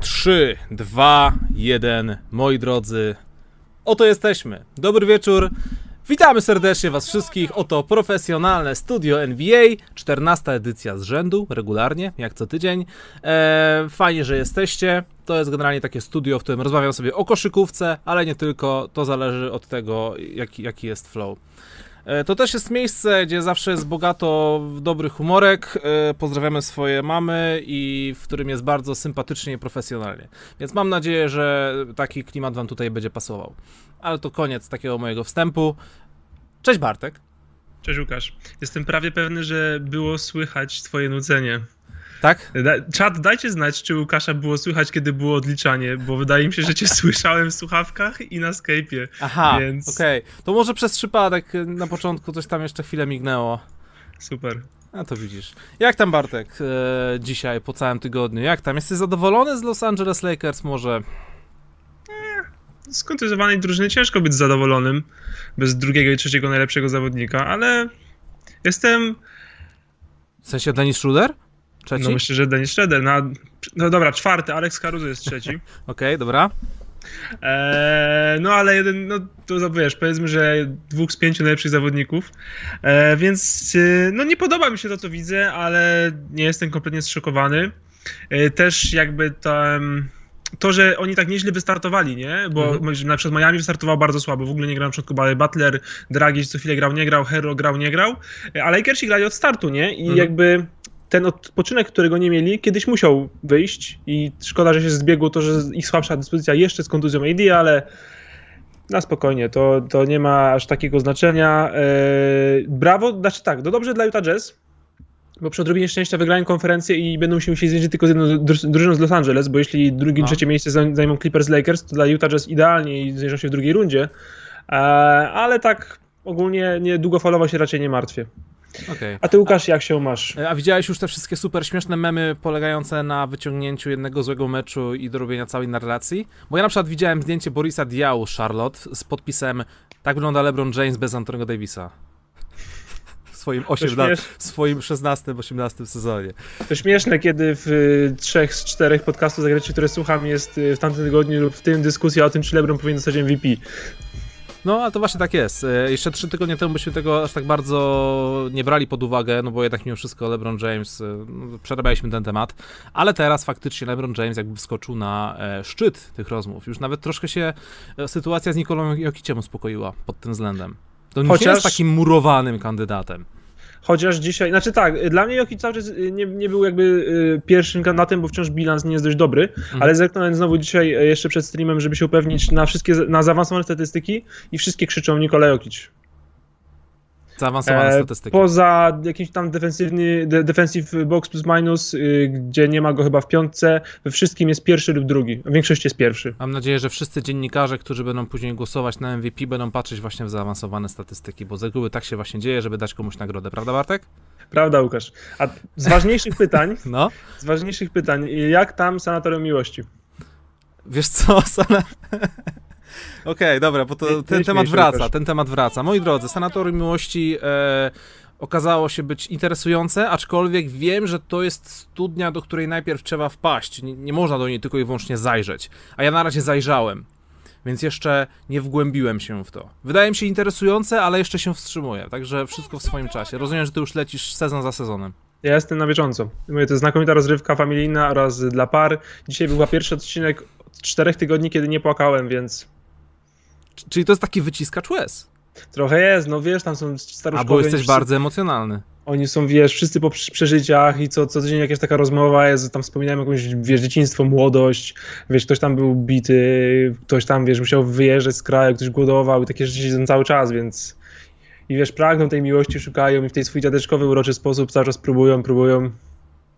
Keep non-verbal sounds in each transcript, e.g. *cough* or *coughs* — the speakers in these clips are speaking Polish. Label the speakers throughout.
Speaker 1: Trzy, dwa, jeden, moi drodzy. Oto jesteśmy. Dobry wieczór. Witamy serdecznie Was wszystkich. Oto profesjonalne studio NBA, 14 edycja z rzędu, regularnie, jak co tydzień. Eee, fajnie, że jesteście. To jest generalnie takie studio, w którym rozmawiam sobie o koszykówce, ale nie tylko. To zależy od tego, jaki, jaki jest flow. E, To też jest miejsce, gdzie zawsze jest bogato w dobry humorek. E, Pozdrawiamy swoje mamy i w którym jest bardzo sympatycznie i profesjonalnie. Więc mam nadzieję, że taki klimat wam tutaj będzie pasował. Ale to koniec takiego mojego wstępu. Cześć Bartek.
Speaker 2: Cześć Łukasz. Jestem prawie pewny, że było słychać twoje nucenie.
Speaker 1: Tak?
Speaker 2: Da, czat, dajcie znać, czy Łukasza było słychać, kiedy było odliczanie, bo wydaje mi się, że cię *laughs* słyszałem w słuchawkach i na Skype'ie.
Speaker 1: Aha,
Speaker 2: Więc-
Speaker 1: okej. To może przez przypadek y, na początku coś tam jeszcze chwilę mignęło.
Speaker 2: Super.
Speaker 1: A to widzisz. Jak tam Bartek e, dzisiaj po całym tygodniu? Jak tam? Jesteś zadowolony z Los Angeles Lakers może?
Speaker 2: Z kontuzjowanej drużyny ciężko być zadowolonym bez drugiego i trzeciego najlepszego zawodnika, ale jestem,
Speaker 1: W sensie Dennis Schroeder? Trzeci?
Speaker 2: no myślę, że Dennis Schroeder, na, no dobra, czwarty, Alex Caruso jest trzeci. *laughs*
Speaker 1: Okej, dobra.
Speaker 2: Eee, no ale jeden, no to wiesz, powiedzmy, że dwóch z pięciu najlepszych zawodników, eee, więc e, no nie podoba mi się to, co widzę, ale nie jestem kompletnie zszokowany. E, też jakby to, em, to, że oni tak nieźle wystartowali, nie? Bo
Speaker 1: Mhm.
Speaker 2: na przykład Miami wystartował bardzo słabo, w ogóle nie grał na początku Bally Butler, Dragic co chwilę grał, nie grał, Hero grał, nie grał, a Lakersi grali od startu, nie? I
Speaker 1: Mhm.
Speaker 2: jakby ten odpoczynek, którego nie mieli, kiedyś musiał wyjść i szkoda, że się zbiegło to, że ich słabsza dyspozycja jeszcze z kontuzją AD, ale na spokojnie, to, to nie ma aż takiego znaczenia. Eee, brawo, znaczy tak, no dobrze dla Utah Jazz, bo przy odrobinie szczęścia wygrają konferencję i będą się musieli zmierzyć tylko z jedną dru- drużyną z Los Angeles, bo jeśli drugie,
Speaker 1: No.
Speaker 2: trzecie miejsce zaj- zajmą Clippers Lakers, to dla Utah Jazz idealnie i zmierzą się w drugiej rundzie, eee, ale tak ogólnie nie, długofalowo się raczej nie martwię.
Speaker 1: Okej.
Speaker 2: A ty Łukasz, jak się masz?
Speaker 1: E, A widziałeś już te wszystkie super śmieszne memy polegające na wyciągnięciu jednego złego meczu i dorobienia całej narracji? Bo ja na przykład widziałem zdjęcie Borisa Diału Charlotte z podpisem Tak wygląda LeBron James bez Antonego Davisa. W swoim, 18,
Speaker 2: śmiesz-
Speaker 1: w swoim 16-18 sezonie.
Speaker 2: To śmieszne, kiedy w y, trzech z czterech podcastów zagranicznych, które słucham, jest y, w tamtym tygodniu lub w tym dyskusja o tym, czy LeBron powinien dostać MVP.
Speaker 1: No, ale to właśnie tak jest. E, Jeszcze trzy tygodnie temu byśmy tego aż tak bardzo nie brali pod uwagę, no bo jednak mimo wszystko LeBron James, e, no, przerabialiśmy ten temat, ale teraz faktycznie LeBron James jakby wskoczył na e, szczyt tych rozmów. Już nawet troszkę się sytuacja z Nikolą Jokiciem uspokoiła pod tym względem. To nie
Speaker 2: Chociaż-
Speaker 1: jest takim murowanym kandydatem.
Speaker 2: Chociaż dzisiaj, znaczy tak, dla mnie Jokic cały czas y, nie, nie był jakby y, pierwszym kandydatem, bo wciąż bilans nie jest dość dobry, ale zerknąłem znowu dzisiaj y, jeszcze przed streamem, żeby się upewnić na wszystkie, na zaawansowane statystyki i wszystkie krzyczą Nikola Jokic.
Speaker 1: Zaawansowane
Speaker 2: E,
Speaker 1: statystyki.
Speaker 2: Poza jakimś tam defensywny, de, defensive box plus minus, y, gdzie nie ma go chyba w piątce, we wszystkim jest pierwszy lub drugi, w większości jest pierwszy.
Speaker 1: Mam nadzieję, że wszyscy dziennikarze, którzy będą później głosować na MVP, będą patrzeć właśnie w zaawansowane statystyki, bo z reguły tak się właśnie dzieje, żeby dać komuś nagrodę, prawda Bartek?
Speaker 2: Prawda, Łukasz? A z ważniejszych pytań, *laughs*
Speaker 1: No.
Speaker 2: z ważniejszych pytań, jak tam sanatorium miłości?
Speaker 1: Wiesz co, *laughs* Sana... Okej, dobra, bo to, ten temat wraca, ten temat wraca. Moi drodzy, Sanatorium Miłości e, okazało się być interesujące, aczkolwiek wiem, że to jest studnia, do której najpierw trzeba wpaść. Nie, nie można do niej tylko i wyłącznie zajrzeć. A ja na razie zajrzałem, więc jeszcze nie wgłębiłem się w to. Wydaje mi się interesujące, ale jeszcze się wstrzymuję, także wszystko w swoim czasie. Rozumiem, że ty już lecisz sezon za sezonem.
Speaker 2: Ja jestem na bieżąco. Mówię, to jest znakomita rozrywka familijna oraz dla par. Dzisiaj był pierwszy odcinek od czterech tygodni, kiedy nie płakałem, więc
Speaker 1: Czyli to jest taki wyciskacz łez.
Speaker 2: trochę jest, no wiesz, tam są staruszkowie.
Speaker 1: A bo jesteś
Speaker 2: wszyscy-
Speaker 1: bardzo emocjonalny.
Speaker 2: Oni są, wiesz, wszyscy po prze- przeżyciach i co, co tydzień jakaś taka rozmowa jest, tam wspominają jakąś, wiesz, dzieciństwo, młodość, wiesz, ktoś tam był bity, ktoś tam, wiesz, musiał wyjeżdżać z kraju, ktoś głodował i takie rzeczy są cały czas, więc i wiesz, pragną tej miłości, szukają i w tej swój dziadeczkowy, uroczy sposób cały czas próbują, próbują.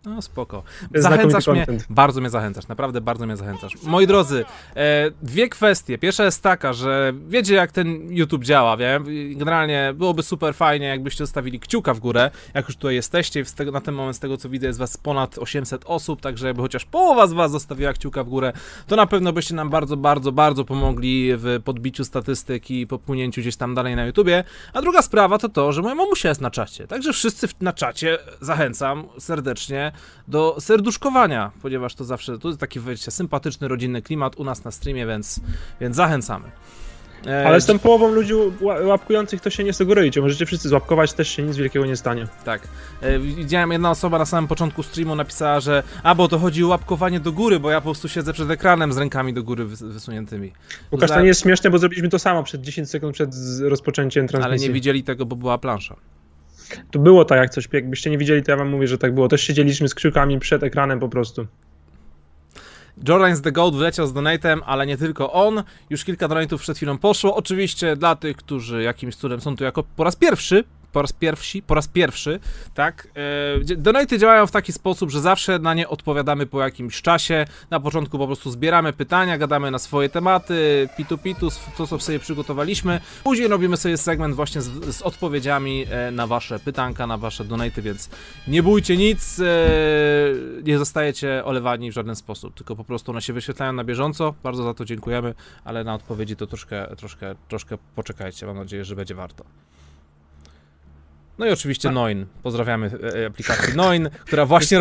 Speaker 1: No spoko. Zachęcasz mnie,
Speaker 2: content.
Speaker 1: bardzo mnie zachęcasz, naprawdę bardzo mnie zachęcasz. Moi drodzy, e, dwie kwestie. Pierwsza jest taka, że wiecie jak ten YouTube działa, wiem? Generalnie byłoby super fajnie, jakbyście zostawili kciuka w górę, jak już tutaj jesteście. Tego, na ten moment, z tego co widzę, jest was ponad 800 osób, także jakby chociaż połowa z was zostawiła kciuka w górę, to na pewno byście nam bardzo, bardzo, bardzo pomogli w podbiciu statystyk i popłynięciu gdzieś tam dalej na YouTubie. A druga sprawa to to, że moja mamusia jest na czacie, także wszyscy w- na czacie zachęcam serdecznie do serduszkowania, ponieważ to zawsze, tu jest taki wiecie, sympatyczny, rodzinny klimat u nas na streamie, więc, więc zachęcamy. E,
Speaker 2: Ale z tą połową ludzi ła- łapkujących to się nie sugerujcie. Możecie wszyscy złapkować, też się nic wielkiego nie stanie.
Speaker 1: Tak. E, Widziałem, jedna osoba na samym początku streamu napisała, że a, bo to chodzi o łapkowanie do góry, bo ja po prostu siedzę przed ekranem z rękami do góry wys- wysuniętymi.
Speaker 2: Łukasz, to nie jest śmieszne, bo zrobiliśmy to samo przed 10 sekund przed rozpoczęciem
Speaker 1: Ale
Speaker 2: transmisji.
Speaker 1: nie widzieli tego, bo była plansza.
Speaker 2: To było tak jak coś, jakbyście nie widzieli, to ja wam mówię, że tak było. Też siedzieliśmy z kciukami przed ekranem po prostu.
Speaker 1: Jordan's The Goat wyleciał z donatem, ale nie tylko on. Już kilka donatów przed chwilą poszło. Oczywiście dla tych, którzy jakimś cudem są tu jako po raz pierwszy, po raz pierwsi, po raz pierwszy, tak. E, donaty działają w taki sposób, że zawsze na nie odpowiadamy po jakimś czasie. Na początku po prostu zbieramy pytania, gadamy na swoje tematy, pitu pitu, s- to co sobie przygotowaliśmy. Później robimy sobie segment właśnie z, z odpowiedziami e, na wasze pytanka, na wasze donaty, więc nie bójcie nic, e, nie zostajecie olewani w żaden sposób, tylko po prostu one się wyświetlają na bieżąco. Bardzo za to dziękujemy, ale na odpowiedzi to troszkę, troszkę, troszkę poczekajcie. Mam nadzieję, że będzie warto. No i oczywiście Noin. Pozdrawiamy e, e, aplikację Noin, która właśnie,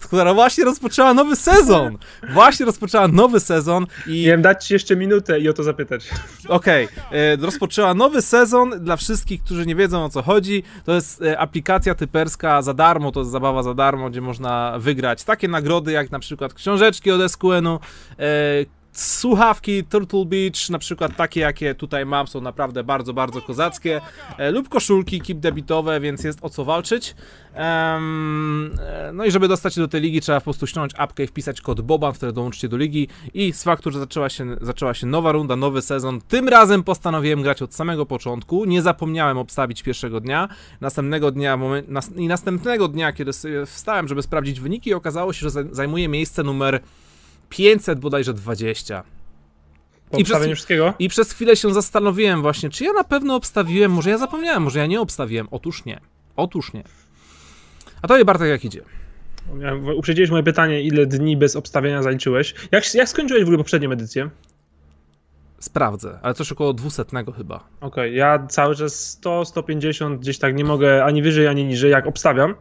Speaker 1: która właśnie rozpoczęła nowy sezon. Właśnie rozpoczęła nowy sezon i
Speaker 2: Miałem dać ci jeszcze minutę i o to zapytać.
Speaker 1: Okej, e, rozpoczęła nowy sezon dla wszystkich, którzy nie wiedzą o co chodzi. To jest e, aplikacja typerska za darmo, to jest zabawa za darmo, gdzie można wygrać takie nagrody jak na przykład książeczki od SQN-u, e, słuchawki Turtle Beach, na przykład takie jakie tutaj mam, są naprawdę bardzo, bardzo kozackie, e, lub koszulki kip debitowe, więc jest o co walczyć. E, no i żeby dostać się do tej ligi, trzeba po prostu ściągnąć apkę i wpisać kod BOBAN, wtedy dołączycie do ligi. I z faktu, że zaczęła się, zaczęła się nowa runda, nowy sezon, tym razem postanowiłem grać od samego początku, nie zapomniałem obstawić pierwszego dnia, następnego dnia nas, i następnego dnia, kiedy wstałem, żeby sprawdzić wyniki, okazało się, że zaj- zajmuje miejsce numer 500 bodajże 20.
Speaker 2: Po
Speaker 1: I przez-
Speaker 2: wszystkiego?
Speaker 1: I przez chwilę się zastanowiłem właśnie, czy ja na pewno obstawiłem, może ja zapomniałem, może ja nie obstawiłem. Otóż nie. Otóż nie. A to Bartek jak idzie?
Speaker 2: Uprzedziłeś moje pytanie, ile dni bez obstawienia zaliczyłeś. Jak, jak skończyłeś w ogóle poprzednią edycję?
Speaker 1: Sprawdzę, ale coś około 200 chyba.
Speaker 2: Okej, ja cały czas 100, 150, gdzieś tak nie mogę ani wyżej, ani niżej, jak obstawiam.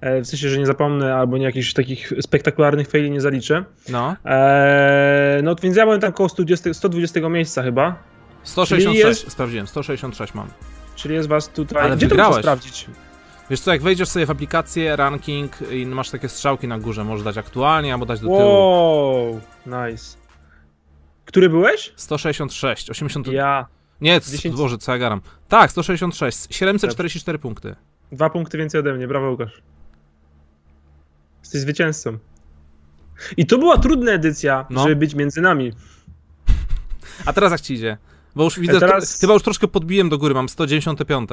Speaker 2: E, W sensie, że nie zapomnę albo nie jakichś takich spektakularnych faili nie zaliczę.
Speaker 1: No.
Speaker 2: Eee, no więc ja byłem tam około 120, 120 miejsca chyba,
Speaker 1: 166,
Speaker 2: jest-
Speaker 1: sprawdziłem, 166 mam.
Speaker 2: czyli jest was tutaj...
Speaker 1: Ale
Speaker 2: Gdzie to
Speaker 1: wygrałeś.
Speaker 2: muszę sprawdzić?
Speaker 1: Wiesz co, jak wejdziesz sobie w aplikację, ranking i masz takie strzałki na górze, możesz dać aktualnie albo dać do tyłu.
Speaker 2: Wow, nice. Który byłeś?
Speaker 1: 166, 80...
Speaker 2: Ja.
Speaker 1: Nie, c-
Speaker 2: 10.
Speaker 1: Boże, co ja garam. Tak, 166, 744 punkty.
Speaker 2: Dwa punkty więcej ode mnie, brawo Łukasz. Jesteś zwycięzcą. I to była trudna edycja,
Speaker 1: No.
Speaker 2: żeby być między nami.
Speaker 1: A teraz jak ci idzie? Bo już widzę,
Speaker 2: teraz-
Speaker 1: tro- chyba już troszkę podbiłem do góry, mam 195.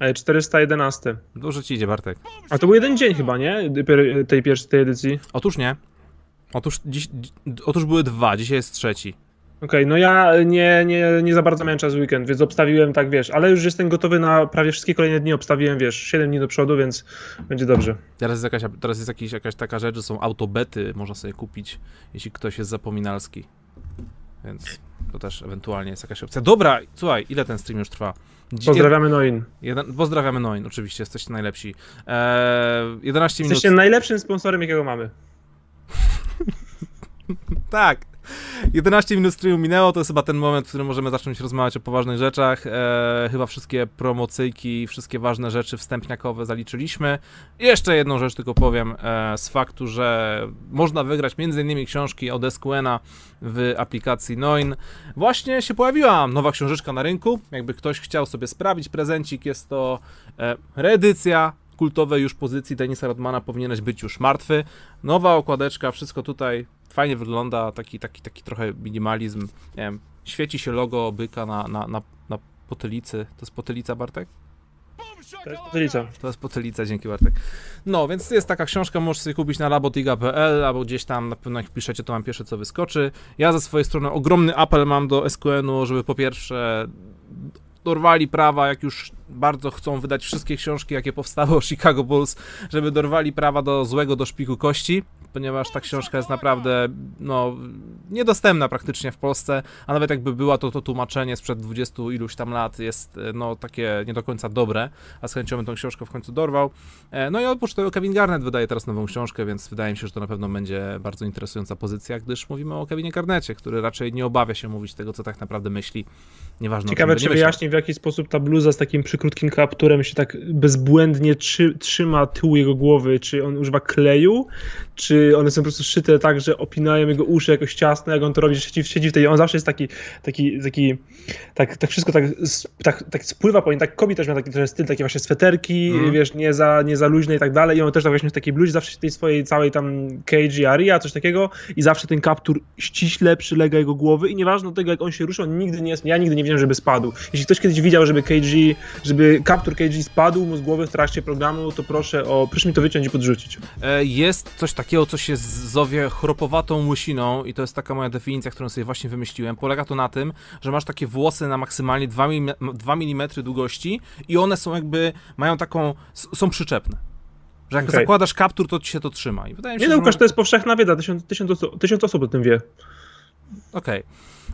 Speaker 2: E, 411.
Speaker 1: Dobrze ci idzie, Bartek.
Speaker 2: A to był jeden dzień chyba, nie? Pier- Tej pierwszej tej edycji.
Speaker 1: Otóż nie. Otóż, dziś, dzi- otóż były dwa, dzisiaj jest trzeci.
Speaker 2: Okej, no ja nie, nie, nie za bardzo miałem czas weekend, więc obstawiłem tak, wiesz, ale już jestem gotowy na prawie wszystkie kolejne dni, obstawiłem, wiesz, 7 dni do przodu, więc będzie dobrze.
Speaker 1: Teraz jest, jakaś, teraz jest jakiś, jakaś taka rzecz, że są autobety, można sobie kupić, jeśli ktoś jest zapominalski. Więc to też ewentualnie jest jakaś opcja. Dobra, słuchaj, ile ten stream już trwa?
Speaker 2: Pozdrawiamy Noin.
Speaker 1: Jeden, pozdrawiamy Noin, oczywiście, jesteście najlepsi. Eee, 11 minut.
Speaker 2: Jesteście najlepszym sponsorem, jakiego mamy. *laughs*
Speaker 1: Tak. 11 minut streamu minęło, to jest chyba ten moment, w którym możemy zacząć rozmawiać o poważnych rzeczach. E, chyba wszystkie promocyjki, wszystkie ważne rzeczy wstępniakowe zaliczyliśmy. I jeszcze jedną rzecz tylko powiem e, z faktu, że można wygrać m.in. książki od SQN-a w aplikacji Noin. Właśnie się pojawiła nowa książeczka na rynku. Jakby ktoś chciał sobie sprawić prezencik, jest to e, reedycja kultowej już pozycji Denisa Rodmana powinieneś być już martwy. Nowa okładeczka, wszystko tutaj fajnie wygląda, taki, taki, taki trochę minimalizm. Nie wiem, świeci się logo byka na, na, na, na potylicy. To jest potylica, Bartek?
Speaker 2: To jest potylica.
Speaker 1: To jest potylica, dzięki Bartek. No, więc jest taka książka, możesz sobie kupić na labotiga.pl albo gdzieś tam, na pewno jak wpiszecie, to mam pierwsze co wyskoczy. Ja ze swojej strony ogromny apel mam do SQN-u, żeby po pierwsze dorwali prawa, jak już bardzo chcą wydać wszystkie książki, jakie powstały o Chicago Bulls, żeby dorwali prawa do złego do szpiku kości, ponieważ ta książka jest naprawdę, no, niedostępna praktycznie w Polsce, a nawet jakby była, to to tłumaczenie sprzed 20 iluś tam lat jest, no, takie nie do końca dobre, a z chęcią bym tą książkę w końcu dorwał. E, No i oprócz tego Kevin Garnett wydaje teraz nową książkę, więc wydaje mi się, że to na pewno będzie bardzo interesująca pozycja, gdyż mówimy o Kevinie Garnetcie, który raczej nie obawia się mówić tego, co tak naprawdę myśli, nieważne
Speaker 2: Ciekawe, czy wyjaśni w jaki sposób ta bluza z takim przykrótkim kapturem się tak bezbłędnie trzy, trzyma tył jego głowy, czy on używa kleju, czy one są po prostu szyte tak, że opinają jego uszy jakoś ciasno, jak on to robi, że siedzi, siedzi w tej, on zawsze jest taki, taki, taki tak, tak wszystko tak, tak, tak spływa po nim, tak kobieta też miał taki styl, takie właśnie sweterki,
Speaker 1: Mhm.
Speaker 2: wiesz, nie za, nie za luźne i tak dalej i on też tak właśnie w takiej bluzie, zawsze w tej swojej całej tam cage aria, coś takiego i zawsze ten kaptur ściśle przylega jego głowy i nieważne od tego, jak on się rusza, on nigdy nie jest, ja nigdy nie wiem, żeby spadł. Jeśli ktoś kiedyś widział, żeby KG, żeby kaptur KG spadł mu z głowy w trakcie programu, to proszę o, proszę mi to wyciąć i podrzucić.
Speaker 1: E, Jest coś takiego, co się zowie chropowatą łysiną i to jest taka moja definicja, którą sobie właśnie wymyśliłem. Polega to na tym, że masz takie włosy na maksymalnie 2 mm, 2 mm długości i one są jakby, mają taką, są przyczepne. Że jak
Speaker 2: Okej.
Speaker 1: zakładasz kaptur, to ci się to trzyma. I wydaje mi się,
Speaker 2: Nie no,
Speaker 1: że
Speaker 2: Łukasz, to jest powszechna wiedza, tysiąc, tysiąc, osób, tysiąc osób o tym wie.
Speaker 1: Okej.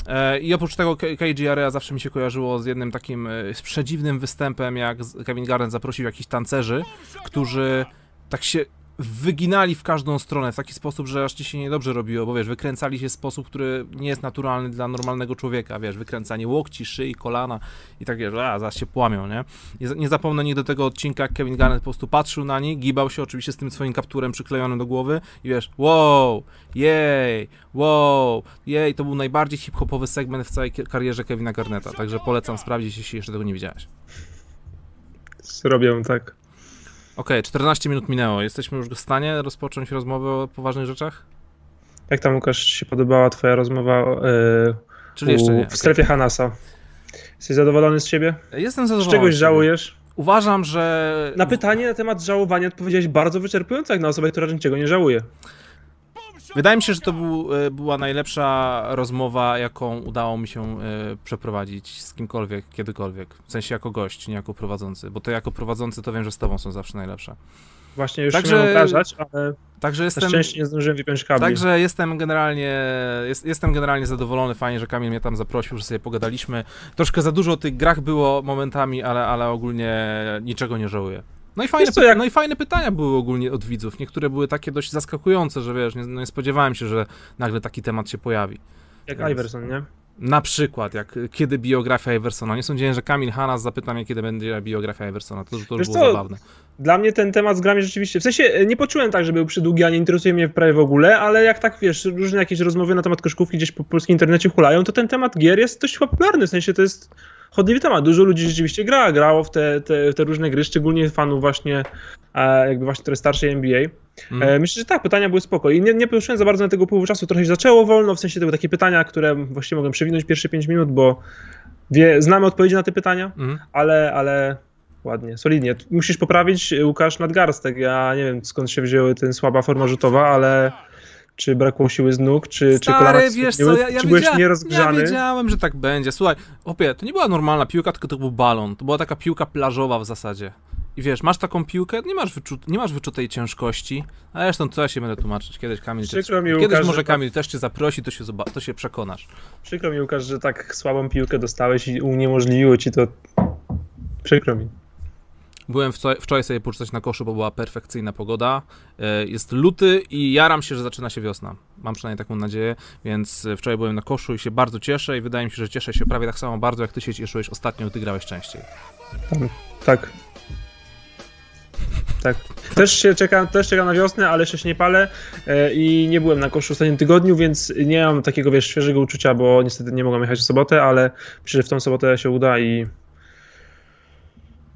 Speaker 1: E, I oprócz tego KG Area zawsze mi się kojarzyło z jednym takim e, z przedziwnym występem, jak Kevin Garnett zaprosił jakichś tancerzy, którzy tak się wyginali w każdą stronę w taki sposób, że aż ci się niedobrze robiło, bo wiesz, wykręcali się w sposób, który nie jest naturalny dla normalnego człowieka, wiesz, wykręcanie łokci, szyi, kolana i tak wiesz, a zaraz się płamią, nie? Nie, nie zapomnę nigdy tego odcinka, jak Kevin Garnett po prostu patrzył na nich, gibał się oczywiście z tym swoim kapturem przyklejonym do głowy i wiesz, wow, jej, wow, jej, to był najbardziej hip-hopowy segment w całej karierze Kevina Garnetta, także polecam sprawdzić, jeśli jeszcze tego nie widziałeś.
Speaker 2: Robię tak.
Speaker 1: Okej, 14 minut minęło, jesteśmy już w stanie rozpocząć rozmowę o poważnych rzeczach?
Speaker 2: Jak tam, Łukasz, się podobała twoja rozmowa e,
Speaker 1: Czyli jeszcze
Speaker 2: u,
Speaker 1: nie.
Speaker 2: w strefie Hanasa? Jesteś zadowolony z siebie?
Speaker 1: Jestem zadowolony.
Speaker 2: czegoś
Speaker 1: z siebie.
Speaker 2: żałujesz?
Speaker 1: Uważam, że...
Speaker 2: Na pytanie na temat żałowania odpowiedziałeś bardzo wyczerpująco, jak na osobę, która niczego nie żałuje.
Speaker 1: Wydaje mi się, że to był, e, była najlepsza rozmowa, jaką udało mi się e, przeprowadzić z kimkolwiek, kiedykolwiek. W sensie jako gość, nie jako prowadzący, bo to jako prowadzący to wiem, że z tobą są zawsze najlepsze.
Speaker 2: Właśnie już
Speaker 1: Także-
Speaker 2: miałem obrażać, ale
Speaker 1: Także jestem...
Speaker 2: szczęście nie zdążyłem wypiąć kabli.
Speaker 1: Także jestem generalnie, jest, jestem generalnie zadowolony, fajnie, że Kamil mnie tam zaprosił, że sobie pogadaliśmy. Troszkę za dużo o tych grach było momentami, ale, ale ogólnie niczego nie żałuję. No i, fajne,
Speaker 2: co, jak-
Speaker 1: no i fajne pytania były ogólnie od widzów. Niektóre były takie dość zaskakujące, że wiesz, nie, no nie spodziewałem się, że nagle taki temat się pojawi.
Speaker 2: Jak
Speaker 1: Więc-
Speaker 2: Iverson, nie?
Speaker 1: Na przykład, jak kiedy biografia Iversona. Nie sądziłem, że Kamil Hanas zapyta mnie, kiedy będzie biografia Iversona. To, to już było
Speaker 2: co,
Speaker 1: zabawne.
Speaker 2: Dla mnie ten temat z grami rzeczywiście, w sensie e, nie poczułem tak, że był przydługi, a nie interesuje mnie prawie w ogóle, ale jak tak, wiesz, różne jakieś rozmowy na temat koszkówki gdzieś po polskim internecie hulają, to ten temat gier jest dość popularny, w sensie to jest chodliwy temat. Dużo ludzi rzeczywiście gra, grało w te, te, w te różne gry, szczególnie fanów właśnie, e, jakby właśnie które starszej NBA. E, myślę, że tak, pytania były spoko i nie, nie poruszyłem za bardzo na tego upływu czasu, trochę się zaczęło wolno, w sensie to były takie pytania, które właściwie mogłem przewinąć pierwsze 5 minut, bo wie, znamy odpowiedzi na te pytania,
Speaker 1: Mhm.
Speaker 2: ale, ale ładnie, solidnie. Musisz poprawić Łukasz nadgarstek. Ja nie wiem skąd się wzięły ten słaba forma rzutowa, ale czy brakło siły z nóg, czy, czy kolana
Speaker 1: Stary, wiesz co, ja, ja,
Speaker 2: czy byłeś
Speaker 1: wiedziałem, ja
Speaker 2: nierozgrzany.
Speaker 1: wiedziałem, że tak będzie. Słuchaj, opie, to nie była normalna piłka, tylko to był balon. To była taka piłka plażowa w zasadzie. I wiesz, masz taką piłkę, nie masz, wyczu nie masz wyczutej ciężkości, a zresztą co ja się będę tłumaczyć, kiedyś Kamil, cię,
Speaker 2: mi,
Speaker 1: kiedyś
Speaker 2: Łukasz,
Speaker 1: może
Speaker 2: że tak-
Speaker 1: Kamil też cię zaprosi, to się, to się przekonasz.
Speaker 2: Przykro mi Łukasz, że tak słabą piłkę dostałeś i uniemożliwiło ci to. Przykro mi.
Speaker 1: Byłem wczoraj, sobie poczytać na koszu, bo była perfekcyjna pogoda. E, Jest luty i jaram się, że zaczyna się wiosna. Mam przynajmniej taką nadzieję, więc e, wczoraj byłem na koszu i się bardzo cieszę i wydaje mi się, że cieszę się prawie tak samo bardzo, jak ty się cieszyłeś ostatnio, gdy grałeś częściej.
Speaker 2: Tak. Tak. Też się czekam, też czekam na wiosnę, ale jeszcze się nie palę e, i nie byłem na koszu w ostatnim tygodniu, więc nie mam takiego, wiesz, świeżego uczucia, bo niestety nie mogłem jechać w sobotę, ale myślę, że w tą sobotę się uda i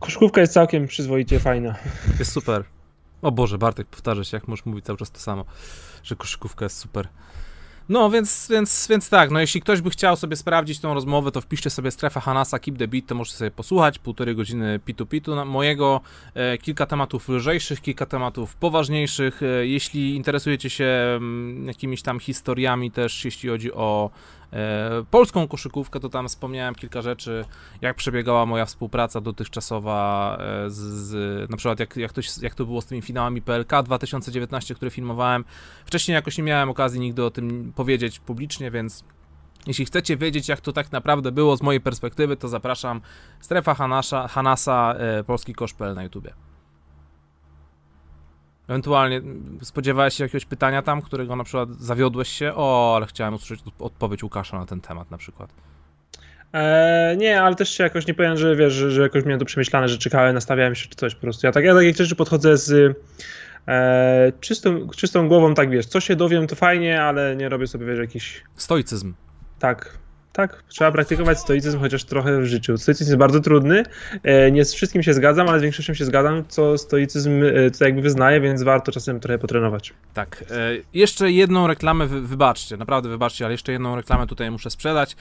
Speaker 2: koszkówka jest całkiem przyzwoicie fajna.
Speaker 1: Jest super. O Boże, Bartek, powtarza się, jak możesz mówić cały czas to samo, że koszykówka jest super. No, więc, więc, więc tak, no jeśli ktoś by chciał sobie sprawdzić tą rozmowę, to wpiszcie sobie strefa Hanasa Keep the Beat, to możecie sobie posłuchać, półtorej godziny pitu pitu mojego, e, kilka tematów lżejszych, kilka tematów poważniejszych, e, jeśli interesujecie się m, jakimiś tam historiami też, jeśli chodzi o polską koszykówkę, to tam wspomniałem kilka rzeczy, jak przebiegała moja współpraca dotychczasowa e, z, z na przykład jak, jak, to, jak to było z tymi finałami PLK 2019, które filmowałem. Wcześniej jakoś nie miałem okazji nigdy o tym powiedzieć publicznie, więc jeśli chcecie wiedzieć, jak to tak naprawdę było z mojej perspektywy, to zapraszam Strefa Hanasza, Hanasa, e, Polski Kosz.pl na YouTubie. Ewentualnie spodziewałeś się jakiegoś pytania tam, którego na przykład zawiodłeś się? O, ale chciałem usłyszeć od- odpowiedź Łukasza na ten temat na przykład.
Speaker 2: Eee, nie, ale też się jakoś nie powiem, że wiesz, że, że jakoś miałem to przemyślane, że czekałem, nastawiałem się czy coś po prostu. Ja tak, ja tak jak rzeczy podchodzę z e, czystą, czystą głową, tak wiesz, co się dowiem to fajnie, ale nie robię sobie wiesz, jakiś
Speaker 1: Stoicyzm.
Speaker 2: tak. Tak, trzeba praktykować stoicyzm chociaż trochę w życiu. Stoicyzm jest bardzo trudny. e, Nie z wszystkim się zgadzam, ale z większością się zgadzam, co stoicyzm e, to jakby wyznaje, więc warto czasem trochę potrenować.
Speaker 1: Tak, e, jeszcze jedną reklamę, wy, wybaczcie, naprawdę wybaczcie, ale jeszcze jedną reklamę tutaj muszę sprzedać.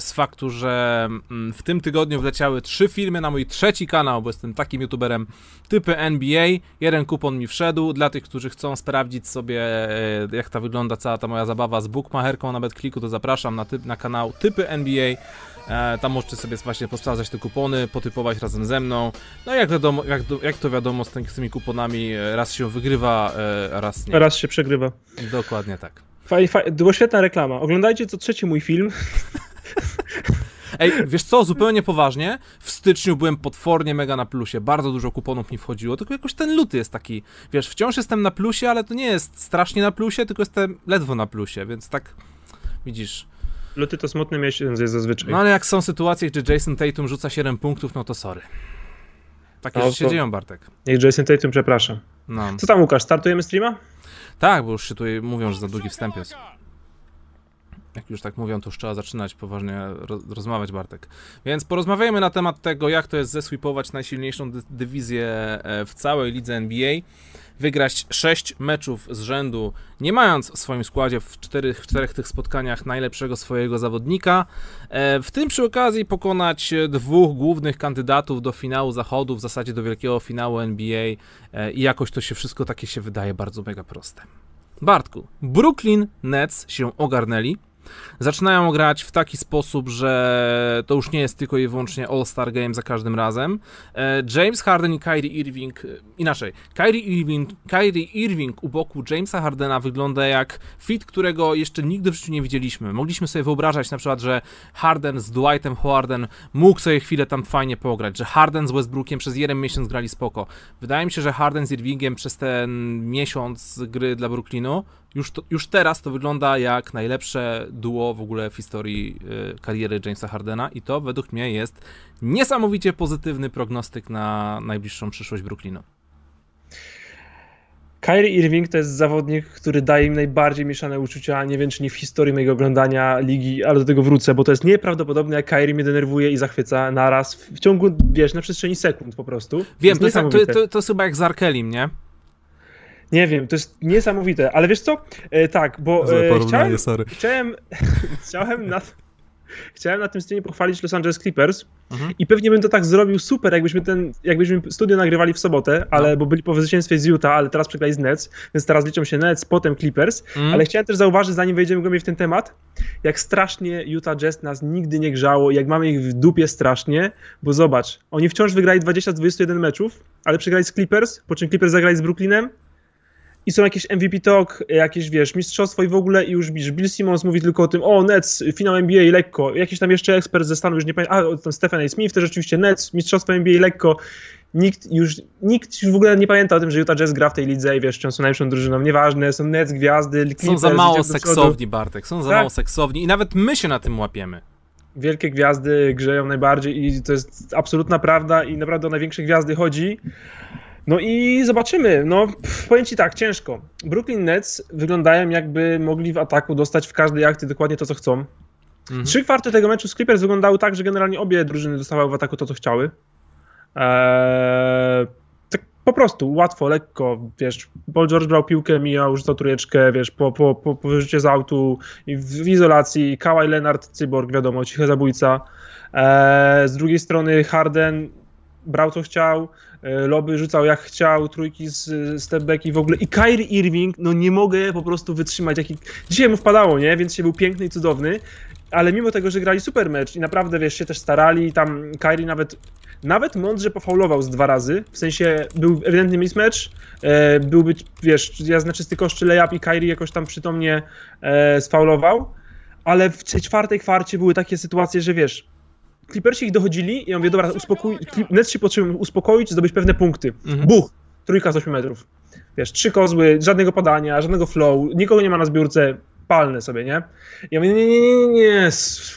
Speaker 1: Z faktu, że mm, w tym tygodniu wleciały trzy filmy na mój trzeci kanał, bo jestem takim youtuberem typy NBA. Jeden kupon mi wszedł. Dla tych, którzy chcą sprawdzić sobie, jak ta wygląda cała ta moja zabawa z bookmacherką na BetClicku, to zapraszam na, typ, na kanał typy NBA. E, tam możecie sobie właśnie posprawdzać te kupony, potypować razem ze mną. No i jak wiadomo, jak, jak to wiadomo, z, tymi- z tymi kuponami e, raz się wygrywa, e, raz nie.
Speaker 2: Raz się przegrywa.
Speaker 1: Dokładnie tak.
Speaker 2: Faj, faj, była świetna reklama. Oglądajcie co trzeci mój film. *laughs*
Speaker 1: Ej, wiesz co, zupełnie poważnie, w styczniu byłem potwornie mega na plusie, bardzo dużo kuponów mi wchodziło, tylko jakoś ten luty jest taki, wiesz, wciąż jestem na plusie, ale to nie jest strasznie na plusie, tylko jestem ledwo na plusie, więc tak, widzisz.
Speaker 2: Luty to smutny miesiąc jest zazwyczaj.
Speaker 1: No ale jak są sytuacje, gdzie Jason Tatum rzuca 7 punktów, no to sorry. Takie
Speaker 2: No
Speaker 1: rzeczy się dzieją, Bartek.
Speaker 2: Niech Jason Tatum przepraszam.
Speaker 1: No.
Speaker 2: Co tam Łukasz, startujemy streama?
Speaker 1: Tak, bo już się tutaj mówią, że za długi wstęp jest. Jak już tak mówią, to już trzeba zaczynać poważnie ro- rozmawiać, Bartek. Więc porozmawiajmy na temat tego, jak to jest zesweepować najsilniejszą dy- dywizję e, w całej lidze NBA. Wygrać 6 meczów z rzędu, nie mając w swoim składzie w czterech, w czterech tych spotkaniach najlepszego swojego zawodnika. E, W tym przy okazji pokonać dwóch głównych kandydatów do finału zachodu, w zasadzie do wielkiego finału NBA e, i jakoś to się wszystko takie się wydaje bardzo mega proste. Bartku, Brooklyn Nets się ogarnęli. Zaczynają grać w taki sposób, że to już nie jest tylko i wyłącznie All-Star Game za każdym razem. E, James Harden i Kyrie Irving, e, inaczej, Kyrie Irving, Kyrie Irving u boku Jamesa Hardena wygląda jak fit, którego jeszcze nigdy w życiu nie widzieliśmy. Mogliśmy sobie wyobrażać na przykład, że Harden z Dwightem Howardem mógł sobie chwilę tam fajnie pograć, że Harden z Westbrookiem przez jeden miesiąc grali spoko. Wydaje mi się, że Harden z Irvingiem przez ten miesiąc gry dla Brooklynu już, to, już teraz to wygląda jak najlepsze duo w ogóle w historii y, kariery Jamesa Hardena i to według mnie jest niesamowicie pozytywny prognostyk na najbliższą przyszłość Brooklynu.
Speaker 2: Kyrie Irving to jest zawodnik, który daje mi najbardziej mieszane uczucia, nie wiem czy nie w historii mojego oglądania ligi, ale do tego wrócę, bo to jest nieprawdopodobne, jak Kyrie mnie denerwuje i zachwyca naraz w, ciągu, wiesz, na przestrzeni sekund po prostu.
Speaker 1: Wiem, to jest, to, to, to jest chyba jak z Arkelim, nie?
Speaker 2: Nie wiem, to jest niesamowite, ale wiesz co? E, tak, bo e, chciałem,
Speaker 1: sorry.
Speaker 2: chciałem, *laughs* chciałem na, chciałem na tym streamie pochwalić Los Angeles Clippers
Speaker 1: Mhm.
Speaker 2: i pewnie bym to tak zrobił super, jakbyśmy ten, jakbyśmy studio nagrywali w sobotę, ale
Speaker 1: No.
Speaker 2: bo byli po zwycięstwie z Utah, ale teraz przegrali z Nets, więc teraz liczą się Nets, potem Clippers,
Speaker 1: Mm.
Speaker 2: ale chciałem też zauważyć, zanim wejdziemy głębiej w ten temat, jak strasznie Utah Jazz nas nigdy nie grzało, jak mamy ich w dupie strasznie, bo zobacz, oni wciąż wygrali 20 z 21 meczów, ale przegrali z Clippers, po czym Clippers zagrali z Brooklynem i są jakieś MVP talk, jakieś, wiesz, mistrzostwo i w ogóle i już widzisz, Bill Simmons mówi tylko o tym, o, Nets, finał NBA lekko, jakiś tam jeszcze ekspert ze Stanów, już nie pamiętam, a, tam Stephen A. Smith też rzeczywiście, Nets, mistrzostwo NBA lekko, nikt już, nikt już w ogóle nie pamięta o tym, że Utah Jazz gra w tej lidze i wiesz, czy są najlepszą drużyną, nieważne, są Nets, gwiazdy,
Speaker 1: Są
Speaker 2: Clippers,
Speaker 1: za mało seksowni, Bartek, są za
Speaker 2: Tak.
Speaker 1: mało seksowni i nawet my się na tym łapiemy.
Speaker 2: wielkie gwiazdy grzeją najbardziej i to jest absolutna prawda i naprawdę o największe gwiazdy chodzi. No i zobaczymy. No, powiem ci tak, ciężko. Brooklyn Nets wyglądają jakby mogli w ataku dostać w każdej akcji dokładnie to, co chcą.
Speaker 1: Mhm.
Speaker 2: Trzy kwarty tego meczu z Clippers wyglądały tak, że generalnie obie drużyny dostawały w ataku to, co chciały. Eee, tak po prostu łatwo, lekko, wiesz, Paul George brał piłkę, mijał, rzucał trójeczkę, wiesz, po, po, po, po wyrzucie z autu, w, w izolacji, Kawhi Leonard, Cyborg, wiadomo, cichy zabójca. E, z drugiej strony Harden brał co chciał, loby rzucał jak chciał, trójki z stepbacki w ogóle. I Kyrie Irving, no nie mogę po prostu wytrzymać, jaki... dzisiaj mu wpadało, nie, więc się był piękny i cudowny, ale mimo tego, że grali super mecz i naprawdę, wiesz, się też starali, tam Kyrie nawet nawet mądrze pofaulował z dwa razy, w sensie był ewidentny mismatch, e, byłby, wiesz, ja na czysty koszczy layup i Kyrie jakoś tam przytomnie e, sfaulował, ale w czwartej kwarcie były takie sytuacje, że wiesz, Clippersi ich dochodzili i ja mówię, dobra, uspokój, Nets się potrzebują uspokoić, zdobyć pewne punkty. Mhm. Buch, trójka z 8 metrów. Wiesz, trzy kozły, żadnego podania, żadnego flow, nikogo nie ma na zbiórce, palne sobie, nie? Ja mówię, nie, nie, nie, nie,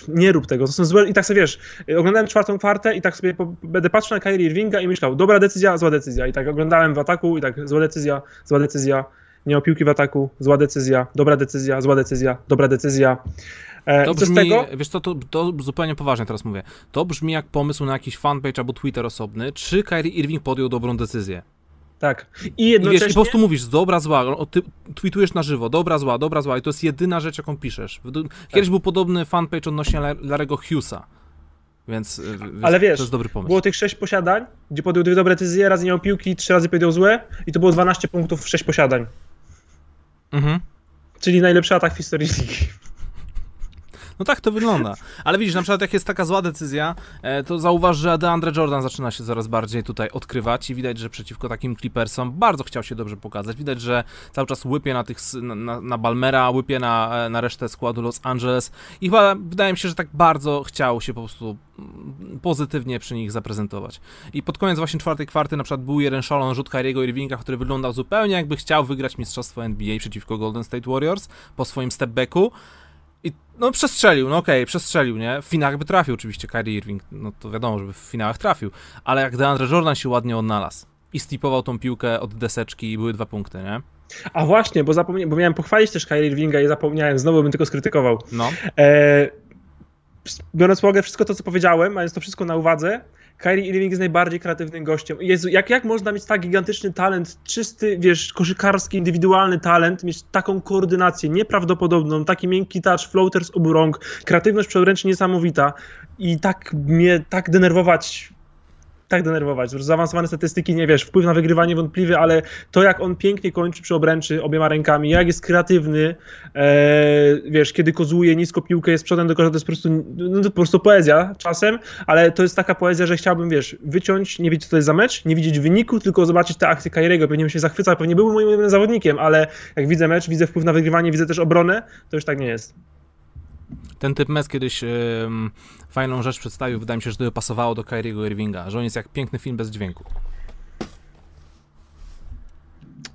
Speaker 2: nie rób tego, to są złe... I tak sobie, wiesz, oglądałem czwartą kwartę i tak sobie po, będę patrzył na Kyrie Irvinga i myślał, dobra decyzja, zła decyzja. I tak oglądałem w ataku i tak, zła decyzja, zła decyzja, nie o piłki w ataku, zła decyzja, dobra decyzja, zła decyzja, dobra decyzja.
Speaker 1: E, to brzmi, tego? wiesz co, to, to zupełnie poważnie teraz mówię, to brzmi jak pomysł na jakiś fanpage albo Twitter osobny, czy Kyrie Irving podjął dobrą decyzję?
Speaker 2: Tak.
Speaker 1: I jednocześnie... I, wiesz, i po prostu mówisz, dobra, zła, ty tweetujesz na żywo, dobra, zła, dobra, zła i to jest jedyna rzecz, jaką piszesz. Kiedyś tak. był podobny fanpage odnośnie Larego Hughesa. Więc, y,
Speaker 2: Ale wiesz, to jest dobry pomysł. było tych sześć posiadań, gdzie podjął dwie dobre decyzje, raz nie miał piłki, trzy razy powiedział złe i to było 12 punktów w sześć posiadań. Mhm. Czyli najlepszy atak w historii ligi.
Speaker 1: No tak to wygląda. Ale widzisz, na przykład jak jest taka zła decyzja, e, to zauważ, że DeAndre Jordan zaczyna się coraz bardziej tutaj odkrywać i widać, że przeciwko takim Clippersom bardzo chciał się dobrze pokazać. Widać, że cały czas łypie na tych, na, na Balmera, łypie na, e, na resztę składu Los Angeles i chyba wydaje mi się, że tak bardzo chciał się po prostu mm, pozytywnie przy nich zaprezentować. I pod koniec właśnie czwartej kwarty na przykład był jeden szalon rzut Kyriego Irvinga, który wyglądał zupełnie jakby chciał wygrać mistrzostwo NBA przeciwko Golden State Warriors po swoim stepbacku. I no przestrzelił, no okej, okay, przestrzelił, nie? W finałach by trafił oczywiście Kyrie Irving, no to wiadomo, żeby w finałach trafił, ale jak DeAndre Jordan się ładnie odnalazł i stipował tą piłkę od deseczki i były dwa punkty, nie?
Speaker 2: A właśnie, bo zapomniałem, bo miałem pochwalić też Kyrie Irvinga i zapomniałem, znowu bym tylko skrytykował. No. E, biorąc pod uwagę wszystko to, co powiedziałem, mając to wszystko na uwadze, Kyrie Irving jest najbardziej kreatywnym gościem. Jezu, jak, jak można mieć tak gigantyczny talent, czysty, wiesz, koszykarski, indywidualny talent, mieć taką koordynację nieprawdopodobną, taki miękki touch, floater z obu rąk, kreatywność przedręcznie niesamowita i tak mnie, tak denerwować tak denerwować. Zaawansowane statystyki, nie wiesz, wpływ na wygrywanie wątpliwy, ale to jak on pięknie kończy przy obręczy obiema rękami, jak jest kreatywny, e, wiesz, kiedy kozuje nisko piłkę, jest przodem do kosza, to jest po prostu, no, to po prostu poezja czasem, ale to jest taka poezja, że chciałbym, wiesz, wyciąć, nie wiedzieć co to jest za mecz, nie widzieć wyniku, tylko zobaczyć te akcje Kairego, pewnie bym się zachwycał, pewnie był moim zawodnikiem, ale jak widzę mecz, widzę wpływ na wygrywanie, widzę też obronę, to już tak nie jest.
Speaker 1: Ten typ mes kiedyś fajną rzecz przedstawił, wydaje mi się, że to by pasowało do Kyriego Irvinga, że on jest jak piękny film bez dźwięku.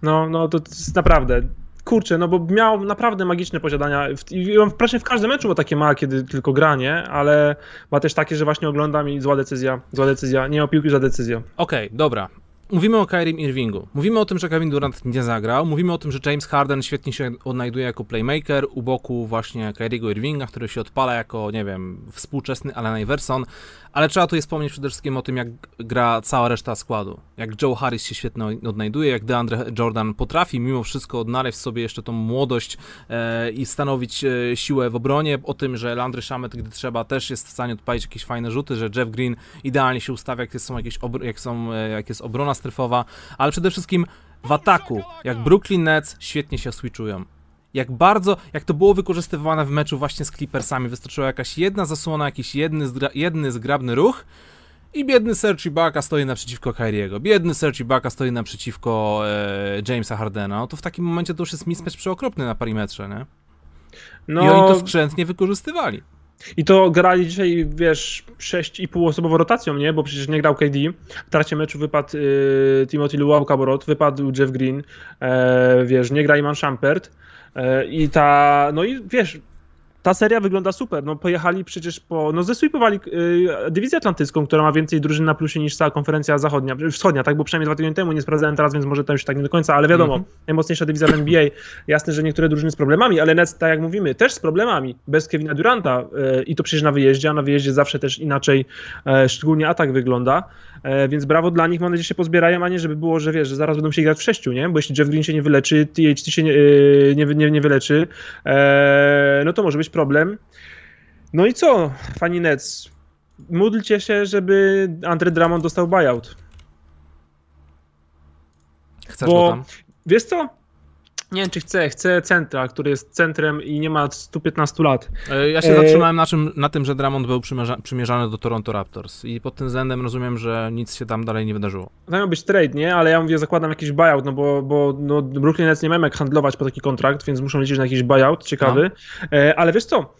Speaker 2: No, no to jest naprawdę kurczę, no bo miał naprawdę magiczne posiadania i on praktycznie w każdym meczu ma takie ma, kiedy tylko gra, nie? Ale ma też takie, że właśnie oglądam i zła decyzja, zła decyzja, nie o piłki, za decyzja.
Speaker 1: Okej, okay, dobra. Mówimy o Kyrie Irvingu. Mówimy o tym, że Kevin Durant nie zagrał. Mówimy o tym, że James Harden świetnie się odnajduje jako playmaker u boku właśnie Kyriego Irvinga, który się odpala jako, nie wiem, współczesny Allen Iverson. Ale trzeba tu wspomnieć przede wszystkim o tym, jak gra cała reszta składu. Jak Joe Harris się świetnie odnajduje, jak DeAndre Jordan potrafi mimo wszystko odnaleźć sobie jeszcze tą młodość e, i stanowić e, siłę w obronie. O tym, że Landry Shamet, gdy trzeba, też jest w stanie odpalić jakieś fajne rzuty, że Jeff Green idealnie się ustawia, jak, są jakieś jak, są, e, jak jest obrona strefowa, ale przede wszystkim w ataku, jak Brooklyn Nets świetnie się switchują jak bardzo, jak to było wykorzystywane w meczu właśnie z Clippersami. Wystarczyła jakaś jedna zasłona, jakiś jedny, jedny zgrabny ruch i biedny Serge Ibaka stoi naprzeciwko Kyriego. Biedny Serge Ibaka stoi naprzeciwko e, Jamesa Hardena. No to w takim momencie to już jest mismatch przeokropny na perimetrze, nie? No... I oni to skrzętnie wykorzystywali.
Speaker 2: I to grali dzisiaj, wiesz, 6,5 osobową rotacją, nie? Bo przecież nie grał KD. W trakcie meczu wypadł y, Timothy Luau-Caborot, wypadł Jeff Green, e, wiesz, nie gra Iman Shumpert. E, I ta, no i wiesz, ta seria wygląda super. No pojechali przecież po, no zesweepowali y, dywizję atlantycką, która ma więcej drużyn na plusie niż cała konferencja zachodnia, wschodnia, tak, bo przynajmniej dwa tygodnie temu nie sprawdzałem teraz, więc może to już tak nie do końca, ale wiadomo, mm -hmm. najmocniejsza dywizja w NBA. Jasne, że niektóre drużyny z problemami, ale Nets, tak jak mówimy, też z problemami, bez Kevina Duranta y, i to przecież na wyjeździe, a na wyjeździe zawsze też inaczej, y, szczególnie atak wygląda, e, więc brawo dla nich, mam nadzieję, że się pozbierają, a nie żeby było, że wiesz, że zaraz będą się grać w sześciu, nie, bo jeśli Jeff Green się nie wyleczy, THT się nie, nie, nie, nie wyleczy, e, no to może być problem. No i co, fani Nets? Módlcie się, żeby Andre Drummond dostał buyout.
Speaker 1: Chcesz Bo, tam?
Speaker 2: Wiesz co? Nie wiem, czy chcę. Chcę centra, który jest centrem i nie ma 115 lat.
Speaker 1: E, ja się e... zatrzymałem na, czym, na tym, że Drummond był przymierza, przymierzany do Toronto Raptors i pod tym względem rozumiem, że nic się tam dalej nie wydarzyło.
Speaker 2: To miał być trade, nie? Ale ja mówię, zakładam jakiś buyout, no bo, bo no, Brooklyn Nets nie mają jak handlować po taki kontrakt, więc muszą liczyć na jakiś buyout, ciekawy. No. E, ale wiesz co?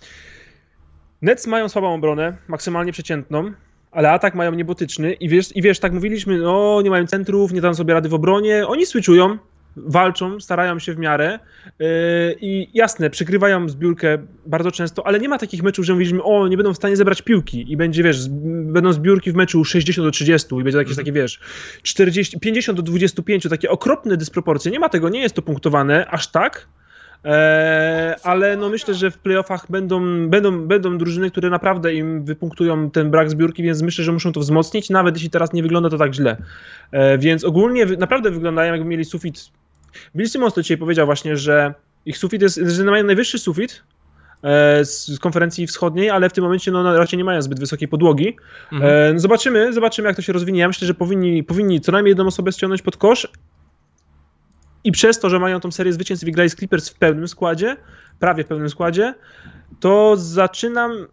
Speaker 2: Nets mają słabą obronę, maksymalnie przeciętną, ale atak mają niebotyczny i wiesz, i wiesz, tak mówiliśmy, no nie mają centrów, nie dają sobie rady w obronie, oni switchują, walczą, starają się w miarę yy, i jasne, przykrywają zbiórkę bardzo często, ale nie ma takich meczów, że mówiliśmy, o, nie będą w stanie zebrać piłki i będzie, wiesz, będą zbiórki w meczu 60 do 30 i będzie jakieś takie, wiesz, 40, 50 do 25, takie okropne dysproporcje. Nie ma tego, nie jest to punktowane aż tak, Eee, ale no myślę, że w playoffach będą, będą, będą drużyny, które naprawdę im wypunktują ten brak zbiórki, więc myślę, że muszą to wzmocnić, nawet jeśli teraz nie wygląda to tak źle. Eee, więc ogólnie naprawdę wyglądają jakby mieli sufit. Bill Simmons to dzisiaj powiedział właśnie, że ich sufit jest, że mają najwyższy sufit eee, z konferencji wschodniej, ale w tym momencie no, raczej nie mają zbyt wysokiej podłogi. Mhm. No zobaczymy, zobaczymy jak to się rozwinie. Ja myślę, że powinni, powinni co najmniej jedną osobę ściągnąć pod kosz, i przez to, że mają tą serię zwycięstw i grali z Clippers w pełnym składzie, prawie w pełnym składzie, to zaczynam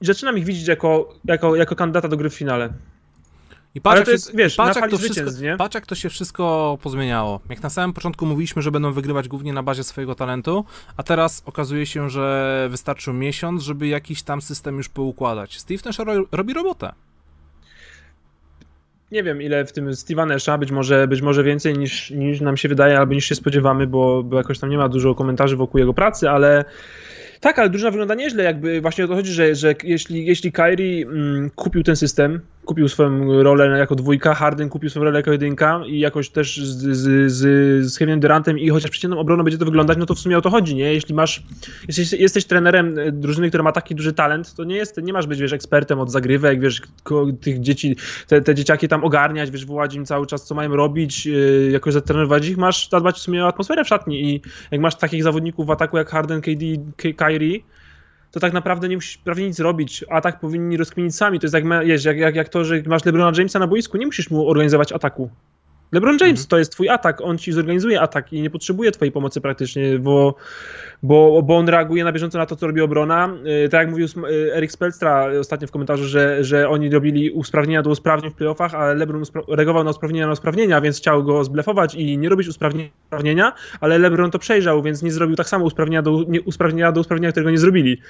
Speaker 2: zaczynam ich widzieć jako, jako, jako kandydata do gry w finale.
Speaker 1: I patrz, to jest, wiesz, patrz, jak to wszystko, patrz, jak to się wszystko pozmieniało. Jak na samym początku mówiliśmy, że będą wygrywać głównie na bazie swojego talentu, a teraz okazuje się, że wystarczył miesiąc, żeby jakiś tam system już poukładać. Steve też robi robotę
Speaker 2: nie wiem ile w tym Steve'a Nasha, być może, być może więcej niż, niż nam się wydaje albo niż się spodziewamy, bo, bo jakoś tam nie ma dużo komentarzy wokół jego pracy, ale tak, ale drużyna wygląda nieźle, jakby właśnie o to chodzi, że, że jeśli, jeśli Kyrie mm, kupił ten system, kupił swoją rolę jako dwójka, Harden kupił swoją rolę jako jedynka i jakoś też z, z, z, z Kevinem Durantem i chociaż przeciętną obroną będzie to wyglądać, no to w sumie o to chodzi, nie? Jeśli masz, jeśli jesteś trenerem e, drużyny, która ma taki duży talent, to nie, jest, nie masz być, wiesz, ekspertem od zagrywek, wiesz, tych dzieci, te, te dzieciaki tam ogarniać, wiesz, wołać im cały czas, co mają robić, yy, jakoś zatrenować ich, masz zadbać w sumie o atmosferę w szatni i jak masz takich zawodników w ataku jak Harden, KD, Kyrie, to tak naprawdę nie musisz prawie nic robić. Atak powinni rozkminić sami. To jest jak, jak, jak, jak to, że masz LeBrona Jamesa na boisku, nie musisz mu organizować ataku. LeBron James mhm. to jest twój atak, on ci zorganizuje atak i nie potrzebuje twojej pomocy praktycznie, bo, bo, bo on reaguje na bieżąco na to, co robi obrona. Y, tak jak mówił y, Erik Spelstra ostatnio w komentarzu, że, że oni robili usprawnienia do usprawnień w playoffach, ale LeBron reagował na usprawnienia na usprawnienia, więc chciał go zblefować i nie robić usprawnienia, ale LeBron to przejrzał, więc nie zrobił tak samo usprawnienia do, nie, usprawnienia, do usprawnienia, którego nie zrobili.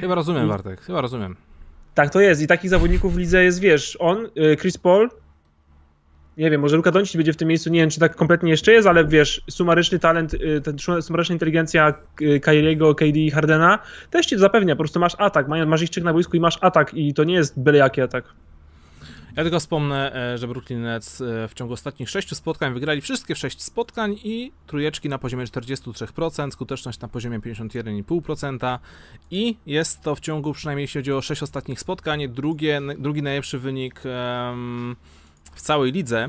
Speaker 1: Chyba rozumiem, Bartek, chyba rozumiem.
Speaker 2: Tak to jest i takich zawodników w lidze jest, wiesz, on, y, Chris Paul, nie wiem, może Luka Doncic będzie w tym miejscu, nie wiem, czy tak kompletnie jeszcze jest, ale wiesz, sumaryczny talent, y, sumaryczna inteligencja y, Kyriego, KD i Hardena też ci zapewnia, po prostu masz atak, masz ich trzech na boisku i masz atak i to nie jest byle jaki atak.
Speaker 1: Ja tylko wspomnę, e, że Brooklyn Nets e, w ciągu ostatnich sześciu spotkań wygrali wszystkie sześć spotkań i trójeczki na poziomie 43%, skuteczność na poziomie 51,5% i jest to w ciągu, przynajmniej jeśli chodzi o sześć ostatnich spotkań, drugie, drugi najlepszy wynik um, w całej lidze,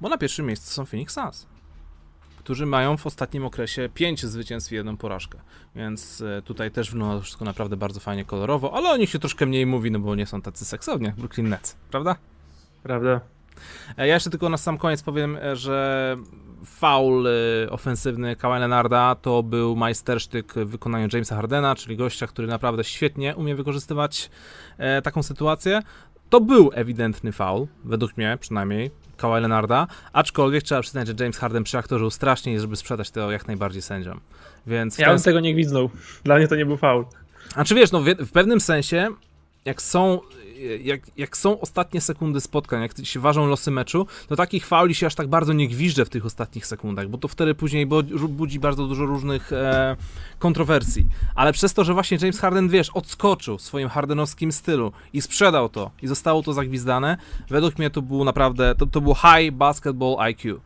Speaker 1: bo na pierwszym miejscu są Phoenix Suns, którzy mają w ostatnim okresie 5 zwycięstw i jedną porażkę. Więc e, tutaj też wygląda to wszystko naprawdę bardzo fajnie kolorowo, ale o nich się troszkę mniej mówi, no bo nie są tacy seksowni jak Brooklyn Nets, prawda?
Speaker 2: Prawda.
Speaker 1: E, ja jeszcze tylko na sam koniec powiem, e, że faul ofensywny Kawhi Leonarda to był majstersztyk w wykonaniu Jamesa Hardena, czyli gościa, który naprawdę świetnie umie wykorzystywać taką sytuację. To był ewidentny faul, według mnie przynajmniej, Kawhi Leonarda, aczkolwiek trzeba przyznać, że James Harden przyaktorzył strasznie, żeby sprzedać to jak najbardziej sędziom. Więc
Speaker 2: ja bym tego nie gwizdnął. Dla mnie to nie był faul.
Speaker 1: A czy wiesz, no w, w pewnym sensie jak są jak, jak są ostatnie sekundy spotkań, jak się ważą losy meczu, to takich fauli się aż tak bardzo nie gwiżdżę w tych ostatnich sekundach, bo to wtedy później budzi bardzo dużo różnych e, kontrowersji. Ale przez to, że właśnie James Harden, wiesz, odskoczył w swoim hardenowskim stylu i sprzedał to i zostało to zagwizdane, według mnie to było naprawdę, to, to było high basketball IQ.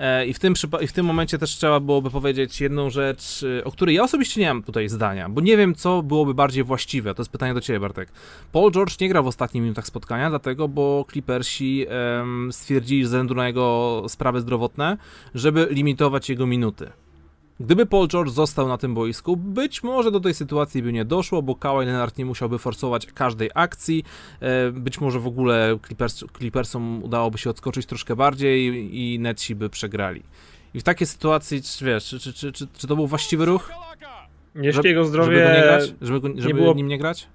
Speaker 1: E, I w, tym, I w tym momencie też trzeba byłoby powiedzieć jedną rzecz, e, o której ja osobiście nie mam tutaj zdania, bo nie wiem, co byłoby bardziej właściwe. To jest pytanie do Ciebie, Bartek. Paul George nie grał w ostatnich minutach spotkania, dlatego, bo Clippersi stwierdzili ze względu na jego sprawy zdrowotne, żeby limitować jego minuty. Gdyby Paul George został na tym boisku, być może do tej sytuacji by nie doszło, bo Kawhi Leonard nie musiałby forsować każdej akcji. E, być może w ogóle Clippers, Clippersom udałoby się odskoczyć troszkę bardziej i Netsi by przegrali. I w takiej sytuacji, wiesz, czy, czy, czy, czy, czy to był właściwy ruch?
Speaker 2: Jeśli jego zdrowie...
Speaker 1: Żeby, go nie grać? żeby, go, żeby nie było... nim nie grać?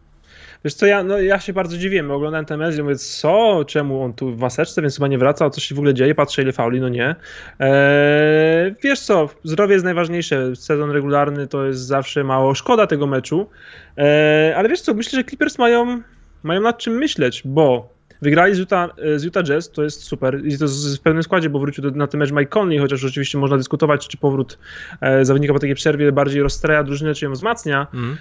Speaker 2: Wiesz co, ja, no, ja się bardzo dziwiłem, oglądałem ten mecz i mówię, co, czemu on tu w maseczce, więc chyba nie wraca, co się w ogóle dzieje, patrzę ile fauli, no nie. Eee, wiesz co, zdrowie jest najważniejsze, sezon regularny to jest zawsze mało, szkoda tego meczu, eee, ale wiesz co, myślę, że Clippers mają, mają nad czym myśleć, bo Wygrali z Utah, z Utah Jazz, to jest super i to w pełnym składzie, bo wrócił na ten mecz Mike Conley, chociaż oczywiście można dyskutować, czy powrót e, zawodnika po takiej przerwie bardziej rozstraja drużynę, czy ją wzmacnia. Mm.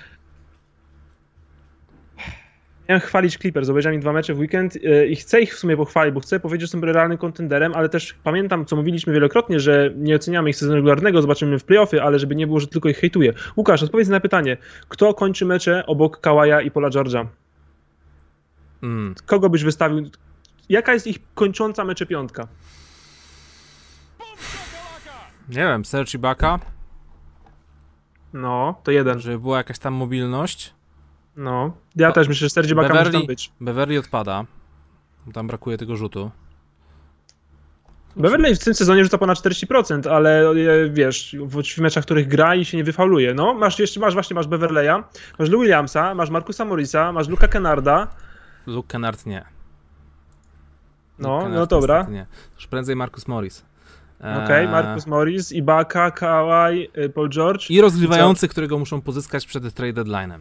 Speaker 2: Miałem chwalić Clippers, obejrzałem ich dwa mecze w weekend e, i chcę ich w sumie pochwalić, bo chcę powiedzieć, że są realnym kontenderem, ale też pamiętam, co mówiliśmy wielokrotnie, że nie oceniamy ich sezonu regularnego, zobaczymy w playoffy, ale żeby nie było, że tylko ich hejtuje. Łukasz, odpowiedz na pytanie, kto kończy mecze obok Kawaja i Pola George'a? Mm. Kogo byś wystawił? Jaka jest ich kończąca mecze piątka?
Speaker 1: Nie wiem, Serge Ibaka?
Speaker 2: No, to jeden.
Speaker 1: Żeby była jakaś tam mobilność?
Speaker 2: No, ja to też myślę, że Sergi Baka może tam być.
Speaker 1: Beverly odpada. Tam brakuje tego rzutu.
Speaker 2: Beverly w tym sezonie rzuca ponad 40%, ale e, wiesz, w meczach, w których gra i się nie wyfauluje. No, masz jeszcze, masz właśnie, masz Beverleya, masz Lou Williamsa, masz Markusa Morrisa, masz Luka Kennarda.
Speaker 1: Luke Kennard nie.
Speaker 2: No, Kennard no dobra.
Speaker 1: Nie. Już prędzej Marcus Morris.
Speaker 2: Okej, okay, Marcus Morris, Ibaka, Kawhi, y, Paul George.
Speaker 1: I rozgrywający, którego muszą pozyskać przed trade deadline'em.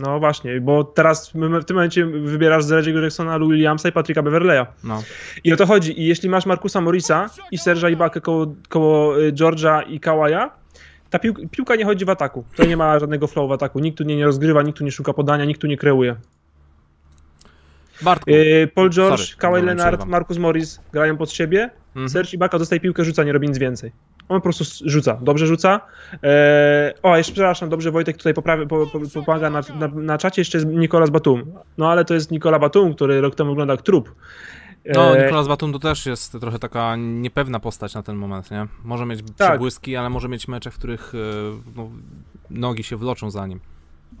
Speaker 2: No właśnie, bo teraz w tym momencie wybierasz z Reggie'ego Jacksona, Lou Williamsa i Patricka Beverleya. No. I o to chodzi. I jeśli masz Markusa Morrisa i Serge'a Ibakę koło, koło y, George'a i Kawaja, ta pił piłka nie chodzi w ataku. To nie ma żadnego flow w ataku. Nikt tu nie, nie rozgrywa, nikt tu nie szuka podania, nikt tu nie kreuje.
Speaker 1: Bartku.
Speaker 2: Y, Paul George, Sorry, Kawhi Leonard, Marcus Morris grają pod siebie. Mhm. Serge Ibaka dostaje piłkę, rzuca, nie robi nic więcej. On po prostu rzuca, dobrze rzuca. Eee, o, jeszcze przepraszam, dobrze Wojtek tutaj poprawia, po, po, pomaga na, na, na czacie, jeszcze jest Nikolas Batum. No ale to jest Nikola Batum, który rok temu wygląda jak trup.
Speaker 1: Eee, no, Nikolas Batum to też jest trochę taka niepewna postać na ten moment, nie? Może mieć tak. przebłyski, ale może mieć mecze, w których e, no, nogi się wloczą za nim.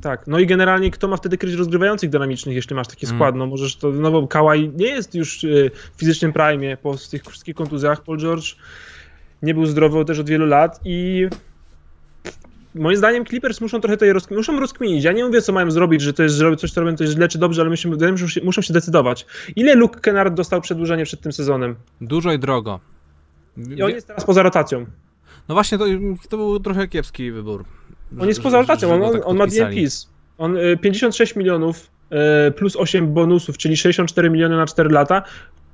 Speaker 2: Tak, no i generalnie kto ma wtedy kryć rozgrywających dynamicznych, jeśli masz taki mm. skład, no możesz to, no bo Kawhi nie jest już y, w fizycznym prime po tych wszystkich kontuzjach, Paul George nie był zdrowy też od wielu lat i moim zdaniem Clippers muszą trochę tutaj rozkminić, muszą rozkminić. Ja nie mówię, co mają zrobić, że to jest zrobić coś, co robią, to jest źle czy dobrze, ale myślę, muszą, się, muszą się decydować. Ile Luke Kennard dostał przedłużenie przed tym sezonem?
Speaker 1: Dużo i drogo.
Speaker 2: I on jest teraz poza rotacją.
Speaker 1: No właśnie, to, to był trochę kiepski wybór.
Speaker 2: On jest poza rotacją, on, tak on ma DMPs. On 56 y, milionów y, plus 8 bonusów, czyli 64 miliony na 4 lata.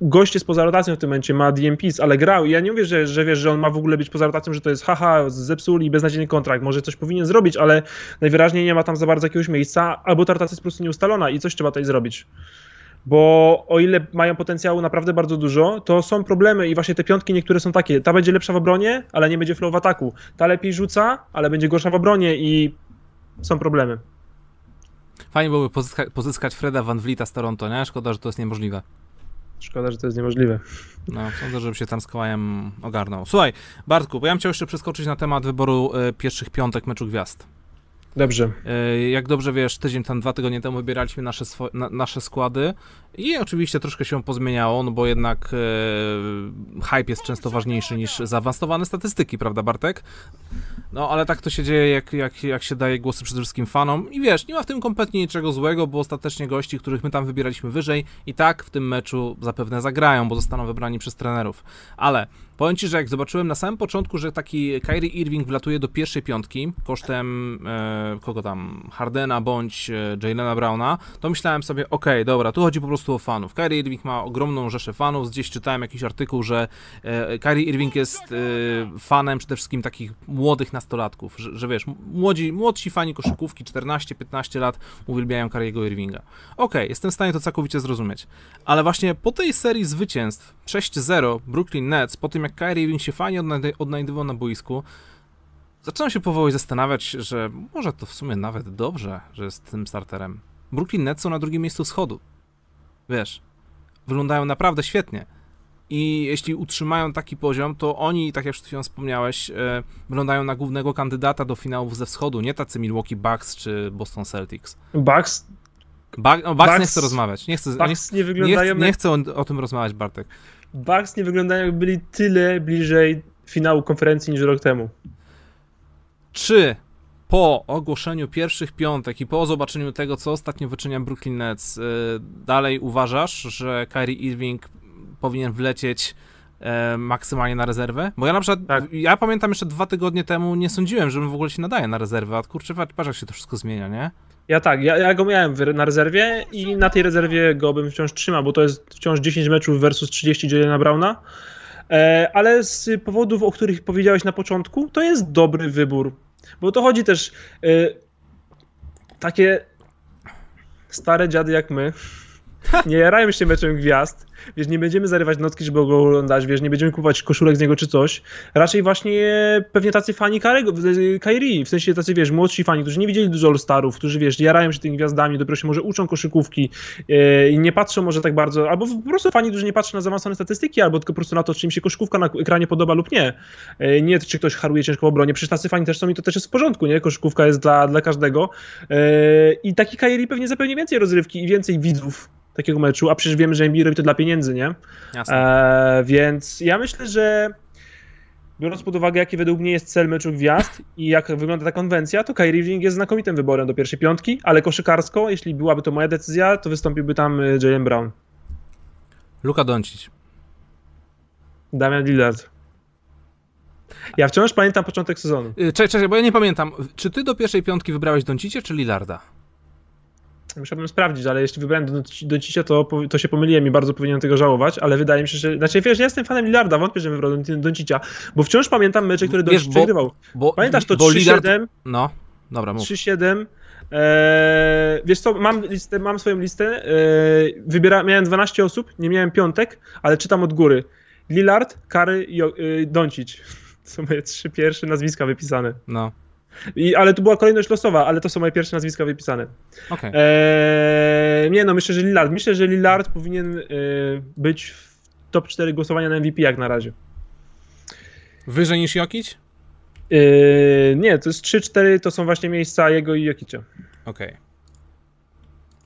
Speaker 2: Gość jest poza rotacją w tym momencie, ma DMPs, ale grał. I ja nie mówię, że, że wiesz, że on ma w ogóle być poza rotacją, że to jest haha, zepsuli beznadziejny kontrakt. Może coś powinien zrobić, ale najwyraźniej nie ma tam za bardzo jakiegoś miejsca, albo ta rotacja jest po prostu nieustalona i coś trzeba tutaj zrobić bo o ile mają potencjału naprawdę bardzo dużo, to są problemy i właśnie te piątki niektóre są takie, ta będzie lepsza w obronie, ale nie będzie flow w ataku, ta lepiej rzuca, ale będzie gorsza w obronie i są problemy.
Speaker 1: Fajnie byłoby pozyska pozyskać Freda Van Vlieta z Toronto, nie? Szkoda, że to jest niemożliwe.
Speaker 2: Szkoda, że to jest niemożliwe.
Speaker 1: No, sądzę, żeby się tam z Kołajem ogarnął. Słuchaj, Bartku, bo ja bym chciał jeszcze przeskoczyć na temat wyboru y, pierwszych piątek meczu gwiazd.
Speaker 2: Dobrze.
Speaker 1: E, jak dobrze wiesz, tydzień tam, dwa tygodnie temu wybieraliśmy nasze, na, nasze składy i oczywiście troszkę się pozmieniało, no bo jednak e, hype jest często ważniejszy niż zaawansowane statystyki, prawda Bartek? No ale tak to się dzieje, jak, jak, jak się daje głosy przede wszystkim fanom i wiesz, nie ma w tym kompletnie niczego złego, bo ostatecznie gości, których my tam wybieraliśmy wyżej i tak w tym meczu zapewne zagrają, bo zostaną wybrani przez trenerów. Ale Powiem ci, że jak zobaczyłem na samym początku, że taki Kyrie Irving wlatuje do pierwszej piątki kosztem e, kogo tam, Hardena bądź e, Jalena Browna, to myślałem sobie, okej, okay, dobra, tu chodzi po prostu o fanów. Kyrie Irving ma ogromną rzeszę fanów, gdzieś czytałem jakiś artykuł, że e, Kyrie Irving jest e, fanem przede wszystkim takich młodych nastolatków, że, że wiesz, młodzi, młodsi fani koszykówki, 14-15 lat uwielbiają Kyriego Irvinga. Okej, okay, jestem w stanie to całkowicie zrozumieć, ale właśnie po tej serii zwycięstw 6-0 Brooklyn Nets, po tym jak Kyrie Irving się fajnie odnajdywał na boisku, zacząłem się powoli zastanawiać, że może to w sumie nawet dobrze, że jest tym starterem. Brooklyn Nets są na drugim miejscu wschodu. Wiesz, wyglądają naprawdę świetnie. I jeśli utrzymają taki poziom, to oni, tak jak przed chwilą wspomniałeś, e, wyglądają na głównego kandydata do finałów ze wschodu, nie tacy Milwaukee Bucks czy Boston Celtics.
Speaker 2: Bucks?
Speaker 1: Ba no, Bucks, Bucks nie chcę rozmawiać. Nie chcę,
Speaker 2: Bucks
Speaker 1: nie,
Speaker 2: nie, wyglądają
Speaker 1: nie, nie chcę o, o, tym rozmawiać, Bartek.
Speaker 2: Bucks nie wyglądają jak byli tyle bliżej finału konferencji niż rok temu.
Speaker 1: Czy po ogłoszeniu pierwszych piątek i po zobaczeniu tego, co ostatnio wyczynia Brooklyn Nets, yy, dalej uważasz, że Kyrie Irving powinien wlecieć e, maksymalnie na rezerwę? Bo ja na przykład, tak. ja pamiętam jeszcze dwa tygodnie temu nie sądziłem, że w ogóle się nadaje na rezerwę, a kurczę, patrz jak się to wszystko zmienia, nie?
Speaker 2: Ja tak, ja, ja go miałem na rezerwie i na tej rezerwie go bym wciąż trzymał, bo to jest wciąż 10 meczów versus 30 Jalena Browna, e, ale z powodów, o których powiedziałeś na początku, to jest dobry wybór, bo to chodzi też e, takie stare dziady jak my, *laughs* nie jarają się meczem gwiazd, wiesz, nie będziemy zarywać nocki, żeby go oglądać, wiesz, nie będziemy kupować koszulek z niego czy coś. Raczej właśnie pewnie tacy fani Kairi, w sensie tacy, wiesz, młodsi fani, którzy nie widzieli dużo All-Starów, którzy, wiesz, jarają się tymi gwiazdami, dopiero się może uczą koszykówki yy, i nie patrzą może tak bardzo, albo po prostu fani, którzy nie patrzą na zaawansowane statystyki, albo tylko po prostu na to, czy im się koszykówka na ekranie podoba lub nie. Yy, nie, czy ktoś haruje ciężko w obronie, przecież tacy fani też są i to też jest w porządku, nie? Koszykówka jest dla, dla każdego. Yy, I taki Kairi pewnie zapewni więcej rozrywki i więcej widzów takiego meczu, a przecież wiemy, że NBA robi to dla pieniędzy, nie? E, więc ja myślę, że biorąc pod uwagę, jaki według mnie jest cel meczu gwiazd i jak wygląda ta konwencja, to Kyrie Irving jest znakomitym wyborem do pierwszej piątki, ale koszykarsko, jeśli byłaby to moja decyzja, to wystąpiłby tam e, Jalen Brown.
Speaker 1: Luka Doncic.
Speaker 2: Damian Lillard. Ja wciąż pamiętam początek sezonu.
Speaker 1: E, czekaj, czekaj, bo ja nie pamiętam. Czy ty do pierwszej piątki wybrałeś Doncicie czy Lillarda?
Speaker 2: Musiałbym sprawdzić, ale jeśli wybrałem do, do dzisiaj, to, to się pomyliłem i bardzo powinienem tego żałować, ale wydaje mi się, że... Znaczy, wiesz, ja jestem fanem Lillarda, wątpię, że wybrał Doncicia, bo wciąż pamiętam mecze, które Doncic przegrywał. Pamiętasz to 3-7? Lillard...
Speaker 1: No, dobra, mów.
Speaker 2: 3-7. Eee, wiesz co, mam, listę, mam swoją listę, eee, wybiera, miałem 12 osób, nie miałem piątek, ale czytam od góry. Lillard, Kary i yy, Doncic. *laughs* To są moje trzy pierwsze nazwiska wypisane.
Speaker 1: No.
Speaker 2: I, ale to była kolejność losowa, ale to są moje pierwsze nazwiska wypisane.
Speaker 1: Okay.
Speaker 2: Eee, nie no, myślę, że Lillard. Myślę, że Lillard powinien e, być w top 4 głosowania na MVP jak na razie.
Speaker 1: Wyżej niż Jokic?
Speaker 2: Eee, nie, to jest 3-4 to są właśnie miejsca jego i Jokicia.
Speaker 1: Okej. Okay.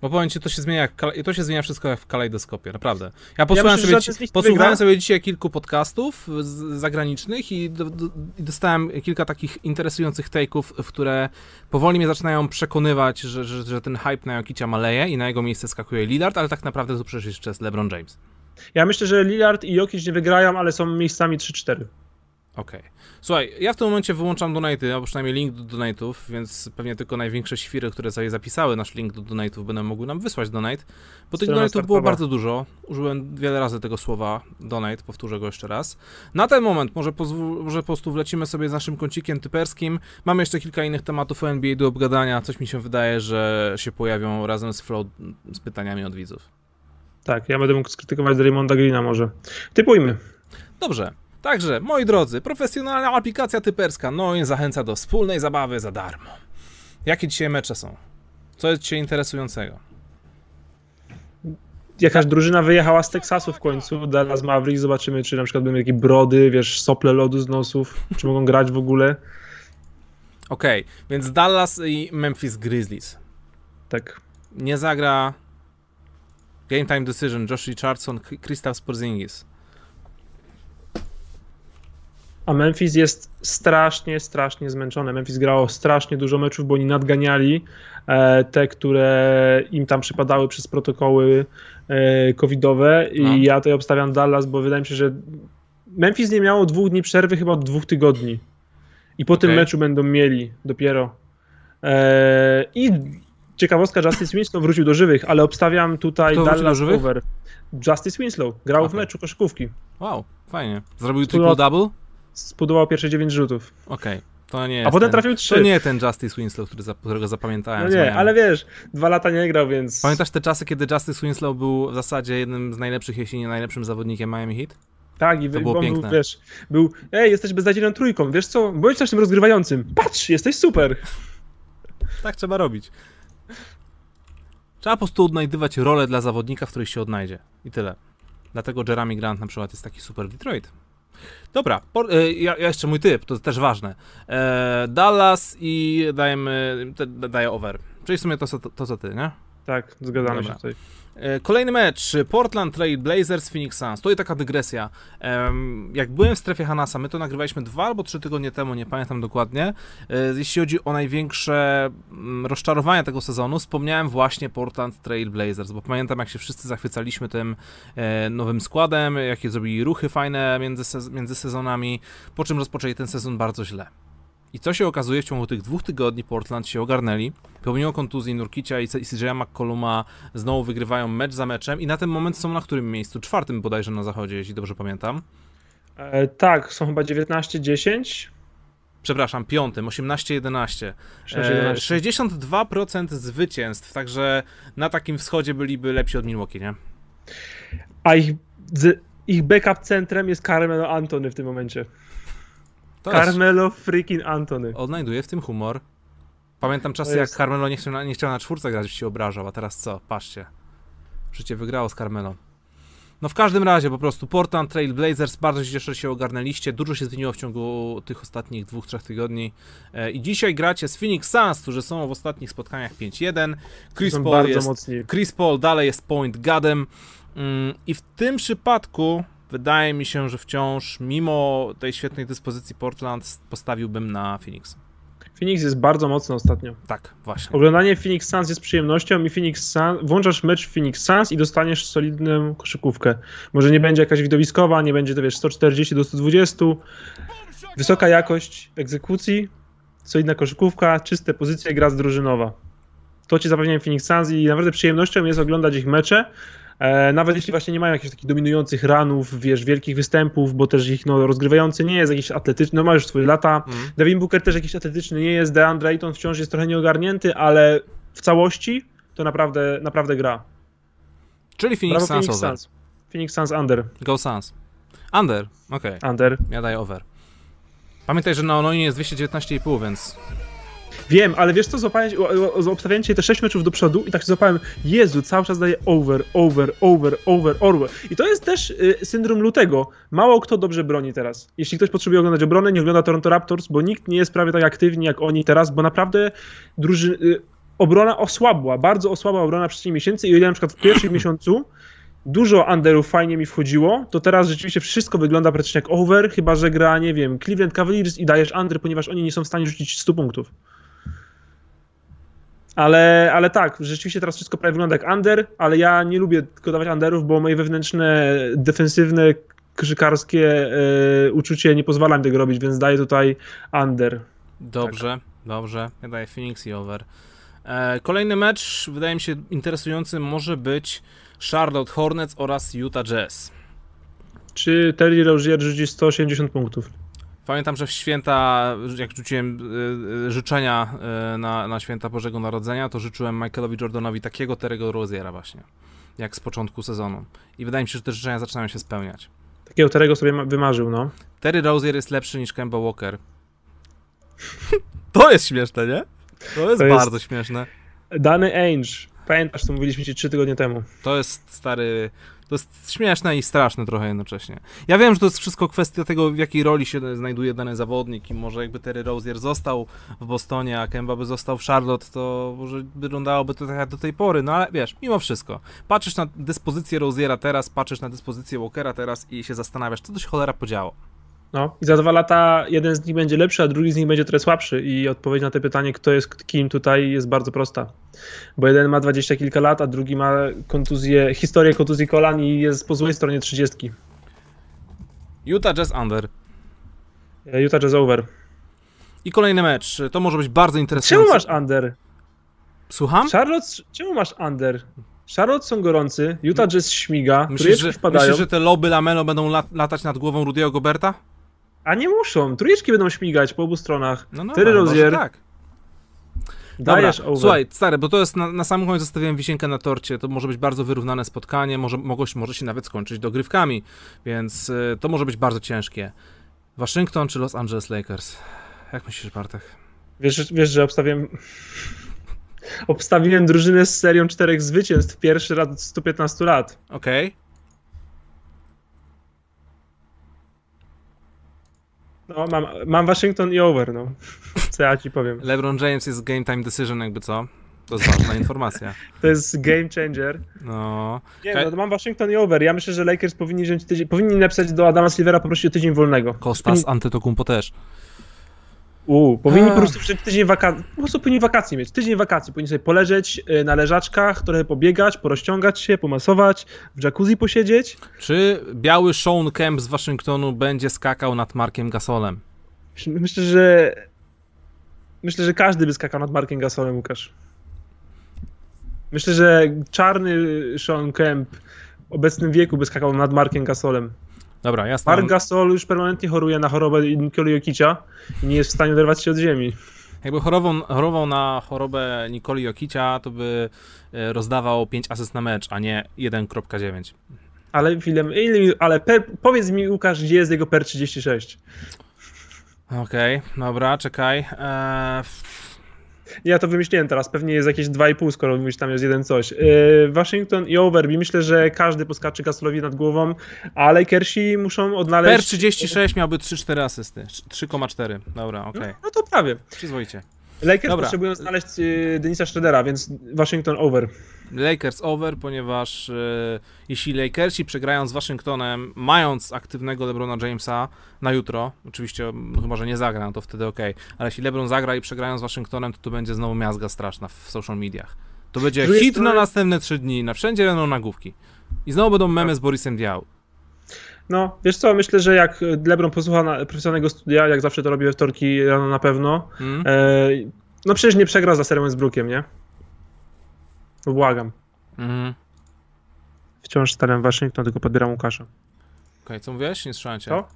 Speaker 1: Bo powiem ci, to się zmienia, jak, to się zmienia wszystko jak w kalejdoskopie, naprawdę. Ja posłuchałem, ja myślę, sobie, posłuchałem sobie dzisiaj kilku podcastów zagranicznych i, do, do, i, dostałem kilka takich interesujących take'ów, w które powoli mnie zaczynają przekonywać, że, że, że ten hype na Jokicia maleje i na jego miejsce skakuje Lillard, ale tak naprawdę to przecież jeszcze jest LeBron James.
Speaker 2: Ja myślę, że Lillard i Jokic nie wygrają, ale są miejscami 3-4.
Speaker 1: Okej. Okay. Słuchaj, ja w tym momencie wyłączam donaty, albo przynajmniej link do donatów, więc pewnie tylko największe świry, które sobie zapisały nasz link do donatów, będą mogły nam wysłać donate, bo tych donatów było bardzo dużo. Użyłem wiele razy tego słowa donate, powtórzę go jeszcze raz. Na ten moment może, może po prostu wlecimy sobie z naszym kącikiem typerskim. Mamy jeszcze kilka innych tematów o NBA do obgadania. Coś mi się wydaje, że się pojawią razem z Flow z pytaniami od widzów.
Speaker 2: Tak, ja będę mógł skrytykować Raymonda Greena może. Typujmy.
Speaker 1: Dobrze. Także, moi drodzy, profesjonalna aplikacja typerska no i zachęca do wspólnej zabawy za darmo. Jakie dzisiaj mecze są? Co jest dzisiaj interesującego?
Speaker 2: Jakaś drużyna wyjechała z Teksasu w końcu, Dallas Mavericks, zobaczymy, czy na przykład będą jakieś brody, wiesz, sople lodu z nosów, czy mogą grać w ogóle.
Speaker 1: Okej, okay, więc Dallas i Memphis Grizzlies.
Speaker 2: Tak.
Speaker 1: Nie zagra Game Time Decision, Josh Richardson, Kristaps Porzingis.
Speaker 2: A Memphis jest strasznie, strasznie zmęczone. Memphis grało strasznie dużo meczów, bo oni nadganiali e, te, które im tam przypadały przez protokoły e, covidowe i no. ja tutaj obstawiam Dallas, bo wydaje mi się, że Memphis nie miało dwóch dni przerwy chyba od dwóch tygodni. I po tym
Speaker 1: Okej.
Speaker 2: meczu będą mieli dopiero. Eee, I ciekawostka, Justice Winslow wrócił do żywych, ale obstawiam tutaj
Speaker 1: Kto
Speaker 2: Dallas over. Justice Winslow grał w
Speaker 1: Okej.
Speaker 2: meczu koszykówki.
Speaker 1: Wow, fajnie. Zrobił
Speaker 2: Studiował-
Speaker 1: triple-double?
Speaker 2: Zbudował pierwsze 9 rzutów.
Speaker 1: Okej, to nie
Speaker 2: A potem
Speaker 1: ten,
Speaker 2: trafił
Speaker 1: To
Speaker 2: trzy.
Speaker 1: nie ten Justice Winslow, który, za- którego zapamiętałem.
Speaker 2: No nie, ale wiesz, dwa lata nie grał, więc.
Speaker 1: Pamiętasz te czasy, kiedy Justice Winslow był w zasadzie jednym z najlepszych, jeśli nie najlepszym zawodnikiem Miami Heat?
Speaker 2: Tak, i wy-
Speaker 1: było piękne.
Speaker 2: był, wiesz, był, ej, jesteś beznadziejną trójką, wiesz co, bądź też tym rozgrywającym. Patrz, jesteś super. *laughs*
Speaker 1: Tak trzeba robić. Trzeba po prostu odnajdywać rolę dla zawodnika, w której się odnajdzie. I tyle. Dlatego Jeremy Grant na przykład jest taki super Detroit. Dobra, por, e, ja, jeszcze mój typ, to też ważne. E, Dallas i dajemy, te, daję over. Czyli w sumie to, co- to, to co ty, nie?
Speaker 2: Tak, zgadzamy
Speaker 1: Dobra.
Speaker 2: się tutaj.
Speaker 1: E, Kolejny mecz, Portland Trail Blazers, Phoenix Suns. Tutaj taka dygresja. Jak byłem w strefie Hanasa, my to nagrywaliśmy dwa albo trzy tygodnie temu, nie pamiętam dokładnie. E, Jeśli chodzi o największe mm, rozczarowania tego sezonu, wspomniałem właśnie Portland Trail Blazers, bo pamiętam jak się wszyscy zachwycaliśmy tym e, nowym składem, jakie zrobili ruchy fajne między, między sezonami, po czym rozpoczęli ten sezon bardzo źle. I co się okazuje, w ciągu tych dwóch tygodni Portland się ogarnęli. Pomimo kontuzji Nurkicia i CJ'a McColluma znowu wygrywają mecz za meczem i na ten moment są na którym miejscu? Czwartym bodajże na zachodzie, jeśli dobrze pamiętam.
Speaker 2: E, tak, są chyba 19-10.
Speaker 1: Przepraszam, piątym, 18-11.
Speaker 2: 6-11.
Speaker 1: E, 62% zwycięstw, także na takim wschodzie byliby lepsi od Milwaukee, nie?
Speaker 2: A ich, z, ich backup centrem jest Carmelo Antony w tym momencie.
Speaker 1: Jest,
Speaker 2: Carmelo freaking Antony.
Speaker 1: odnajduję w tym humor. Pamiętam czasy, jak Carmelo nie chciał, na, nie chciał na czwórce grać, się obrażał, a teraz co? Patrzcie. Życie wygrało z Carmelo. No w każdym razie po prostu Portland Trail Blazers bardzo się cieszę, że się ogarnęliście. Dużo się zmieniło w ciągu tych ostatnich dwóch, trzech tygodni. E, I dzisiaj gracie z Phoenix Suns, którzy są w ostatnich spotkaniach 5-1. Chris Paul jest. Chris Paul dalej jest point guardem mm, i w tym przypadku wydaje mi się, że wciąż mimo tej świetnej dyspozycji Portland postawiłbym na Phoenix.
Speaker 2: Phoenix jest bardzo mocny ostatnio.
Speaker 1: Tak, właśnie.
Speaker 2: Oglądanie Phoenix Suns jest przyjemnością i Phoenix Suns, włączasz mecz Phoenix Suns i dostaniesz solidną koszykówkę. Może nie będzie jakaś widowiskowa, nie będzie to wiesz 140 do 120. Wysoka jakość egzekucji, solidna koszykówka, czyste pozycje, gra zdrużynowa. To ci zapewniają Phoenix Suns i naprawdę przyjemnością jest oglądać ich mecze. E, nawet jeśli właśnie nie mają jakichś takich dominujących ranów, wiesz, wielkich występów, bo też ich no, rozgrywający nie jest jakiś atletyczny, no ma już swoje lata.
Speaker 1: Mhm.
Speaker 2: Devin Booker też jakiś atletyczny nie jest, DeAndre Ayton wciąż jest trochę nieogarnięty, ale w całości to naprawdę, naprawdę gra.
Speaker 1: Czyli Phoenix Suns
Speaker 2: Phoenix
Speaker 1: over.
Speaker 2: Suns. Phoenix Suns under.
Speaker 1: Go Suns. Under, okej.
Speaker 2: Under.
Speaker 1: Ja daję over. Pamiętaj, że na Ononie jest 219,5, więc
Speaker 2: Wiem, ale wiesz co, złapałem, obstawiałem te 6 meczów do przodu i tak się złapałem, Jezu, cały czas daje over, over, over, over, over. I to jest też y, syndrom lutego. Mało kto dobrze broni teraz. Jeśli ktoś potrzebuje oglądać obronę, nie ogląda Toronto Raptors, bo nikt nie jest prawie tak aktywny jak oni teraz, bo naprawdę druży, y, obrona osłabła, bardzo osłabła obrona przez 7 miesięcy i o ile na przykład w pierwszym miesiącu dużo underów fajnie mi wchodziło, to teraz rzeczywiście wszystko wygląda praktycznie jak over, chyba że gra, nie wiem, Cleveland Cavaliers i dajesz under, ponieważ oni nie są w stanie rzucić 100 punktów. Ale, ale tak, rzeczywiście teraz wszystko prawie wygląda jak under, ale ja nie lubię tylko dawać underów, bo moje wewnętrzne, defensywne, koszykarskie e, uczucie nie pozwala mi tego robić, więc daję tutaj under.
Speaker 1: dobrze, dobrze. Ja daję Phoenix i over. E, kolejny mecz, wydaje mi się interesujący, może być Charlotte Hornets oraz Utah Jazz.
Speaker 2: Czy Terry Rozier rzuci 180 punktów?
Speaker 1: Pamiętam, że w święta, jak rzuciłem y, y, życzenia y, na, na święta Bożego Narodzenia, to życzyłem Michaelowi Jordanowi takiego Terry'ego Roziera właśnie, jak z początku sezonu. I wydaje mi się, że te życzenia zaczynają się spełniać.
Speaker 2: Takiego Terry'ego sobie ma- wymarzył, no.
Speaker 1: Terry Rozier jest lepszy niż Kemba Walker. *laughs* to jest śmieszne, nie? To jest
Speaker 2: To jest-
Speaker 1: bardzo śmieszne.
Speaker 2: Dany Ainge, pamiętasz, co mówiliśmy ci 3 tygodnie temu.
Speaker 1: To jest stary. To jest śmieszne i straszne trochę jednocześnie. Ja wiem, że to jest wszystko kwestia tego, w jakiej roli się znajduje dany zawodnik i może jakby Terry Rozier został w Bostonie, a Kemba by został w Charlotte, to może wyglądałoby to tak jak do tej pory, no ale wiesz, mimo wszystko. Patrzysz na dyspozycję Roziera teraz, patrzysz na dyspozycję Walkera teraz i się zastanawiasz, co to się cholera podziało.
Speaker 2: No i za dwa lata jeden z nich będzie lepszy, a drugi z nich będzie trochę słabszy. I odpowiedź na to pytanie, kto jest kim tutaj, jest bardzo prosta. Bo jeden ma dwadzieścia kilka lat, a drugi ma kontuzję, historię kontuzji kolan i jest po złej stronie trzydziestki.
Speaker 1: Utah Jazz under.
Speaker 2: E, Utah Jazz over.
Speaker 1: I kolejny mecz. To może być bardzo interesujący.
Speaker 2: Czemu masz under?
Speaker 1: Słucham?
Speaker 2: Charlotte, czemu masz under? Charlotte są gorący, Utah Jazz śmiga,
Speaker 1: Myślisz, że,
Speaker 2: wpadają,
Speaker 1: myślisz, że te loby Lamelo będą lat, latać nad głową Rudiego Goberta?
Speaker 2: A nie muszą. Trójeczki będą śmigać po obu stronach.
Speaker 1: No, no,
Speaker 2: Terry
Speaker 1: może
Speaker 2: Rozier,
Speaker 1: tak. Dobra,
Speaker 2: dajesz over.
Speaker 1: słuchaj, stary, bo to jest na, na samym końcu zostawiłem wisienkę na torcie, to może być bardzo wyrównane spotkanie, może, mogło, może się nawet skończyć dogrywkami, więc y, to może być bardzo ciężkie. Waszyngton czy Los Angeles Lakers? Jak myślisz, Bartek?
Speaker 2: Wiesz, wiesz, że obstawiłem... *laughs* Obstawiłem drużynę z serią czterech zwycięstw pierwszy raz od 115 lat.
Speaker 1: Okej.
Speaker 2: No, mam, mam Waszyngton i over, no. Co ja ci powiem.
Speaker 1: LeBron James jest game time decision, jakby co? To jest ważna informacja. *laughs*
Speaker 2: To jest game changer.
Speaker 1: No.
Speaker 2: Nie, no to mam Waszyngton i over. Ja myślę, że Lakers powinni wziąć tydzień, powinni napisać do Adama Silvera poprosić o tydzień wolnego.
Speaker 1: Kostas Antetokounmpo też.
Speaker 2: U, powinni
Speaker 1: Ach.
Speaker 2: po prostu wziąć tydzień wakacji, po prostu powinni wakacje mieć. Tydzień wakacji, powinni sobie poleżeć y, na leżaczkach, trochę pobiegać, porozciągać się, pomasować, w jacuzzi posiedzieć.
Speaker 1: Czy biały Sean Kemp z Waszyngtonu będzie skakał nad Markiem Gasolem?
Speaker 2: Myślę, że myślę, że każdy by skakał nad Markiem Gasolem, Łukasz. Myślę, że czarny Sean Kemp w obecnym wieku by skakał nad Markiem Gasolem.
Speaker 1: Dobra, ja staram,
Speaker 2: Mark Gasol już permanentnie choruje na chorobę Nikoli Jokicia i nie jest w stanie oderwać się od ziemi.
Speaker 1: Jakby chorował, chorował na chorobę Nikoli Jokicia, to by e, rozdawał 5 asyst na mecz, a nie 1.9.
Speaker 2: Ale mi- ale per, powiedz mi Łukasz, gdzie jest jego per 36?
Speaker 1: Okej, dobra, czekaj. Eee,
Speaker 2: Ja to wymyśliłem teraz, pewnie jest jakieś 2,5, skoro mówisz, tam jest jeden coś. Yy, Waszyngton i Overby, myślę, że każdy poskacze Gasolowi nad głową, a Lakersi muszą odnaleźć...
Speaker 1: per 36 miałby 3-4 asysty. 3,4. Dobra, okej.
Speaker 2: No to prawie.
Speaker 1: Przyzwoicie.
Speaker 2: Lakers
Speaker 1: Dobra.
Speaker 2: potrzebują znaleźć yy, Denisa Schroedera, więc Waszyngton over.
Speaker 1: Lakers over, ponieważ e, jeśli Lakersi przegrają z Waszyngtonem, mając aktywnego LeBrona Jamesa na jutro, oczywiście no, chyba, że nie zagra, no to wtedy ok, ale jeśli LeBron zagra i przegrają z Waszyngtonem, to to będzie znowu miazga straszna w social mediach. To będzie hit na następne trzy dni, na wszędzie będą nagłówki. I znowu będą memy z Borisem Diaw.
Speaker 2: No, wiesz co, myślę, że jak LeBron posłucha na profesjonalnego studia, jak zawsze to robi we wtorki rano na pewno,
Speaker 1: Hmm?
Speaker 2: e, no przecież nie przegra za serią z Brookiem, nie? Błagam.
Speaker 1: Mhm.
Speaker 2: Wciąż stawiam Waszyngton, tylko podbieram Łukasza.
Speaker 1: Okej, co mówiłeś? Nie słyszałem cię.
Speaker 2: Co?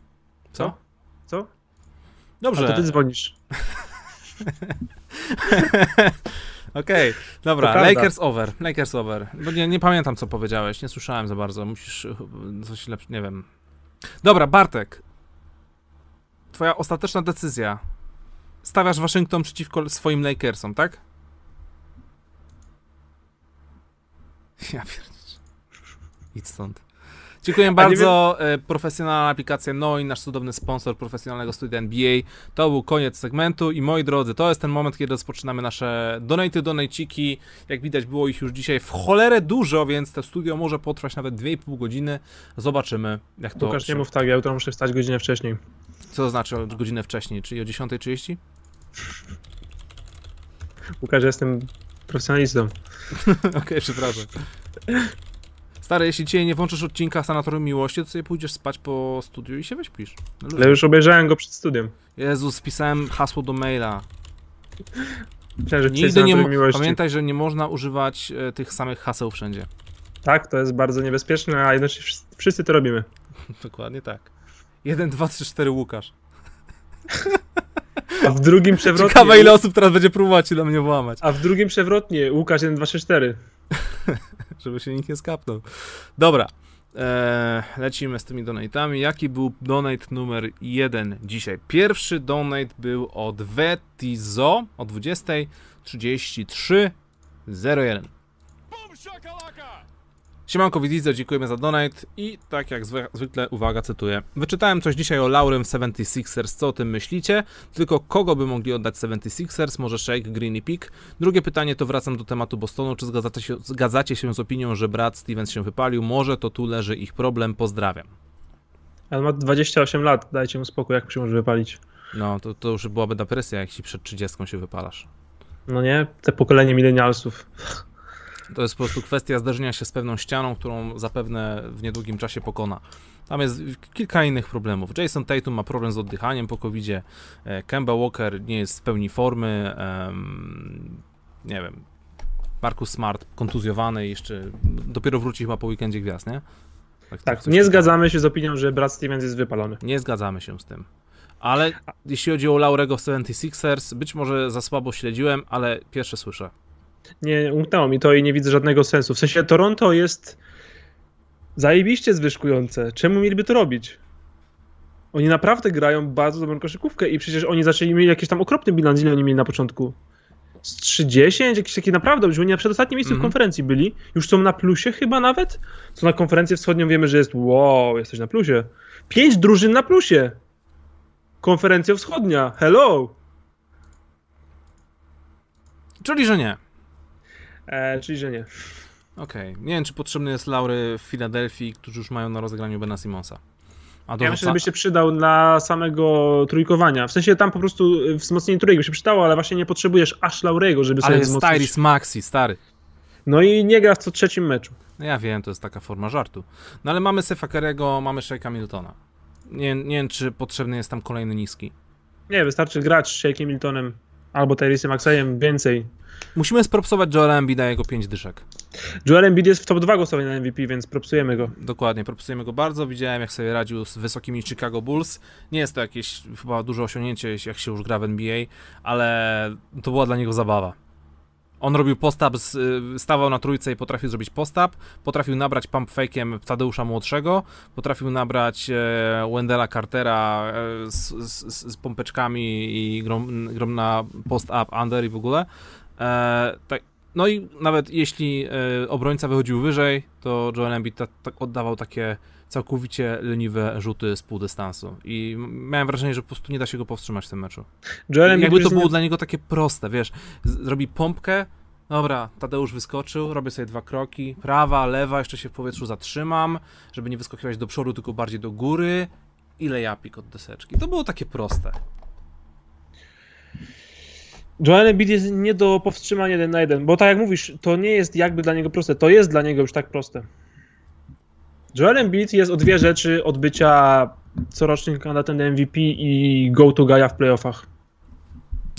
Speaker 1: Co?
Speaker 2: Co? A
Speaker 1: Dobrze.
Speaker 2: to ty dzwonisz. *laughs*
Speaker 1: Okej, dobra,
Speaker 2: To prawda.
Speaker 1: Lakers over, Lakers over. Bo nie, nie pamiętam co powiedziałeś, nie słyszałem za bardzo, musisz y, coś lepsze, nie wiem. Dobra, Bartek. Twoja ostateczna decyzja. Stawiasz Waszyngton przeciwko swoim Lakersom, tak? Ja pierdolę. Idź stąd. Dziękuję bardzo. E, Profesjonalna aplikacja Noin, nasz cudowny sponsor profesjonalnego studia NBA. To był koniec segmentu i moi drodzy, to jest ten moment, kiedy rozpoczynamy nasze donaty, donajciki. Jak widać, było ich już dzisiaj w cholerę dużo, więc to studio może potrwać nawet 2,5 godziny. Zobaczymy, jak to...
Speaker 2: Łukasz, nie mów tak, ja jutro muszę wstać godzinę wcześniej.
Speaker 1: Co to znaczy godzinę wcześniej, czyli o 10.30?
Speaker 2: Łukasz, ja jestem profesjonalistą. *laughs*
Speaker 1: Okej, przepraszam. Stary, jeśli dzisiaj nie włączysz odcinka Sanatorium Miłości, to sobie pójdziesz spać po studiu i się wyśpisz. No.
Speaker 2: Ale już obejrzałem go przed studiem.
Speaker 1: Jezus, wpisałem hasło do maila.
Speaker 2: Myślałem, że
Speaker 1: Nigdy
Speaker 2: pisałem
Speaker 1: nie mo-
Speaker 2: miłości.
Speaker 1: Pamiętaj, że nie można używać e, tych samych haseł wszędzie.
Speaker 2: Tak, to jest bardzo niebezpieczne, a jednocześnie wszyscy- wszyscy to robimy. *laughs*
Speaker 1: Dokładnie tak. 1, 2, 3, 4 Łukasz.
Speaker 2: A w drugim *laughs* przewrotnie...
Speaker 1: Ciekawe ile osób teraz będzie próbować się do mnie włamać,
Speaker 2: A w drugim przewrotnie Łukasz 1, 2, 3, 4. *laughs*
Speaker 1: żeby się nikt nie skapnął. Dobra. Eee, lecimy z tymi donatami. Jaki był donate numer 1 dzisiaj? Pierwszy donate był od Vetizo o 20.33.01. Siemanko Widzizo, dziękujemy za donate i tak jak zwykle, uwaga, cytuję. Wyczytałem coś dzisiaj o Laurem w 76ers, co o tym myślicie? Tylko kogo by mogli oddać 76ers? Może Shake, Green i Pick? Drugie pytanie to wracam do tematu Bostonu, czy zgadzacie się, zgadzacie się z opinią, że brat Stevens się wypalił? Może to tu leży ich problem, pozdrawiam.
Speaker 2: Ale ma 28 lat, dajcie mu spokój, jak się może wypalić.
Speaker 1: No, to, to już byłaby depresja, ci przed 30 się wypalasz.
Speaker 2: No nie? Te pokolenie milenialsów.
Speaker 1: To jest po prostu kwestia zderzenia się z pewną ścianą, którą zapewne w niedługim czasie pokona. Tam jest kilka innych problemów. Jason Tatum ma problem z oddychaniem po covid -zie. Kemba Walker nie jest w pełni formy. Um, nie wiem. Marcus Smart kontuzjowany jeszcze dopiero wróci chyba po weekendzie gwiazd, nie?
Speaker 2: Tak, tak nie zgadzamy się z opinią, że Brad Stevens jest wypalony.
Speaker 1: Nie zgadzamy się z tym. Ale jeśli chodzi o Laurego 76ers, być może za słabo śledziłem, ale pierwsze słyszę.
Speaker 2: Nie, umknęło mi to i nie widzę żadnego sensu. W sensie Toronto jest zajebiście zwyżkujące. Czemu mieliby to robić? Oni naprawdę grają bardzo dobrą koszykówkę i przecież oni zaczęli mieć jakiś tam okropny bilans, ile oni mieli na początku. Z 30, jakieś takie naprawdę, oni na przedostatnim miejscu mm -hmm. w mhm. konferencji byli. Już są na plusie chyba nawet. Co na konferencję wschodnią wiemy, że jest wow, jesteś na plusie. Pięć drużyn na plusie. Konferencja wschodnia. Hello!
Speaker 1: Czyli, że nie.
Speaker 2: E, czyli, że nie.
Speaker 1: Okej. Okay. Nie wiem, czy potrzebny jest Laury w Filadelfii, którzy już mają na rozegraniu Bena Simonsa.
Speaker 2: A ja myślę, że by się przydał dla samego trójkowania. W sensie tam po prostu wzmocnienie trójki by się przydało, ale właśnie nie potrzebujesz aż Laurego, żeby
Speaker 1: ale
Speaker 2: sobie
Speaker 1: jest wzmocnić. Tyrese Maxi, stary.
Speaker 2: No i nie gra w co trzecim meczu.
Speaker 1: No ja wiem, to jest taka forma żartu. No ale mamy Sefa Kerego, mamy Shake'a Miltona. Nie, nie wiem, czy potrzebny jest tam kolejny niski.
Speaker 2: Nie, wystarczy grać z Shake'iem Miltonem albo Tyrisem Maxeyem więcej.
Speaker 1: Musimy spropsować Joela Embida jego 5 dyszek.
Speaker 2: Joel Embiid jest w top 2 głosowań na MVP, więc propsujemy go.
Speaker 1: Dokładnie, propsujemy go bardzo. Widziałem, jak sobie radził z wysokimi Chicago Bulls. Nie jest to jakieś chyba duże osiągnięcie, jak się już gra w NBA, ale to była dla niego zabawa. On robił postap, stawał na trójce i potrafił zrobić postap, potrafił nabrać pump fake'iem Tadeusza Młodszego, potrafił nabrać e, Wendela Cartera e, z, z, z, pompeczkami i grom, grom na post-up, under i w ogóle. E, tak, no i nawet jeśli e, obrońca wychodził wyżej, to Joel Embiid ta, ta, oddawał takie całkowicie leniwe rzuty z pół dystansu. I miałem wrażenie, że po prostu nie da się go powstrzymać w tym meczu. Joel Embiid Jakby to było nie... dla niego takie proste, wiesz, zrobi pompkę, dobra, Tadeusz wyskoczył, robię sobie dwa kroki, prawa, lewa, jeszcze się w powietrzu zatrzymam, żeby nie wyskakiwać do przodu, tylko bardziej do góry i lejapik od deseczki. To było takie proste.
Speaker 2: Joel Embiid jest nie do powstrzymania jeden na jeden, bo tak jak mówisz, to nie jest jakby dla niego proste, to jest dla niego już tak proste. Joel Embiid jest o dwie rzeczy od bycia corocznym kandydatem na MVP i go-to guy'a w playoffach.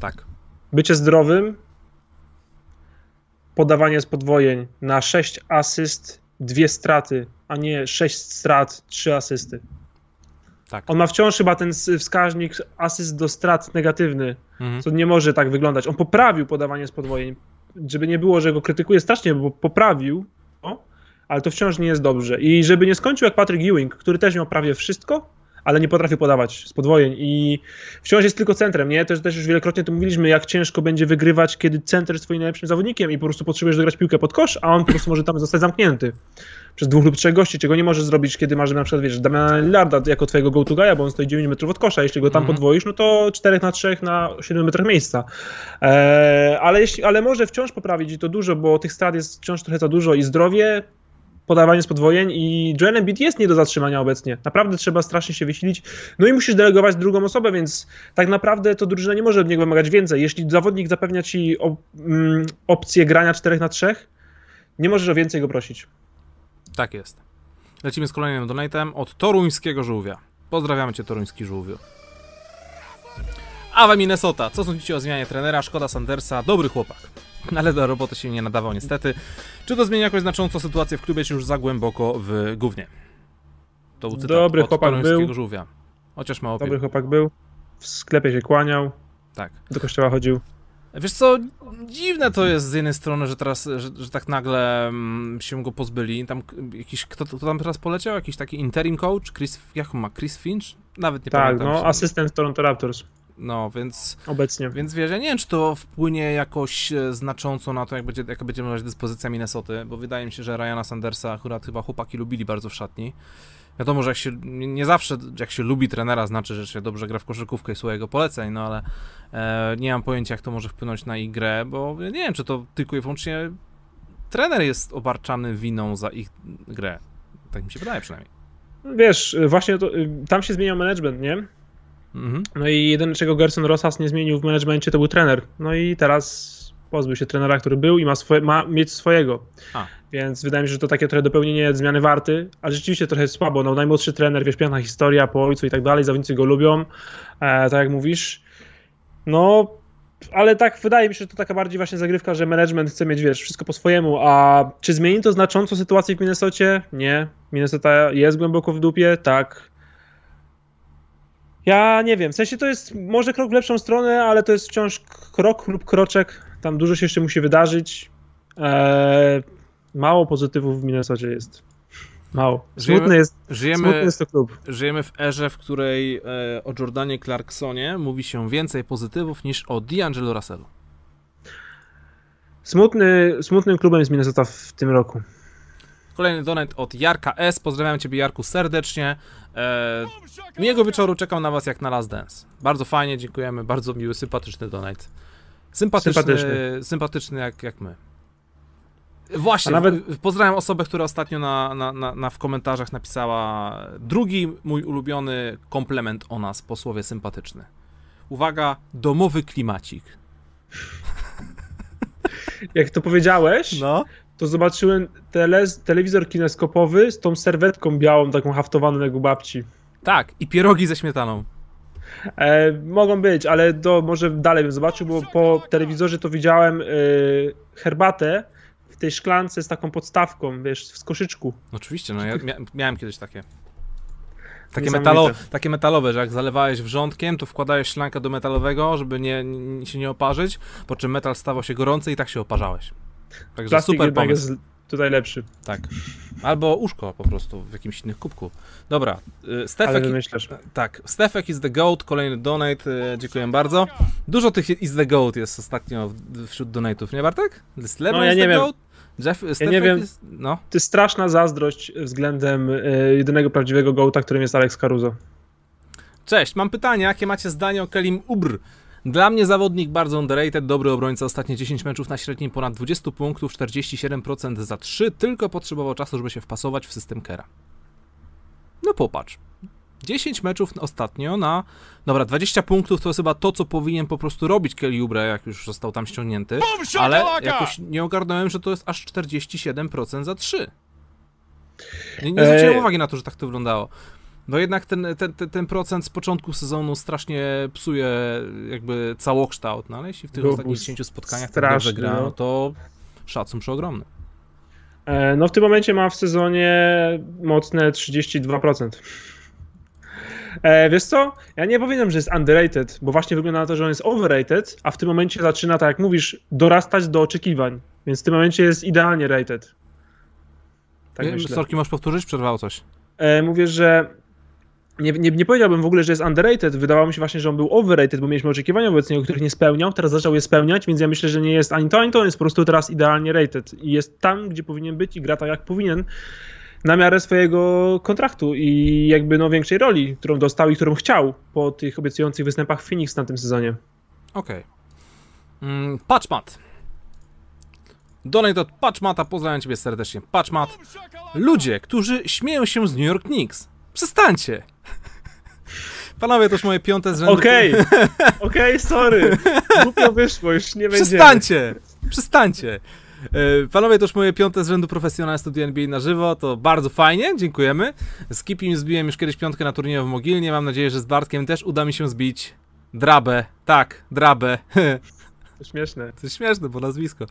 Speaker 1: Tak.
Speaker 2: Bycie zdrowym, podawanie z podwojeń na 6 asyst, dwie straty, a nie 6 strat, 3 asysty. Tak. On ma wciąż chyba ten wskaźnik asyst do strat negatywny, mhm. co nie może tak wyglądać. On poprawił podawanie z podwojeń, żeby nie było, że go krytykuje strasznie, bo poprawił, ale to wciąż nie jest dobrze. I żeby nie skończył jak Patrick Ewing, który też miał prawie wszystko, ale nie potrafi podawać z podwojeń i wciąż jest tylko centrem, nie? Też, też już wielokrotnie to mówiliśmy, jak ciężko będzie wygrywać, kiedy center jest twoim najlepszym zawodnikiem i po prostu potrzebujesz dograć piłkę pod kosz, a on po prostu może tam zostać zamknięty przez dwóch lub trzech gości, czego nie możesz zrobić, kiedy masz na przykład, wiesz, Damiana Lillarda jako twojego go to guy'a, bo on stoi 9 metrów od kosza, jeśli go tam mm -hmm. podwoisz, no to 4 na 3 na 7 metrach miejsca. Eee, ale, jeśli, ale może wciąż poprawić i to dużo, bo tych strat jest wciąż trochę za dużo i zdrowie, podawanie z podwojen i Joel Embiid jest nie do zatrzymania obecnie. Naprawdę trzeba strasznie się wysilić. No i musisz delegować drugą osobę, więc tak naprawdę to drużyna nie może od niego wymagać więcej. Jeśli zawodnik zapewnia ci op mm, opcję grania 4 na 3, nie możesz o więcej go prosić.
Speaker 1: Tak jest. Lecimy z kolejnym donatem od toruńskiego żółwia. Pozdrawiamy cię, toruński żółwiu. Awa Minnesota. Co sądzicie o zmianie trenera? Szkoda Sandersa. Dobry chłopak. *laughs* Ale do roboty się nie nadawał niestety. Czy to zmienia jakoś znacząco sytuację w klubie, czy już za głęboko w gównie? To był
Speaker 2: Dobry od chłopak był.
Speaker 1: żółwia. Chociaż
Speaker 2: mało Dobry chłopak był. W sklepie się kłaniał.
Speaker 1: Tak.
Speaker 2: Do kościoła chodził.
Speaker 1: Wiesz co, dziwne to jest z jednej strony, że teraz, że, że tak nagle mm, się go pozbyli. Tam jakiś, kto, kto tam teraz poleciał? Jakiś taki interim coach? Chris, jak ma? Chris Finch? Nawet nie
Speaker 2: tak,
Speaker 1: pamiętam.
Speaker 2: Tak, no, asystent Toronto Raptors.
Speaker 1: No, więc...
Speaker 2: Obecnie.
Speaker 1: Więc wiesz, ja nie wiem, czy to wpłynie jakoś e, znacząco na to, jak będzie, jaka będzie wyglądać dyspozycja Minnesoty, bo wydaje mi się, że Ryana Sandersa akurat chyba chłopaki lubili bardzo w szatni. Wiadomo, że jak się, nie zawsze jak się lubi trenera, znaczy, że się dobrze gra w koszykówkę i słucha jego poleceń, no ale e, nie mam pojęcia, jak to może wpłynąć na ich grę, bo nie wiem, czy to tylko i wyłącznie trener jest obarczany winą za ich grę. Tak mi się wydaje przynajmniej.
Speaker 2: Wiesz, właśnie to, y, tam się zmieniał management, nie? Mhm. No i jedyne, czego Gerson Rosas nie zmienił w managemencie, to był trener. No i teraz pozbył się trenera, który był i ma, swoje, ma mieć swojego.
Speaker 1: A.
Speaker 2: Więc wydaje mi się, że to takie trochę dopełnienie zmiany warty, a rzeczywiście trochę słabo. No, najmłodszy trener, wiesz, piękna historia po ojcu i tak dalej, zawodnicy go lubią, e, tak jak mówisz. No, ale tak wydaje mi się, że to taka bardziej właśnie zagrywka, że management chce mieć, wiesz, wszystko po swojemu, a czy zmieni to znacząco sytuację w Minnesocie? Nie. Minnesota jest głęboko w dupie, tak. Ja nie wiem, w sensie to jest może krok w lepszą stronę, ale to jest wciąż krok lub kroczek. Tam dużo się jeszcze musi wydarzyć. Eee, mało pozytywów w Minnesocie jest. Mało. Smutny
Speaker 1: Żyjemy-
Speaker 2: jest, smutny
Speaker 1: Żyjemy,
Speaker 2: jest to klub.
Speaker 1: żyjemy w erze, w której e, o Jordanie Clarksonie mówi się więcej pozytywów niż o D'Angelo Russellu.
Speaker 2: Smutny, smutnym klubem jest Minnesota w tym roku.
Speaker 1: Kolejny donate od Jarka S. Pozdrawiam Ciebie Jarku serdecznie. E, miłego wieczoru, czekam na Was jak na Last Dance. Bardzo fajnie, dziękujemy, bardzo miły, sympatyczny donate. Sympatyczny, sympatyczny,
Speaker 2: Sympatyczny.
Speaker 1: jak, jak my. Właśnie,
Speaker 2: A nawet-
Speaker 1: pozdrawiam osobę, która ostatnio na, na, na, na w komentarzach napisała drugi mój ulubiony komplement o nas po słowie sympatyczny. Uwaga, domowy klimacik.
Speaker 2: Jak to powiedziałeś,
Speaker 1: No.
Speaker 2: To zobaczyłem tele, telewizor kineskopowy z tą serwetką białą, taką haftowaną jak u babci.
Speaker 1: Tak, i pierogi ze śmietaną.
Speaker 2: E, mogą być, ale to może dalej bym zobaczył, bo po telewizorze to widziałem e, herbatę w tej szklance z taką podstawką, wiesz, z koszyczku.
Speaker 1: Oczywiście, no ja mia miałem kiedyś takie. Takie, metalo, takie metalowe, że jak zalewałeś wrzątkiem, to wkładałeś szklankę do metalowego, żeby nie, nie, się nie oparzyć, po czym metal stawał się gorący i tak się oparzałeś. Także
Speaker 2: Plastik
Speaker 1: super
Speaker 2: jednak
Speaker 1: pomysł.
Speaker 2: jest tutaj lepszy,
Speaker 1: Tak. Albo uszko po prostu w jakimś innym kubku. Dobra, y,
Speaker 2: ale
Speaker 1: Stefek,
Speaker 2: wymyślasz.
Speaker 1: tak, Stefek is the goat, kolejny donate, y, dziękuję bardzo. Dużo tych is the goat jest ostatnio wśród donate'ów, nie Bartek? Jest
Speaker 2: No, ja nie
Speaker 1: the
Speaker 2: wiem.
Speaker 1: goat? Jeff, Stefek
Speaker 2: nie wiem.
Speaker 1: Jest, no.
Speaker 2: To jest straszna zazdrość względem e, jedynego prawdziwego gołta, którym jest Alex Caruso.
Speaker 1: Cześć, mam pytanie, jakie macie zdanie o Kelim Ubr? Dla mnie zawodnik bardzo underrated, dobry obrońca, ostatnie 10 meczów na średnim ponad 20 punktów, 47% za 3, tylko potrzebował czasu, żeby się wpasować w system Kera. No popatrz. 10 meczów ostatnio na. Dobra, 20 punktów to jest chyba to, co powinien po prostu robić Kelly Oubre, jak już został tam ściągnięty. Ale jakoś nie ogarnąłem, że to jest aż 47% za 3. Nie, nie zwróciłem
Speaker 2: Ej.
Speaker 1: uwagi na to, że tak to wyglądało. No jednak ten, ten, ten, ten procent z początku sezonu strasznie psuje jakby całokształt, no ale jeśli w tych
Speaker 2: Był
Speaker 1: ostatnich
Speaker 2: bus-
Speaker 1: 10 spotkaniach tak dobrze
Speaker 2: straszny,
Speaker 1: gra,
Speaker 2: no.
Speaker 1: no to szacun przeogromny.
Speaker 2: E, No w tym momencie ma w sezonie mocne 32%. E, wiesz co? Ja nie powinienem, że jest underrated, bo właśnie wygląda na to, że on jest overrated, a w tym momencie zaczyna, tak jak mówisz, dorastać do oczekiwań. Więc w tym momencie jest idealnie rated. Tak myślę.
Speaker 1: Sorki, możesz powtórzyć? Przerwało coś.
Speaker 2: E, mówię, że nie, nie, nie powiedziałbym w ogóle, że jest underrated. Wydawało mi się właśnie, że on był overrated, bo mieliśmy oczekiwania wobec niego, których nie spełniał. Teraz zaczął je spełniać, więc ja myślę, że nie jest ani to, ani to. On jest po prostu teraz idealnie rated. I jest tam, gdzie powinien być i gra tak, jak powinien. Na miarę swojego kontraktu i jakby no większej roli, którą dostał i którą chciał po tych obiecujących występach Phoenix na tym sezonie.
Speaker 1: Okej. Mm, Patchmat. Donate od Patchmata, pozdrawiam ciebie serdecznie. Patchmat. Ludzie, którzy śmieją się z New York Knicks. Przestańcie. *laughs* Panowie, to już moje piąte z rzędu.
Speaker 2: Okej, *laughs* okej, sorry. Głupio wyszło, już nie będzie.
Speaker 1: Przestańcie! Przestańcie! E, Panowie, to już moje piąte z rzędu profesjonalne studia NBA na żywo, to bardzo fajnie, dziękujemy. Z Kipim zbiłem już kiedyś piątkę na turnieju w Mogilnie, mam nadzieję, że z Bartkiem też uda mi się zbić drabę, tak, drabę. *laughs*
Speaker 2: To śmieszne.
Speaker 1: To śmieszne, bo nazwisko.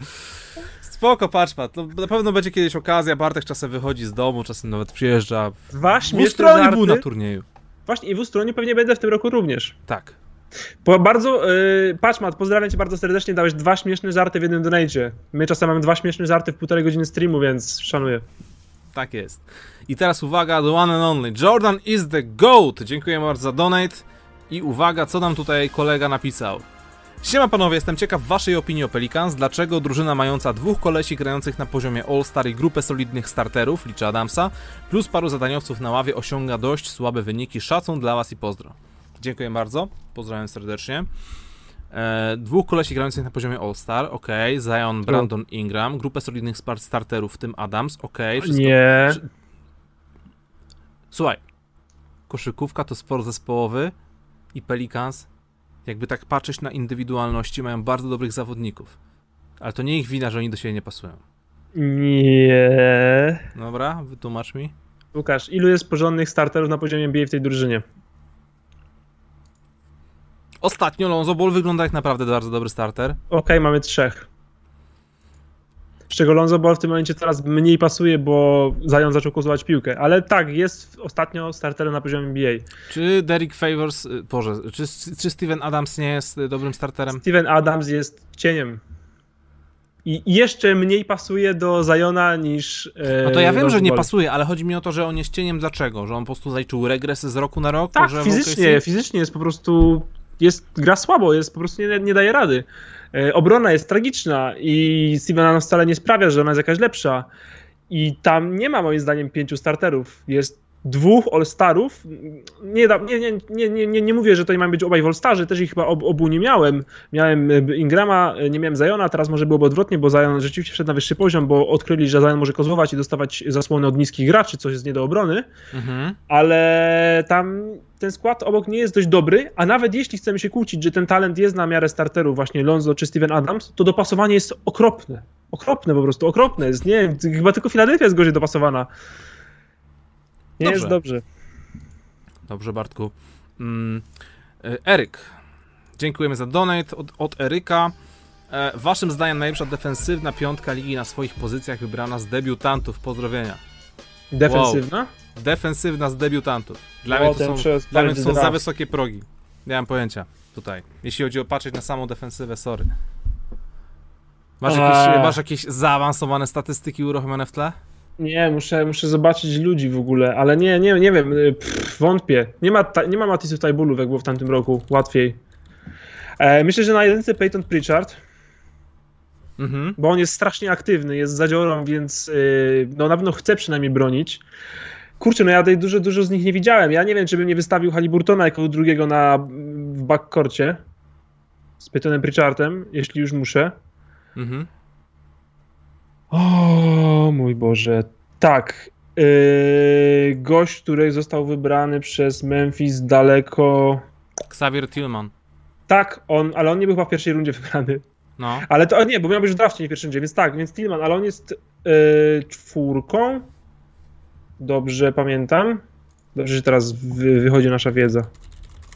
Speaker 1: Spoko, patrz, pat. No, na pewno będzie kiedyś okazja, Bartek czasem wychodzi z domu, czasem nawet przyjeżdża.
Speaker 2: Dwa
Speaker 1: W Ustronie był na turnieju.
Speaker 2: Właśnie i w Ustronie pewnie będę w tym roku również.
Speaker 1: Tak.
Speaker 2: Po bardzo, yy, Paczmat, pozdrawiam cię bardzo serdecznie, dałeś dwa śmieszne żarty w jednym donate. My czasem mamy dwa śmieszne żarty w półtorej godziny streamu, więc szanuję.
Speaker 1: Tak jest. I teraz uwaga, the one and only. Jordan is the GOAT. Dziękuję bardzo za donate. I uwaga, co nam tutaj kolega napisał. Siema panowie, jestem ciekaw waszej opinii o Pelicans. Dlaczego drużyna mająca dwóch kolesi grających na poziomie All-Star i grupę solidnych starterów, liczę Adamsa, plus paru zadaniowców na ławie osiąga dość słabe wyniki. Szacun dla was i pozdro. Dziękuję bardzo, pozdrawiam serdecznie. E, dwóch kolesi grających na poziomie All-Star, ok. Zion, Brandon Ingram, grupę solidnych starterów, w tym Adams, ok. Wszystko
Speaker 2: Nie.
Speaker 1: Słuchaj, koszykówka to sport zespołowy i Pelicans, jakby tak patrzeć na indywidualności, mają bardzo dobrych zawodników. Ale to nie ich wina, że oni do siebie nie pasują.
Speaker 2: Nie.
Speaker 1: Dobra, wytłumacz mi.
Speaker 2: Łukasz, ilu jest porządnych starterów na poziomie NBA w tej drużynie?
Speaker 1: Ostatnio Lonzo Ball wygląda jak naprawdę bardzo dobry starter.
Speaker 2: Okej, mamy trzech. Z czego Lonzo Ball w tym momencie coraz mniej pasuje, bo Zion zaczął kozować piłkę. Ale tak, jest ostatnio starterem na poziomie NBA.
Speaker 1: Czy Derek Favors, y, Boże, czy, czy Steven Adams nie jest y, dobrym starterem?
Speaker 2: Steven Adams jest cieniem. I jeszcze mniej pasuje do Zajona niż. e,
Speaker 1: No to ja wiem, że nie pasuje, ale chodzi mi o to, że on jest cieniem dlaczego? Że on po prostu zaliczył regresy z roku na rok?
Speaker 2: Tak, fizycznie, fizycznie jest po prostu. Jest, gra słabo, jest po prostu nie, nie daje rady. E, obrona jest tragiczna i Steven Adams wcale nie sprawia, że ona jest jakaś lepsza. I tam nie ma moim zdaniem pięciu starterów. Jest dwóch All-Starów. Nie, nie, nie, nie, nie, nie, nie mówię, że tutaj mają być obaj w All-Starze, też ich chyba ob, obu nie miałem. Miałem e, Ingrama, e, nie miałem Zajona, teraz może byłoby odwrotnie, bo Zion rzeczywiście wszedł na wyższy poziom, bo odkryli, że Zion może kozłować i dostawać zasłony od niskich graczy, coś jest nie do obrony
Speaker 1: Mhm.
Speaker 2: ale tam ten skład obok nie jest dość dobry, a nawet jeśli chcemy się kłócić, że ten talent jest na miarę starterów, właśnie Lonzo czy Steven Adams, to dopasowanie jest okropne. Okropne po prostu, okropne jest. Nie chyba tylko Filadelfia jest gorzej dopasowana. Nie
Speaker 1: Dobrze.
Speaker 2: jest dobrze.
Speaker 1: Dobrze, Bartku. Mm, y, Eryk. Dziękujemy za donate od, od Eryka. E, waszym zdaniem najlepsza defensywna piątka ligi na swoich pozycjach wybrana z debiutantów. Pozdrowienia.
Speaker 2: Defensywna?
Speaker 1: Defensywna z debiutantów. Dla
Speaker 2: O,
Speaker 1: mnie to są, dla mnie to są za wysokie progi. Nie mam pojęcia tutaj. Jeśli chodzi o patrzeć na samą defensywę, sorry. Masz jakieś,
Speaker 2: Eee.
Speaker 1: masz jakieś zaawansowane statystyki uruchomione w tle?
Speaker 2: Nie, muszę, muszę zobaczyć ludzi w ogóle, ale nie, nie, nie wiem, y, pff, wątpię. Nie ma, ta, nie ma Matisów Tajbulów, jak było w tamtym roku, łatwiej. E, myślę, że na jedynce Peyton Pritchard,
Speaker 1: Mhm.
Speaker 2: bo on jest strasznie aktywny, jest zadziorą, więc yy, no na pewno chce przynajmniej bronić. Kurczę, no ja tutaj dużo, dużo z nich nie widziałem. Ja nie wiem, czy bym nie wystawił Haliburtona jako drugiego na, w backcourcie z Peytonem Pritchardem, jeśli już muszę.
Speaker 1: Mhm.
Speaker 2: O mój Boże. Tak. Yy, gość, który został wybrany przez Memphis daleko.
Speaker 1: Xavier Tillman.
Speaker 2: Tak, on, ale on nie był chyba w pierwszej rundzie wybrany.
Speaker 1: No.
Speaker 2: Ale to nie, bo miał być w drafcie, nie w pierwszym rundzie, więc tak, więc Tillman, ale on jest yy, czwórką. Dobrze pamiętam. Dobrze, że teraz wy, wychodzi nasza wiedza.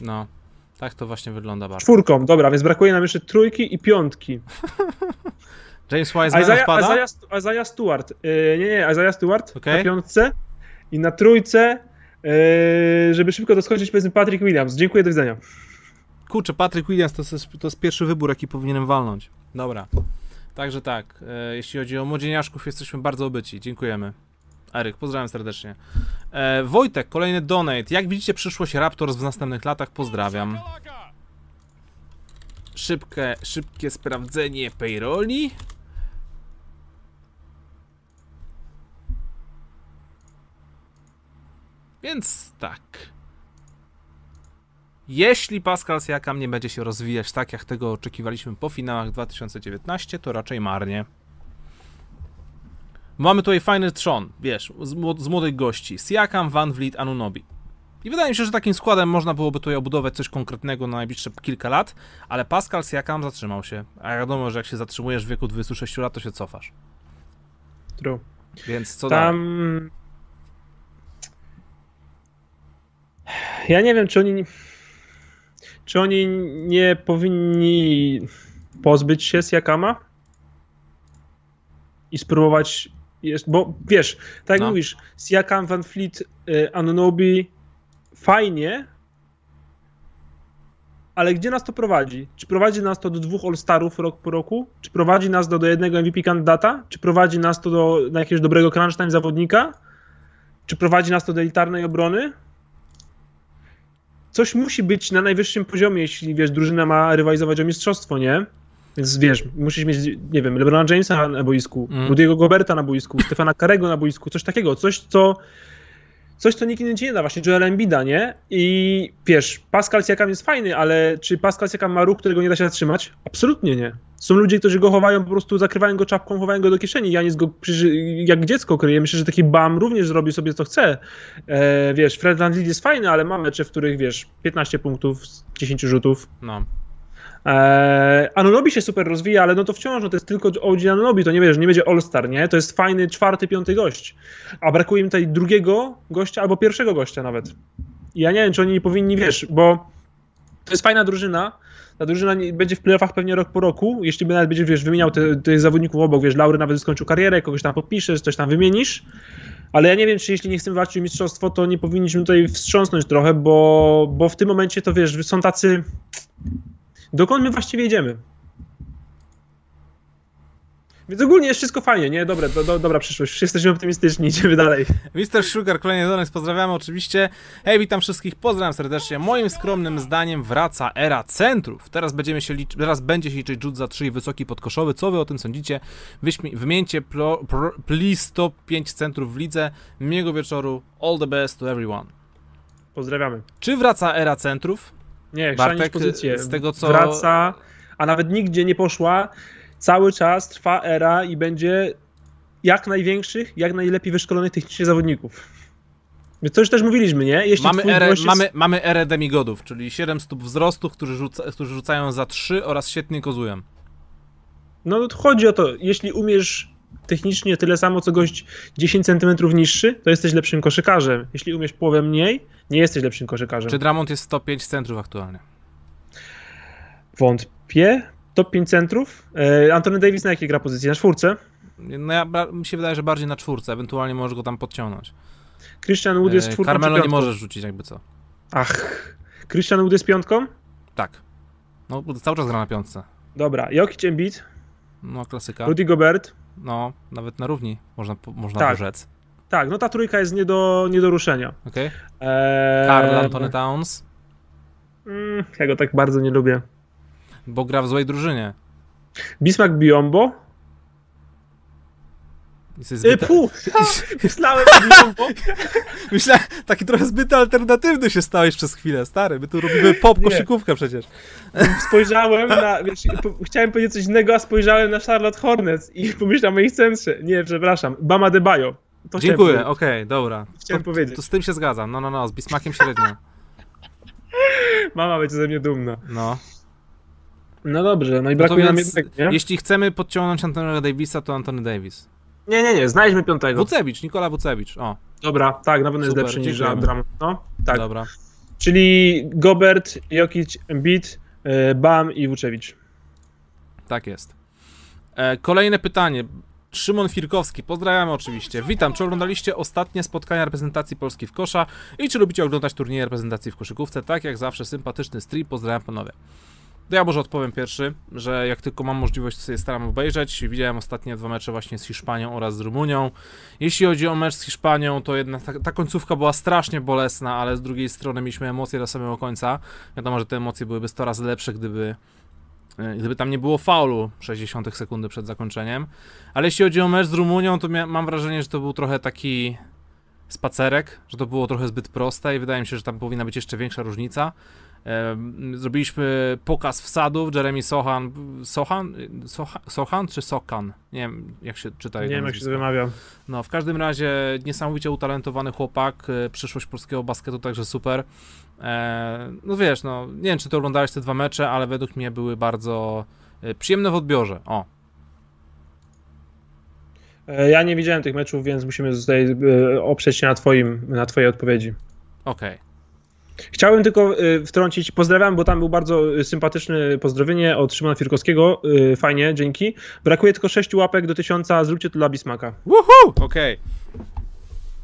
Speaker 1: No. Tak to właśnie wygląda bardzo.
Speaker 2: Czwórką, dobra, więc brakuje nam jeszcze trójki i piątki. *laughs*
Speaker 1: James Wiseman
Speaker 2: Isaiah,
Speaker 1: wpada?
Speaker 2: Isaiah, Isaiah Stewart. Yy, nie, nie, Isaiah Stewart
Speaker 1: Okej.
Speaker 2: na piątce i na trójce, yy, żeby szybko doskoczyć, powiedzmy Patrick Williams. Dziękuję, do widzenia.
Speaker 1: Kurczę, Patrick Williams to jest, to jest pierwszy wybór, jaki powinienem walnąć. Dobra. Także tak, e, jeśli chodzi o młodzieniaszków, jesteśmy bardzo obyci. Dziękujemy. Eryk, pozdrawiam serdecznie. E, Wojtek, kolejny donate. Jak widzicie przyszłość Raptors w następnych latach? Pozdrawiam. Szybkie, szybkie sprawdzenie payrolli. Więc tak. Jeśli Pascal Siakam nie będzie się rozwijać tak, jak tego oczekiwaliśmy po finałach 2019, to raczej marnie. Mamy tutaj fajny trzon, wiesz, z, młod- z młodych gości. Siakam, Van Vliet, Anunobi. I wydaje mi się, że takim składem można byłoby tutaj obudować coś konkretnego na najbliższe kilka lat, ale Pascal Siakam zatrzymał się. A wiadomo, że jak się zatrzymujesz w wieku 26 lat, to się cofasz.
Speaker 2: True.
Speaker 1: Więc co dalej?
Speaker 2: Tam. Ja nie wiem, czy oni. Czy oni nie powinni pozbyć się Siakama i spróbować. Jest, bo wiesz, tak jak
Speaker 1: No.
Speaker 2: mówisz, Siakam, Van Fleet, y, Anunobi fajnie, ale gdzie nas to prowadzi? Czy prowadzi nas to do dwóch All-Starów rok po roku? Czy prowadzi nas to do jednego MVP kandydata? Czy prowadzi nas to do na jakiegoś dobrego crunch time zawodnika? Czy prowadzi nas to do elitarnej obrony? Coś musi być na najwyższym poziomie, jeśli wiesz, drużyna ma rywalizować o mistrzostwo, nie? Więc wiesz, musisz mieć, nie wiem, LeBrona Jamesa na boisku,
Speaker 1: Mm.
Speaker 2: Rudy'ego Goberta na boisku, Stefana Karego na boisku, coś takiego, coś co coś, co nikt inny ci nie da, właśnie Joel Embida, nie? I wiesz, Pascal Siakam jest fajny, ale czy Pascal Siakam ma ruch, którego nie da się zatrzymać? Absolutnie nie. Są ludzie, którzy go chowają, po prostu zakrywają go czapką, chowają go do kieszeni. Janis go jak dziecko kryje. Myślę, że taki Bam również zrobi sobie co chce. E, wiesz, Fred VanVleet jest fajny, ale ma mecze, w których, wiesz, 15 punktów z 10 rzutów.
Speaker 1: No.
Speaker 2: Eee, Anunobi się super rozwija, ale no to wciąż no to jest tylko OG Anunobi, to nie wiesz, nie będzie All-Star, nie? To jest fajny czwarty, piąty gość. A brakuje mi tutaj drugiego gościa albo pierwszego gościa nawet. I ja nie wiem, czy oni nie powinni, wiesz, bo to jest fajna drużyna, ta drużyna będzie w playoffach pewnie rok po roku, jeśli by nawet będziesz, wiesz, wymieniał tych zawodników obok, wiesz, Laury nawet skończył karierę, kogoś tam podpiszesz, coś tam wymienisz, ale ja nie wiem, czy jeśli nie chcemy walczyć o mistrzostwo, to nie powinniśmy tutaj wstrząsnąć trochę, bo, bo w tym momencie to, wiesz, są tacy... Dokąd my właściwie jedziemy? Więc ogólnie jest wszystko fajnie, nie? Dobre, do, do, dobra przyszłość. Jesteśmy optymistyczni, *laughs* idziemy dalej.
Speaker 1: Mr. Sugar, kolejny donek, pozdrawiamy oczywiście. Hej, witam wszystkich, pozdrawiam serdecznie. Moim skromnym zdaniem wraca era centrów. Teraz, będziemy się liczy, teraz będzie się liczyć rzut za 3 i wysoki podkoszowy. Co wy o tym sądzicie? Wyśmi, wymieńcie pro, pro, please top 5 centrów w lidze. Miłego wieczoru. All the best to everyone.
Speaker 2: Pozdrawiamy.
Speaker 1: Czy wraca era centrów?
Speaker 2: Nie,
Speaker 1: Bartek,
Speaker 2: pozycję.
Speaker 1: z tego, co-
Speaker 2: Wraca, a nawet nigdzie nie poszła. Cały czas trwa era i będzie jak największych, jak najlepiej wyszkolonych technicznie zawodników. Więc to już też mówiliśmy, nie? Jeśli
Speaker 1: Mamy erę,
Speaker 2: jest-
Speaker 1: mamy, mamy erę demigodów, czyli 7 stóp wzrostu, którzy, rzuca, którzy rzucają za 3 oraz świetnie kozują.
Speaker 2: No to chodzi o to, jeśli umiesz technicznie tyle samo, co gość 10 cm niższy, to jesteś lepszym koszykarzem. Jeśli umiesz połowę mniej, nie jesteś lepszym koszykarzem.
Speaker 1: Czy Dramont jest 105 centrów aktualnie?
Speaker 2: Wątpię. Top 5 centrów. E, Anthony Davis na jakiej gra pozycji? Na czwórce.
Speaker 1: No ja, mi się wydaje, że bardziej na czwórce, ewentualnie możesz go tam podciągnąć.
Speaker 2: Christian Wood jest
Speaker 1: E,
Speaker 2: czwórką
Speaker 1: Carmelo nie możesz rzucić jakby co.
Speaker 2: Ach. Christian Wood jest piątką?
Speaker 1: Tak. No, bo cały czas gra na piątce.
Speaker 2: Dobra. Jokic Embiid,
Speaker 1: No, klasyka.
Speaker 2: Rudy Gobert.
Speaker 1: No, nawet na równi można, można
Speaker 2: Tak.
Speaker 1: rzec.
Speaker 2: Tak, no ta trójka jest nie do, nie do ruszenia.
Speaker 1: Okej?
Speaker 2: Eee,
Speaker 1: Karl Antony Towns,
Speaker 2: mm, ja go tak bardzo nie lubię.
Speaker 1: bo gra w złej drużynie.
Speaker 2: Bismarck Biombo. E,
Speaker 1: zbyt...
Speaker 2: pu! *laughs* *laughs* Myślałem
Speaker 1: taki trochę zbyt alternatywny się stałeś przez chwilę, stary. My tu robimy pop koszykówkę przecież. *laughs*
Speaker 2: Spojrzałem na, wiesz, chciałem powiedzieć coś innego, a spojrzałem na Charlotte Hornets i pomyślałem o ich centrze. Nie, przepraszam, Bama de Bayo. To
Speaker 1: Dziękuję, okej, dobra.
Speaker 2: Chciałem
Speaker 1: to,
Speaker 2: powiedzieć.
Speaker 1: To z tym się zgadzam. No, no, no, z Bismakiem średnio.
Speaker 2: Mama będzie ze mnie dumna.
Speaker 1: No.
Speaker 2: No dobrze, no i
Speaker 1: No to
Speaker 2: brakuje nam nie?
Speaker 1: jeśli chcemy podciągnąć Antonego Davisa, to Antony Davis.
Speaker 2: Nie, nie, nie, znajdźmy piątego.
Speaker 1: Wucewicz, Nikola Wucewicz. O,
Speaker 2: Dobra, tak, na pewno jest
Speaker 1: Super,
Speaker 2: lepszy niż
Speaker 1: dziękujemy.
Speaker 2: Abram. No, tak.
Speaker 1: dobra.
Speaker 2: Czyli Gobert, Jokic, Embiid, e, Bam i Vucevic.
Speaker 1: Tak jest. E, kolejne pytanie. Szymon Firkowski, pozdrawiamy oczywiście. Witam, czy oglądaliście ostatnie spotkania reprezentacji Polski w kosza i czy lubicie oglądać turnieje reprezentacji w koszykówce? Tak jak zawsze, sympatyczny stream, pozdrawiam panowie. To ja może odpowiem pierwszy, że jak tylko mam możliwość, to sobie staram obejrzeć. Widziałem ostatnie dwa mecze właśnie z Hiszpanią oraz z Rumunią. Jeśli chodzi o mecz z Hiszpanią, to jednak ta, ta końcówka była strasznie bolesna, ale z drugiej strony mieliśmy emocje do samego końca. Wiadomo, że te emocje byłyby 100 razy lepsze, gdyby E, Gdyby tam nie było faulu 60 sekundy przed zakończeniem. Ale jeśli chodzi o mecz z Rumunią, to mam wrażenie, że to był trochę taki spacerek, że to było trochę zbyt proste i wydaje mi się, że tam powinna być jeszcze większa różnica. Zrobiliśmy pokaz wsadów, Jeremy Sohan, Sohan, Sohan, Sohan czy Sokan? Nie wiem, jak się czyta
Speaker 2: Nie wiem, jak się to wymawia.
Speaker 1: No, w każdym razie niesamowicie utalentowany chłopak, e, przyszłość polskiego basketu także super. E, no wiesz, no, nie wiem czy ty oglądałeś te dwa mecze, ale według mnie były bardzo e, przyjemne w odbiorze. O,
Speaker 2: Ja nie widziałem tych meczów, więc musimy tutaj oprzeć się na, twoim, na twojej odpowiedzi.
Speaker 1: okej.
Speaker 2: Chciałem tylko e, wtrącić, pozdrawiam, bo tam był bardzo e, sympatyczne pozdrowienie od Szymona Firkowskiego. E, Fajnie, dzięki. Brakuje tylko 6 łapek do 1000, zróbcie to dla Bismaka.
Speaker 1: Woohoo! Okej.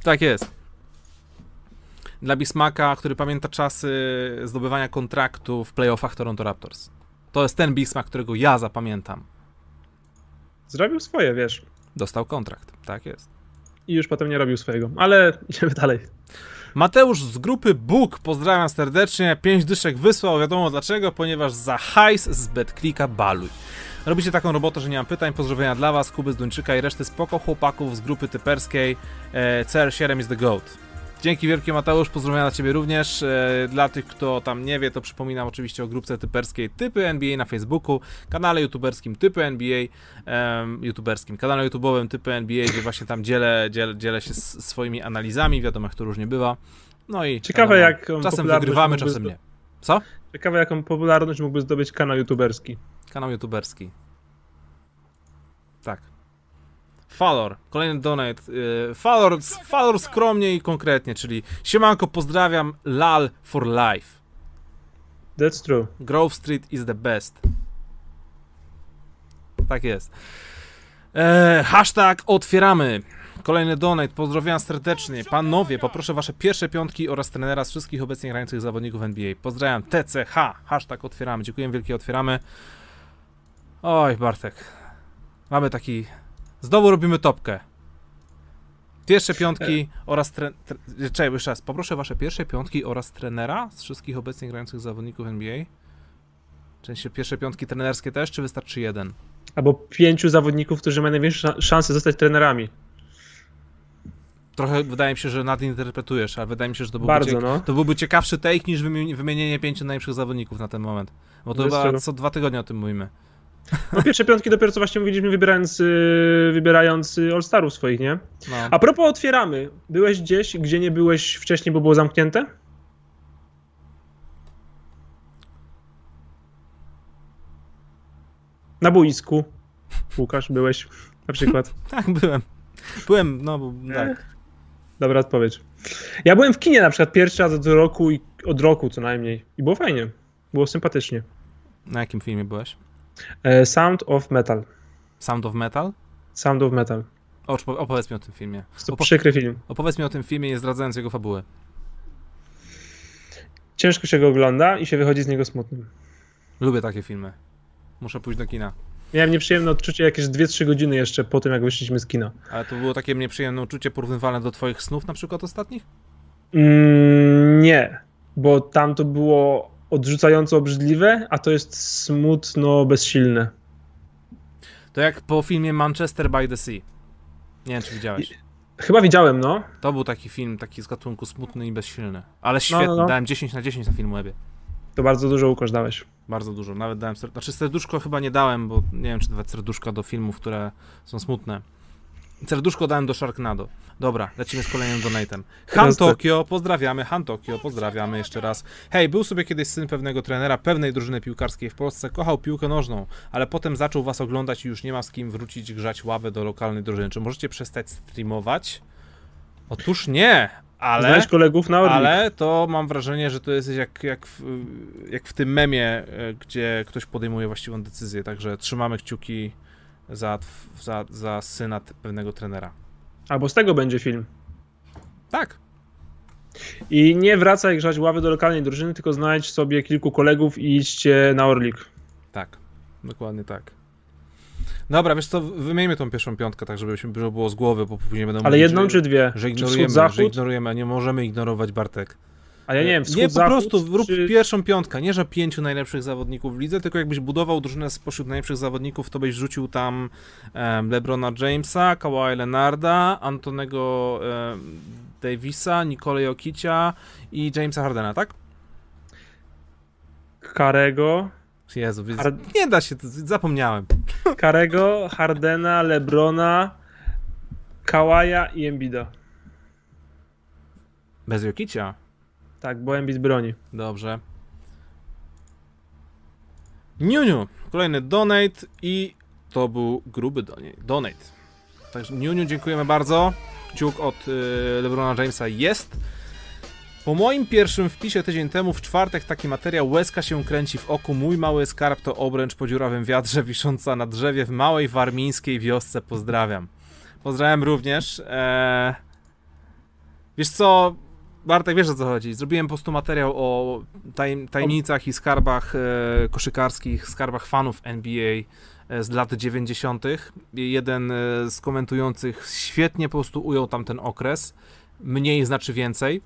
Speaker 1: Tak jest. Dla Bismaka, który pamięta czasy zdobywania kontraktu w playoffach Toronto Raptors. To jest ten Bismak, którego ja zapamiętam.
Speaker 2: Zrobił swoje, wiesz.
Speaker 1: Dostał kontrakt. Tak jest.
Speaker 2: I już potem nie robił swojego. Ale *laughs* idziemy dalej.
Speaker 1: Mateusz z grupy Bóg, pozdrawiam serdecznie. Pięć dyszek wysłał, wiadomo dlaczego, ponieważ za hajs z BetClicka baluj. Robicie taką robotę, że nie mam pytań. Pozdrowienia dla was, Kuby z Duńczyka i reszty spoko chłopaków z grupy typerskiej. E, CR7 is the GOAT. Dzięki wielkie Mateusz, pozdrowienia dla ciebie również. E, dla tych, kto tam nie wie, to przypominam oczywiście o grupce typerskiej Typy NBA na Facebooku, kanale youtuberskim Typy NBA, em, youtuberskim, kanale YouTube'owym Typy NBA, gdzie właśnie tam dzielę, dzielę, dzielę się swoimi analizami, wiadomo jak to różnie bywa. No i
Speaker 2: Ciekawe, jak
Speaker 1: czasem wygrywamy, czasem nie. Co?
Speaker 2: Ciekawe, jaką popularność mógłby zdobyć kanał youtuberski.
Speaker 1: Kanał youtuberski. Tak. Falor, kolejny donate. Yy, Falor, Falor skromnie i konkretnie, czyli siemanko, pozdrawiam, lal for life.
Speaker 2: That's true.
Speaker 1: Grove Street is the best. Tak jest. E, hashtag otwieramy. Kolejny donate, pozdrawiam serdecznie. Panowie, poproszę wasze pierwsze piątki oraz trenera z wszystkich obecnie grających zawodników NBA. Pozdrawiam, TCH, hashtag otwieramy. Dziękuję wielkie, otwieramy. Oj, Bartek. Mamy taki... Znowu robimy topkę. Pierwsze piątki oraz tre... tre... Czekaj, jeszcze raz. Poproszę wasze pierwsze piątki oraz trenera z wszystkich obecnie grających zawodników NBA. Sensie pierwsze piątki trenerskie też, czy wystarczy jeden?
Speaker 2: Albo pięciu zawodników, którzy mają największe szanse zostać trenerami.
Speaker 1: Trochę wydaje mi się, że nadinterpretujesz, ale wydaje mi się, że to byłby,
Speaker 2: Bardzo,
Speaker 1: ciek-
Speaker 2: no.
Speaker 1: to byłby ciekawszy take niż wymi- wymienienie pięciu najlepszych zawodników na ten moment. Bo to
Speaker 2: Jest
Speaker 1: chyba co dwa tygodnie o tym mówimy.
Speaker 2: No pierwsze piątki dopiero co właśnie mówiliśmy, wybierając, yy, wybierając yy, All-Starów swoich, nie?
Speaker 1: No.
Speaker 2: A propos otwieramy. Byłeś gdzieś, gdzie nie byłeś wcześniej, bo było zamknięte? Na boisku. Łukasz, byłeś na przykład. *laughs*
Speaker 1: Tak, byłem. Byłem, no tak.
Speaker 2: Dobra odpowiedź. Ja byłem w kinie na przykład pierwszy raz od roku i od roku co najmniej. I było fajnie. Było sympatycznie.
Speaker 1: Na jakim filmie byłeś?
Speaker 2: E, Sound of Metal.
Speaker 1: Sound of Metal?
Speaker 2: Sound of Metal.
Speaker 1: O, opowiedz mi o tym filmie.
Speaker 2: To
Speaker 1: Opo-
Speaker 2: przykry film.
Speaker 1: Opowiedz mi o tym filmie, nie zdradzając jego fabuły.
Speaker 2: Ciężko się go ogląda i się wychodzi z niego smutnym.
Speaker 1: Lubię takie filmy. Muszę pójść do kina.
Speaker 2: Miałem nieprzyjemne odczucie jakieś 2-3 godziny jeszcze po tym, jak wyszliśmy z kina.
Speaker 1: Ale to było takie nieprzyjemne uczucie porównywalne do twoich snów na przykład ostatnich?
Speaker 2: Mm, nie, bo tam to było odrzucająco obrzydliwe, a to jest smutno bezsilne.
Speaker 1: To jak po filmie Manchester by the Sea. Nie wiem, czy widziałeś.
Speaker 2: Chyba widziałem, no.
Speaker 1: To był taki film, taki z gatunku smutny i bezsilny. Ale świetny,
Speaker 2: no, no.
Speaker 1: dałem 10 na 10 na Filmwebie.
Speaker 2: To bardzo dużo Łukasz dałeś.
Speaker 1: Bardzo dużo, nawet dałem ser... Znaczy serduszko chyba nie dałem, bo nie wiem, czy dawać serduszka do filmów, które są smutne. Serduszko dałem do Sharknado. Dobra, lecimy z kolejnym donatem. Han. Tokio, pozdrawiamy. Han Tokio, pozdrawiamy jeszcze raz. Hej, był sobie kiedyś syn pewnego trenera pewnej drużyny piłkarskiej w Polsce, kochał piłkę nożną, ale potem zaczął was oglądać i już nie ma z kim wrócić grzać ławę do lokalnej drużyny. Czy możecie przestać streamować? Otóż nie, ale...
Speaker 2: Znaleźć kolegów na Orlik.
Speaker 1: Ale to mam wrażenie, że to jest jak, jak, w, jak w tym memie, e, gdzie ktoś podejmuje właściwą decyzję. Także trzymamy kciuki za, za, za syna pewnego trenera.
Speaker 2: Albo z tego będzie film.
Speaker 1: Tak.
Speaker 2: I nie wracaj grzać ławy do lokalnej drużyny, tylko znajdź sobie kilku kolegów i idźcie na Orlik.
Speaker 1: Tak. Dokładnie tak. Dobra, wiesz co, wymieńmy tą pierwszą piątkę, tak żebyśmy żeby było z głowy, bo później będą
Speaker 2: Ale
Speaker 1: mówić,
Speaker 2: jedną
Speaker 1: że,
Speaker 2: czy dwie?
Speaker 1: że
Speaker 2: Czy wschód,
Speaker 1: ignorujemy, że
Speaker 2: zachód?
Speaker 1: ignorujemy, a nie możemy ignorować Bartek.
Speaker 2: A ja nie wiem, wschód,
Speaker 1: Nie, po
Speaker 2: zachód,
Speaker 1: prostu rób
Speaker 2: czy...
Speaker 1: pierwszą piątkę. Nie, że pięciu najlepszych zawodników w lidze, tylko jakbyś budował drużynę spośród najlepszych zawodników, to byś rzucił tam em, LeBrona Jamesa, Kawhi Leonarda, Antonego em, Davisa, Nikolaj Jokicia i Jamesa Hardena, tak?
Speaker 2: Karego,
Speaker 1: Jezu,
Speaker 2: Hard-
Speaker 1: nie da się, zapomniałem.
Speaker 2: Karego, Hardena, Lebrona, Kałaja i Embida.
Speaker 1: Bez Jokicia?
Speaker 2: Tak, bo Embiid broni.
Speaker 1: Dobrze. Niuniu, kolejny donate i to był gruby donate. Także Niuniu, dziękujemy bardzo. Kciuk od y, LeBrona Jamesa jest. Po moim pierwszym wpisie tydzień temu, w czwartek, taki materiał Łezka się kręci w oku. Mój mały skarb to obręcz po dziurawym wiatrze wisząca na drzewie w małej warmińskiej wiosce. Pozdrawiam. Pozdrawiam również. Eee... Wiesz co, Bartek, wiesz o co chodzi. Zrobiłem po prostu materiał o taj, tajemnicach i skarbach e, koszykarskich, skarbach fanów NBA e, z lat 90. I Jeden e, z komentujących świetnie po prostu ujął tam ten okres. Mniej znaczy więcej.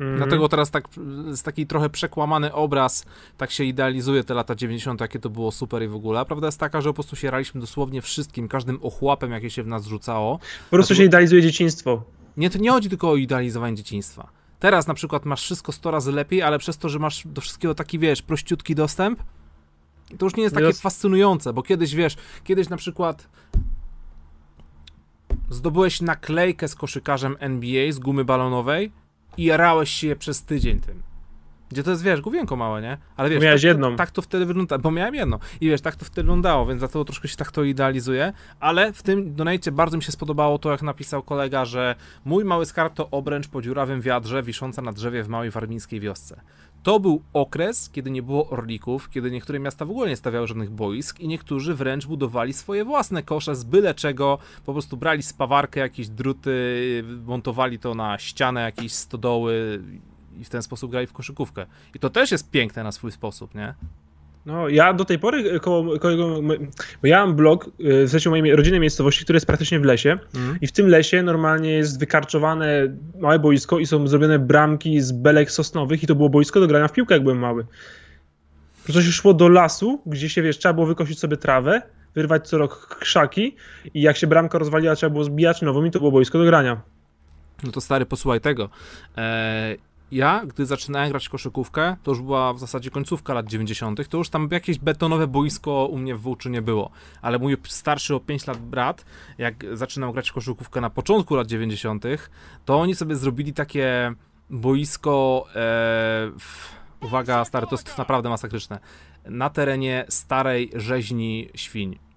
Speaker 2: Mhm.
Speaker 1: Dlatego teraz tak z taki trochę przekłamany obraz tak się idealizuje te lata 90., jakie to było super i w ogóle. A Prawda jest taka, że po prostu się raliśmy dosłownie wszystkim, każdym ochłapem, jakie się w nas rzucało.
Speaker 2: Po prostu się idealizuje dzieciństwo.
Speaker 1: Nie, to nie chodzi tylko o idealizowanie dzieciństwa. Teraz na przykład masz wszystko 100 razy lepiej, ale przez to, że masz do wszystkiego taki, wiesz, prościutki dostęp, to już nie jest takie fascynujące, bo kiedyś, wiesz, kiedyś na przykład zdobyłeś naklejkę z koszykarzem NBA z gumy balonowej i jarałeś się przez tydzień tym. Gdzie to jest, wiesz, główienko małe, nie? Ale wiesz,
Speaker 2: Miałeś
Speaker 1: tak,
Speaker 2: jedną.
Speaker 1: To, tak to wtedy wygląda, bo miałem jedno. I wiesz, tak to wtedy wyglądało, więc dlatego troszkę się tak to idealizuje. Ale w tym donajcie bardzo mi się spodobało to, jak napisał kolega, że mój mały skarb to obręcz po dziurawym wiadrze wisząca na drzewie w małej warmińskiej wiosce. To był okres, kiedy nie było orlików, kiedy niektóre miasta w ogóle nie stawiały żadnych boisk i niektórzy wręcz budowali swoje własne kosze z byle czego, po prostu brali spawarkę, jakieś druty, montowali to na ścianę jakiejś stodoły i w ten sposób grali w koszykówkę. I to też jest piękne na swój sposób, nie?
Speaker 2: No, ja do tej pory koło, koło bo ja mam blog y, w sensie mojej rodzinnej miejscowości, który jest praktycznie w lesie
Speaker 1: Mhm.
Speaker 2: i w tym lesie normalnie jest wykarczowane małe boisko i są zrobione bramki z belek sosnowych i to było boisko do grania w piłkę, jak byłem mały. Po prostu się szło do lasu, gdzie się, wiesz, trzeba było wykosić sobie trawę, wyrwać co rok krzaki i jak się bramka rozwaliła, trzeba było zbijać nową i to było boisko do grania.
Speaker 1: No to stary, posłuchaj tego. E, ja, gdy zaczynałem grać koszykówkę, to już była w zasadzie końcówka lat 90., to już tam jakieś betonowe boisko u mnie w Włóczy nie było. Ale mój starszy o 5 lat brat, jak zaczynał grać koszykówkę na początku lat 90., to oni sobie zrobili takie boisko. E, w, uwaga, stary, to jest naprawdę masakryczne. Na terenie starej rzeźni świń.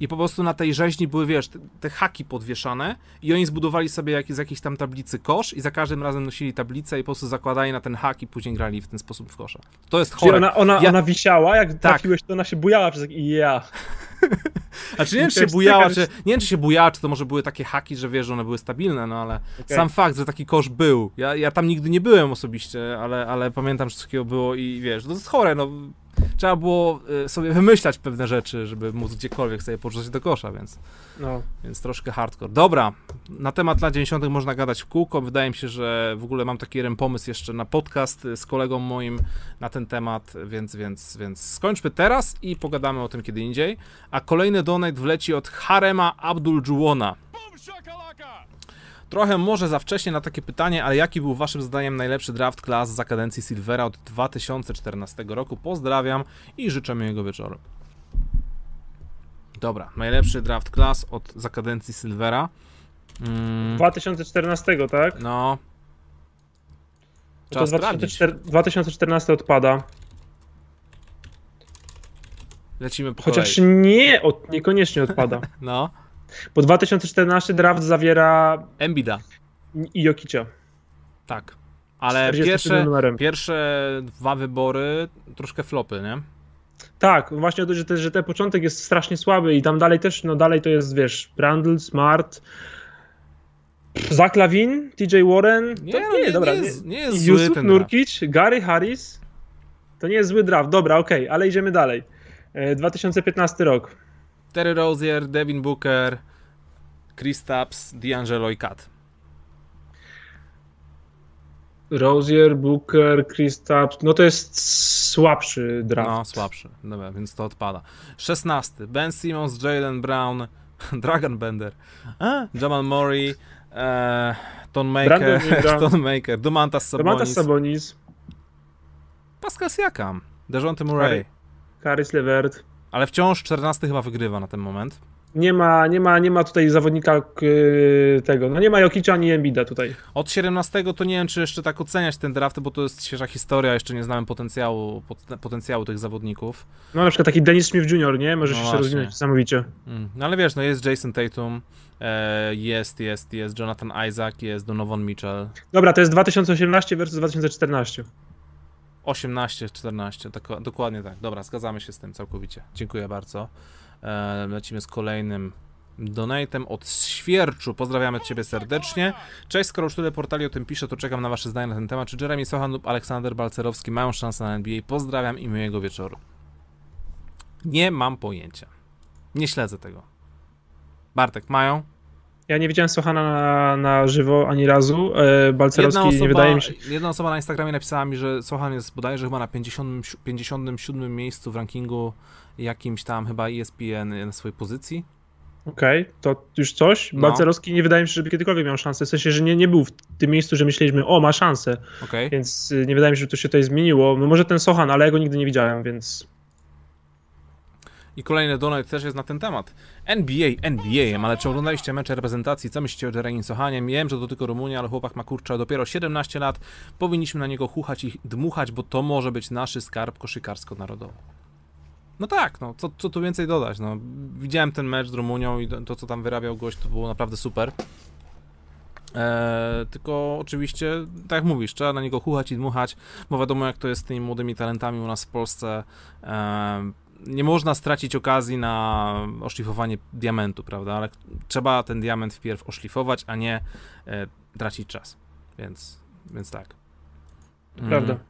Speaker 1: I po prostu na tej rzeźni były, wiesz, te, te haki podwieszane i oni zbudowali sobie jak, z jakiejś tam tablicy kosz i za każdym razem nosili tablicę i po prostu zakładali na ten hak i później grali w ten sposób w kosza. To jest
Speaker 2: Czyli
Speaker 1: chore.
Speaker 2: ona, ona,
Speaker 1: Ja-
Speaker 2: ona wisiała, jak
Speaker 1: Tak.
Speaker 2: trafiłeś, to ona się bujała przez taki ja. *laughs*
Speaker 1: Znaczy nie wiem, czy się bujała, czy, nie wiem, czy się bujała, czy to może były takie haki, że wiesz, że one były stabilne, no ale
Speaker 2: Okej.
Speaker 1: sam fakt, że taki kosz był. Ja, ja tam nigdy nie byłem osobiście, ale, ale pamiętam, że coś takiego było i wiesz, to jest chore, no. Trzeba było y, sobie wymyślać pewne rzeczy, żeby móc gdziekolwiek sobie porzucać do kosza, więc...
Speaker 2: No.
Speaker 1: Więc troszkę hardcore. Dobra, na temat lat 90. można gadać w kółko. Wydaje mi się, że w ogóle mam taki jeden pomysł jeszcze na podcast y, z kolegą moim na ten temat, więc, więc, więc skończmy teraz i pogadamy o tym kiedy indziej. A kolejny donate wleci od Harema Abdul Juwona. Trochę może za wcześnie na takie pytanie, ale jaki był waszym zdaniem najlepszy draft class za kadencji Silvera od 2014 roku? Pozdrawiam i życzę miłego wieczoru. Dobra, najlepszy draft class od za kadencji Silvera. Mm,
Speaker 2: 2014, tak?
Speaker 1: no.
Speaker 2: To
Speaker 1: Trzeba sprawdzić.
Speaker 2: 2004, 2014 odpada.
Speaker 1: Lecimy po
Speaker 2: Chociaż
Speaker 1: kolei.
Speaker 2: nie, od, niekoniecznie odpada. *laughs*
Speaker 1: No.
Speaker 2: Bo 2014 draft zawiera
Speaker 1: Embida.
Speaker 2: i Jokicia.
Speaker 1: Tak. Ale
Speaker 2: 47
Speaker 1: pierwsze,
Speaker 2: numerem.
Speaker 1: pierwsze dwa wybory troszkę flopy, nie?
Speaker 2: Tak, właśnie to, że, te, że ten początek jest strasznie słaby i tam dalej też, no dalej to jest, wiesz, Brandl, Smart, Zach Lavin, TJ Warren, to nie,
Speaker 1: no, nie,
Speaker 2: dobra.
Speaker 1: nie, jest, nie jest zły
Speaker 2: Yusuf
Speaker 1: draft.
Speaker 2: Nurkic, Gary Harris, to nie jest zły draft, dobra, okej, ale idziemy dalej. E, 2015 rok.
Speaker 1: Terry Rozier, Devin Booker, Chris Tapps, D'Angelo i Kat.
Speaker 2: Rozier, Booker, Kristaps, no to jest słabszy draft.
Speaker 1: No, słabszy. Dobra, więc to odpada. 16. Ben Simmons, Jalen Brown, *laughs* Dragon Bender, a, Jamal Murray, e, Ton Maker. *laughs* Ton Maker, Domantas Sabonis,
Speaker 2: Domantas Sabonis,
Speaker 1: Pascal Siakam, Dejounte Murray.
Speaker 2: Caris LeVert.
Speaker 1: Ale wciąż 14 chyba wygrywa na ten moment.
Speaker 2: Nie ma, nie ma, nie ma tutaj zawodnika k- tego, no nie ma Jokicia ani Embida tutaj.
Speaker 1: Od 17 to nie wiem, czy jeszcze tak oceniać ten draft, bo to jest świeża historia, jeszcze nie znałem potencjału, pot- potencjału tych zawodników.
Speaker 2: No na przykład taki Dennis Smith Jr., nie? Może
Speaker 1: No
Speaker 2: się rozwinąć niesamowicie.
Speaker 1: Mm. No ale wiesz, no jest Jason Tatum, e, jest, jest, jest Jonathan Isaac, jest Donovan Mitchell.
Speaker 2: Dobra, to jest 2018 versus 2014.
Speaker 1: 18, 14, tak, dokładnie tak. Dobra, zgadzamy się z tym całkowicie. Dziękuję bardzo. E, lecimy z kolejnym donatem od Świerczu. Pozdrawiamy Ciebie serdecznie. Cześć, skoro już tyle portali o tym piszę, to czekam na Wasze zdanie na ten temat. Czy Jeremy Sochan lub Aleksander Balcerowski mają szansę na NBA? Pozdrawiam i miłego wieczoru. Nie mam pojęcia. Nie śledzę tego. Bartek, mają?
Speaker 2: Ja nie widziałem Sochana na, na żywo ani razu. E, Balcerowski nie wydaje mi się.
Speaker 1: jedna osoba na Instagramie napisała mi, że Sochan jest bodajże chyba na 50, 57 miejscu w rankingu jakimś tam chyba ESPN na swojej pozycji.
Speaker 2: Okej, to już coś.
Speaker 1: No.
Speaker 2: Balcerowski nie wydaje mi się, żeby kiedykolwiek miał szansę. W sensie, że nie, nie był w tym miejscu, że myśleliśmy, o, ma szansę.
Speaker 1: Okej.
Speaker 2: Więc y, nie wydaje mi się, że to się tutaj zmieniło. No może ten Sochan, ale ja go nigdy nie widziałem, więc.
Speaker 1: I kolejny donate też jest na ten temat. NBA, NBA, ale czy oglądaliście mecze reprezentacji? Co myślicie o Jeremy Sochanie? Wiem, że to tylko Rumunia, ale chłopak ma kurczę dopiero 17 lat. Powinniśmy na niego chuchać i dmuchać, bo to może być nasz skarb koszykarsko-narodowy. No tak, no, co, co tu więcej dodać, no. Widziałem ten mecz z Rumunią i to, to co tam wyrabiał gość, to było naprawdę super. Eee, tylko oczywiście, tak jak mówisz, trzeba na niego chuchać i dmuchać, bo wiadomo jak to jest z tymi młodymi talentami u nas w Polsce. Eee, nie można stracić okazji na oszlifowanie diamentu, prawda? Ale trzeba ten diament wpierw oszlifować, a nie e, tracić czas. Więc, więc tak.
Speaker 2: Prawda.
Speaker 1: Mm.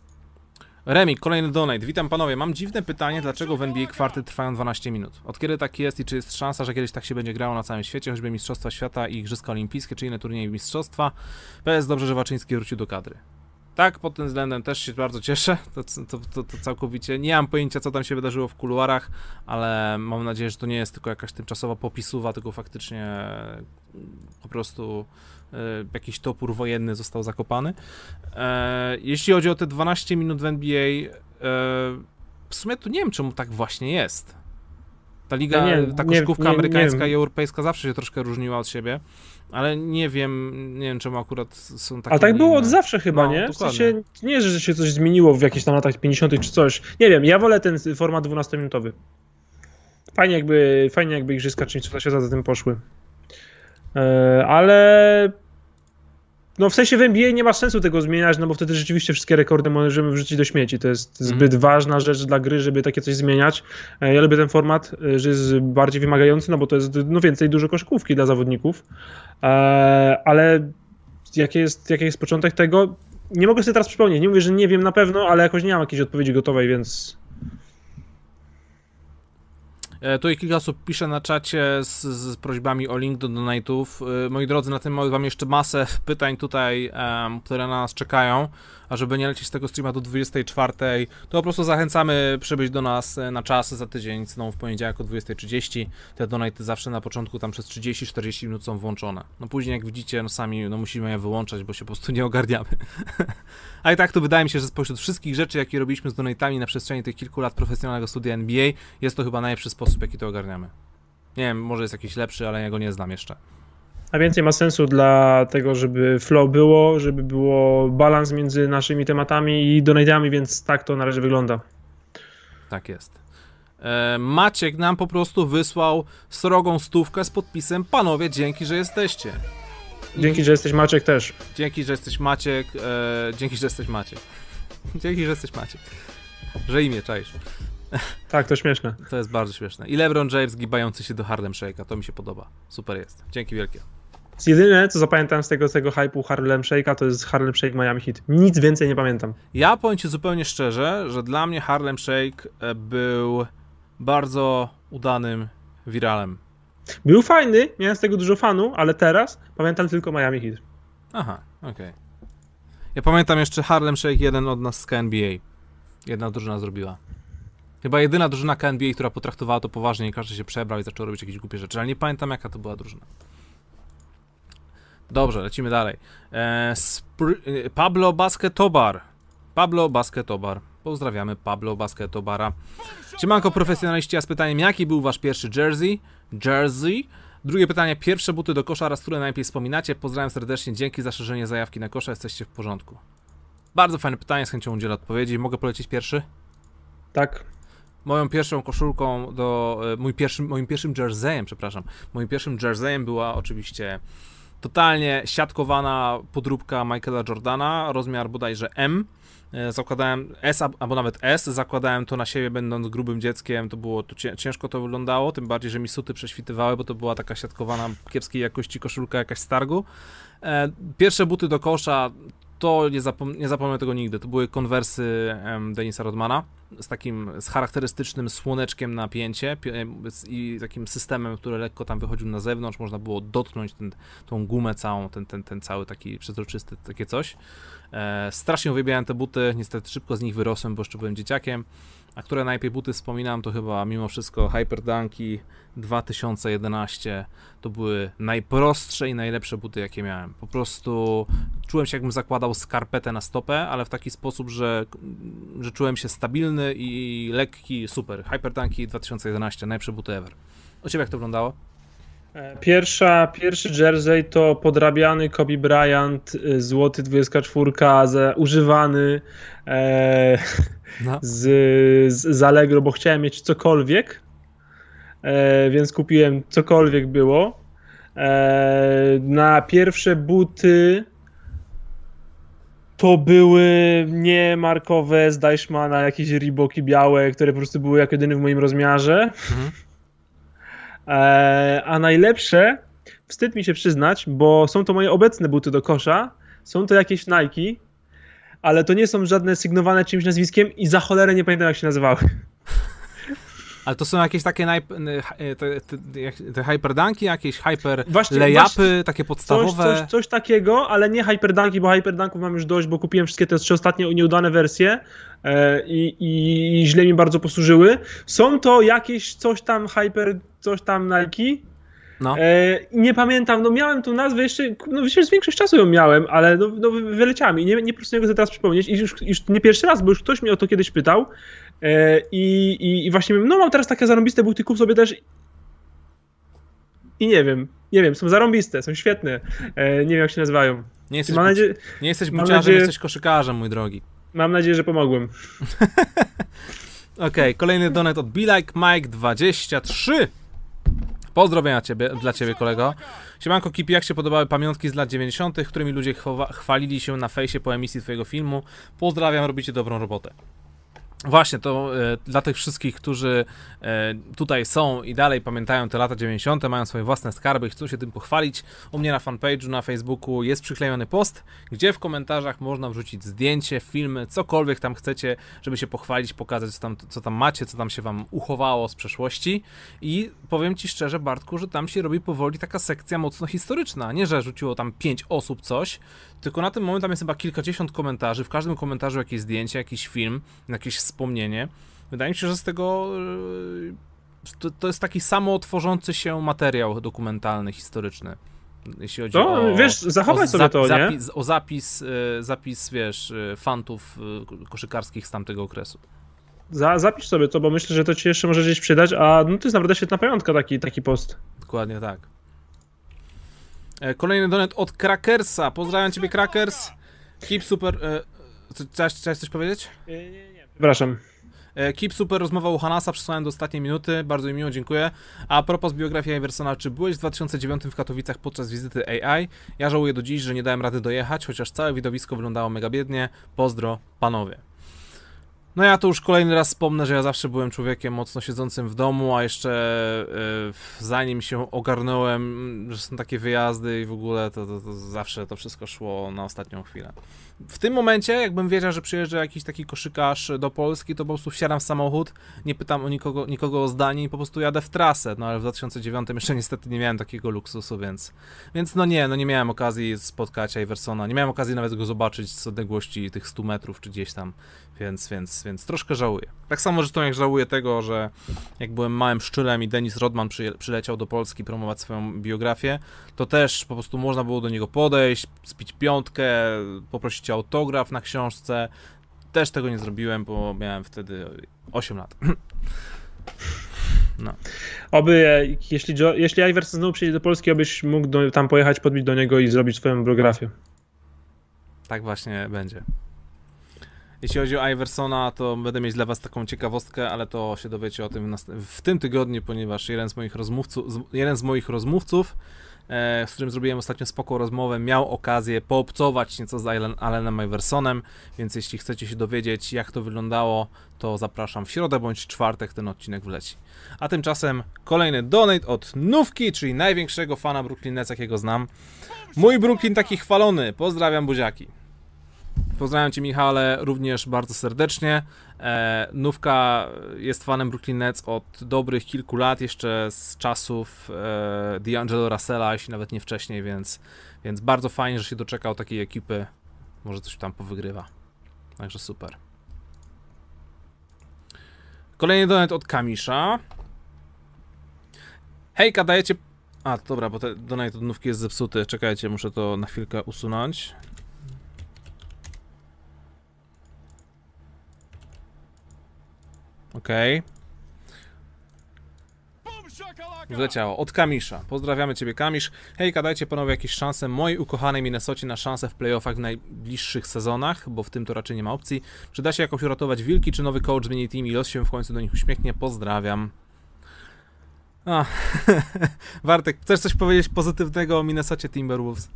Speaker 1: Remik, kolejny donate. Witam panowie. Mam dziwne pytanie, dlaczego w NBA kwarty trwają 12 minut? Od kiedy tak jest i czy jest szansa, że kiedyś tak się będzie grało na całym świecie, choćby Mistrzostwa Świata i Igrzyska Olimpijskie, czy inne turnieje mistrzostwa? PS, dobrze, że Waczyński wrócił do kadry. Tak, pod tym względem też się bardzo cieszę. To, to, to, to, całkowicie. Nie mam pojęcia, co tam się wydarzyło w kuluarach, ale mam nadzieję, że to nie jest tylko jakaś tymczasowa popisuwa, tylko faktycznie po prostu e, jakiś topór wojenny został zakopany. E, jeśli chodzi o te 12 minut w NBA, e, w sumie to nie wiem, czemu tak właśnie jest. Ta liga,
Speaker 2: Ja nie-
Speaker 1: ta koszykówka
Speaker 2: nie- nie
Speaker 1: amerykańska i europejska zawsze się troszkę różniła od siebie, ale nie wiem, nie wiem czemu akurat są takie.
Speaker 2: A tak było
Speaker 1: inne.
Speaker 2: od zawsze chyba,
Speaker 1: No,
Speaker 2: nie? W sensie, nie, że się coś zmieniło w jakichś tam latach 50. czy coś. Nie wiem, ja wolę ten format 12-minutowy. Fajnie jakby, fajnie jakby igrzyska czy coś za tym poszły. E, ale no w sensie w NBA nie ma sensu tego zmieniać, no bo wtedy rzeczywiście wszystkie rekordy możemy wrzucić do śmieci. To jest
Speaker 1: Mhm.
Speaker 2: zbyt ważna rzecz dla gry, żeby takie coś zmieniać. E, Ja lubię ten format, e, że jest bardziej wymagający, no bo to jest no więcej dużo koszykówki dla zawodników. E, ale jaki jest, jaki jest początek tego? Nie mogę sobie teraz przypomnieć. Nie mówię, że nie wiem na pewno, ale jakoś nie mam jakiejś odpowiedzi gotowej, więc
Speaker 1: Tutaj kilka osób pisze na czacie z, z prośbami o link do donate'ów. E, Moi drodzy, na tym mam jeszcze masę *laughs* pytań tutaj, które na nas czekają. A żeby nie lecieć z tego streama do 24, to po prostu zachęcamy przybyć do nas e, na czas za tydzień, znowu w poniedziałek o 20.30. Te donate'y zawsze na początku tam przez 30-40 minut są włączone. No później jak widzicie, no sami no musimy je wyłączać, bo się po prostu nie ogarniamy. *laughs* A i tak to wydaje mi się, że spośród wszystkich rzeczy, jakie robiliśmy z donatami na przestrzeni tych kilku lat profesjonalnego studia NBA, jest to chyba najlepszy sposób, jaki to ogarniamy. Nie wiem, może jest jakiś lepszy, ale ja go nie znam jeszcze.
Speaker 2: A więcej ma sensu dla tego, żeby flow było, żeby było balans między naszymi tematami i donate'ami, więc tak to na razie wygląda.
Speaker 1: Tak jest. E, Maciek nam po prostu wysłał srogą stówkę z podpisem Panowie, dzięki, że jesteście.
Speaker 2: Dzięki, że jesteś Maciek też.
Speaker 1: Dzięki, że jesteś Maciek. E, dzięki, że jesteś Maciek. *laughs* dzięki, że jesteś Maciek. Że imię czaisz. *laughs*
Speaker 2: Tak, to śmieszne.
Speaker 1: To jest bardzo śmieszne. I LeBron James gibający się do Harlem Shake'a. To mi się podoba. Super jest. Dzięki wielkie.
Speaker 2: Jedyne, co zapamiętam z tego, z tego hype'u Harlem Shake'a, to jest Harlem Shake Miami Heat. Nic więcej nie pamiętam.
Speaker 1: Ja powiem ci zupełnie szczerze, że dla mnie Harlem Shake e, był bardzo udanym wiralem.
Speaker 2: Był fajny, miałem z tego dużo fanu, ale teraz pamiętam tylko Miami Heat.
Speaker 1: Aha, okej. Ja pamiętam jeszcze Harlem Shake jeden od nas z KNBA. Jedna drużyna zrobiła. Chyba jedyna drużyna KNBA, która potraktowała to poważnie i każdy się przebrał i zaczął robić jakieś głupie rzeczy, ale nie pamiętam jaka to była drużyna. Dobrze, lecimy dalej. E, e, Pablo Basketobar. Pablo Basketobar. Pozdrawiamy Pablo Basketobara. Siemanko profesjonaliści, a z pytaniem, jaki był wasz pierwszy jersey? Jersey? Drugie pytanie, pierwsze buty do kosza, raz które najlepiej wspominacie. Pozdrawiam serdecznie, dzięki za szerzenie zajawki na kosza, jesteście w porządku. Bardzo fajne pytanie, z chęcią udzielę odpowiedzi. Mogę polecieć pierwszy?
Speaker 2: Tak.
Speaker 1: Moją pierwszą koszulką do. e, Mój pierwszym, moim pierwszym jerseyem, przepraszam. Moim pierwszym jerseyem była oczywiście totalnie siatkowana podróbka Michaela Jordana, rozmiar bodajże M. E, Zakładałem S albo nawet S, zakładałem to na siebie, będąc grubym dzieckiem. To było to cię- ciężko to wyglądało, tym bardziej, że mi suty prześwitywały, bo to była taka siatkowana, kiepskiej jakości koszulka jakaś z targu. E, Pierwsze buty do kosza to nie, zapom- nie zapomnę tego nigdy. To były konwersy em, Denisa Rodmana z takim, z charakterystycznym słoneczkiem na pięcie i takim systemem, który lekko tam wychodził na zewnątrz. Można było dotknąć ten, tą gumę całą, ten, ten, ten cały taki przezroczysty, takie coś. E, strasznie uwielbiałem te buty, niestety szybko z nich wyrosłem, bo jeszcze byłem dzieciakiem. A które najlepiej buty wspominam, to chyba mimo wszystko Hyperdunki 2011. To były najprostsze i najlepsze buty, jakie miałem. Po prostu czułem się, jakbym zakładał skarpetę na stopę, ale w taki sposób, że, że czułem się stabilny i lekki, super. Hyperdunki 2011, najlepsze buty ever. U Ciebie jak to wyglądało?
Speaker 2: E, pierwsza, pierwszy jersey to podrabiany Kobe Bryant, y, złoty 24, za, używany e, *laughs* no. z, z, z Allegro, bo chciałem mieć cokolwiek, e, więc kupiłem cokolwiek było. E, na pierwsze buty to były niemarkowe z Deichmana, jakieś Reeboki białe, które po prostu były jak jedyny w moim rozmiarze. Mhm. E, a najlepsze, wstyd mi się przyznać, bo są to moje obecne buty do kosza, są to jakieś Nike, ale to nie są żadne sygnowane czymś nazwiskiem i za cholerę nie pamiętam jak się nazywały.
Speaker 1: Ale to są jakieś takie naj... te, te, te hyperdunki, jakieś hyper właśnie, layupy, właśnie takie podstawowe.
Speaker 2: Coś, coś, coś, takiego, ale nie hyperdunki, bo hyperdunków mam już dość, bo kupiłem wszystkie te trzy ostatnie nieudane wersje e, i, i źle mi bardzo posłużyły. Są to jakieś coś tam hyper, coś tam Nike, no. E, nie pamiętam, no miałem tą nazwę jeszcze, no już większość czasu ją miałem, ale no, no wyleciałem i nie, nie po prostu nie teraz przypomnieć i już, już nie pierwszy raz, bo już ktoś mnie o to kiedyś pytał e, i, i, i właśnie no mam teraz takie zarąbiste buty, kup sobie też i nie wiem, nie wiem, są zarąbiste, są świetne, e, nie wiem jak się nazywają.
Speaker 1: Nie jesteś, mam nadzieję, nie jesteś buciarzem, nadzieję, jesteś koszykarzem, mój drogi. *laughs*
Speaker 2: Mam nadzieję, że pomogłem. *laughs*
Speaker 1: Okej, okay, kolejny donet od Be Like Mike 23. Pozdrowienia ciebie, dla ciebie, kolego. Siemanko Kipi, jak się podobały pamiątki z lat 90., którymi ludzie chwalili się na fejsie po emisji twojego filmu? Pozdrawiam, robicie dobrą robotę. Właśnie, to e, dla tych wszystkich, którzy e, tutaj są i dalej pamiętają te lata 90., mają swoje własne skarby i chcą się tym pochwalić, u mnie na fanpage'u na Facebooku jest przyklejony post, gdzie w komentarzach można wrzucić zdjęcie, filmy, cokolwiek tam chcecie, żeby się pochwalić, pokazać co tam, co tam macie, co tam się wam uchowało z przeszłości i powiem ci szczerze, Bartku, że tam się robi powoli taka sekcja mocno historyczna, nie, że rzuciło tam pięć osób coś, tylko na tym moment tam jest chyba kilkadziesiąt komentarzy, w każdym komentarzu jakieś zdjęcie, jakiś film, jakieś wspomnienie. Wydaje mi się, że z tego e, to, to jest taki samo tworzący się materiał dokumentalny, historyczny. Jeśli chodzi
Speaker 2: to,
Speaker 1: o.
Speaker 2: wiesz, zachowaj sobie to,
Speaker 1: zapis, nie? O zapis, e, zapis, wiesz, e, fantów koszykarskich z tamtego okresu.
Speaker 2: Za, zapisz sobie to, bo myślę, że to ci jeszcze może gdzieś przydać, a no to jest naprawdę świetna pamiątka taki, taki post.
Speaker 1: Dokładnie tak. Kolejny donet od Krakersa. Pozdrawiam ciebie, Krakers. Keep super. Chciałeś, chciałeś coś powiedzieć?
Speaker 2: Nie, nie, nie. Przepraszam.
Speaker 1: E, keep super rozmowa u Hanasa, przesłałem do ostatniej minuty, bardzo mi miło, dziękuję. A propos biografii Iversona, czy byłeś w 2009 w Katowicach podczas wizyty AI? Ja żałuję do dziś, że nie dałem rady dojechać, chociaż całe widowisko wyglądało mega biednie. Pozdro, panowie. No ja to już kolejny raz wspomnę, że ja zawsze byłem człowiekiem mocno siedzącym w domu, a jeszcze yy, zanim się ogarnąłem, że są takie wyjazdy i w ogóle, to, to, to, zawsze to wszystko szło na ostatnią chwilę. W tym momencie, jakbym wiedział, że przyjeżdża jakiś taki koszykarz do Polski, to po prostu wsiadam w samochód, nie pytam o nikogo, nikogo o zdanie i po prostu jadę w trasę. No ale w 2009 jeszcze niestety nie miałem takiego luksusu, więc, więc no nie, no nie miałem okazji spotkać Iversona, nie miałem okazji nawet go zobaczyć z odległości tych 100 metrów czy gdzieś tam, więc, więc, więc troszkę żałuję. Tak samo zresztą jak żałuję tego, że jak byłem małym szczylem i Denis Rodman przy, przyleciał do Polski promować swoją biografię, to też po prostu można było do niego podejść, spić piątkę, poprosić o autograf na książce. Też tego nie zrobiłem, bo miałem wtedy 8 lat.
Speaker 2: No. Oby, jeśli, jeśli Iverson znowu przyjdzie do Polski, abyś mógł do, tam pojechać, podbić do niego i zrobić swoją biografię.
Speaker 1: Tak właśnie będzie. Jeśli chodzi o Iversona, to będę mieć dla was taką ciekawostkę, ale to się dowiecie o tym w, w tym tygodniu, ponieważ jeden z moich rozmówców, jeden z moich rozmówców z którym zrobiłem ostatnio spoko rozmowę, miał okazję poobcować nieco z Allenem Iversonem, więc jeśli chcecie się dowiedzieć, jak to wyglądało, to zapraszam w środę bądź czwartek ten odcinek wleci. A tymczasem kolejny donate od Nówki, czyli największego fana Brooklyn Nets, jakiego znam. Mój Brooklyn taki chwalony, pozdrawiam buziaki. Pozdrawiam Cię Michale również bardzo serdecznie. E, Nówka jest fanem Brooklyn Nets od dobrych kilku lat, jeszcze z czasów e, D'Angelo Russella, jeśli nawet nie wcześniej, więc, więc bardzo fajnie, że się doczekał takiej ekipy. Może coś tam powygrywa. Także super. Kolejny donate od Kamisza. Hejka, dajecie... A, dobra, bo ten donate od nówki jest zepsuty. Czekajcie, muszę to na chwilkę usunąć. Okej. Wleciało. Od Kamisza. Pozdrawiamy Ciebie, Kamisz. Hejka, dajcie panowie jakieś szanse mojej ukochanej Minnesocie na szansę w playoffach w najbliższych sezonach, bo w tym to raczej nie ma opcji. Czy da się jakoś uratować wilki, czy nowy coach zmieni team i los się w końcu do nich uśmiechnie? Pozdrawiam. A, *laughs* Bartek, chcesz coś powiedzieć pozytywnego o Minnesocie Timberwolves?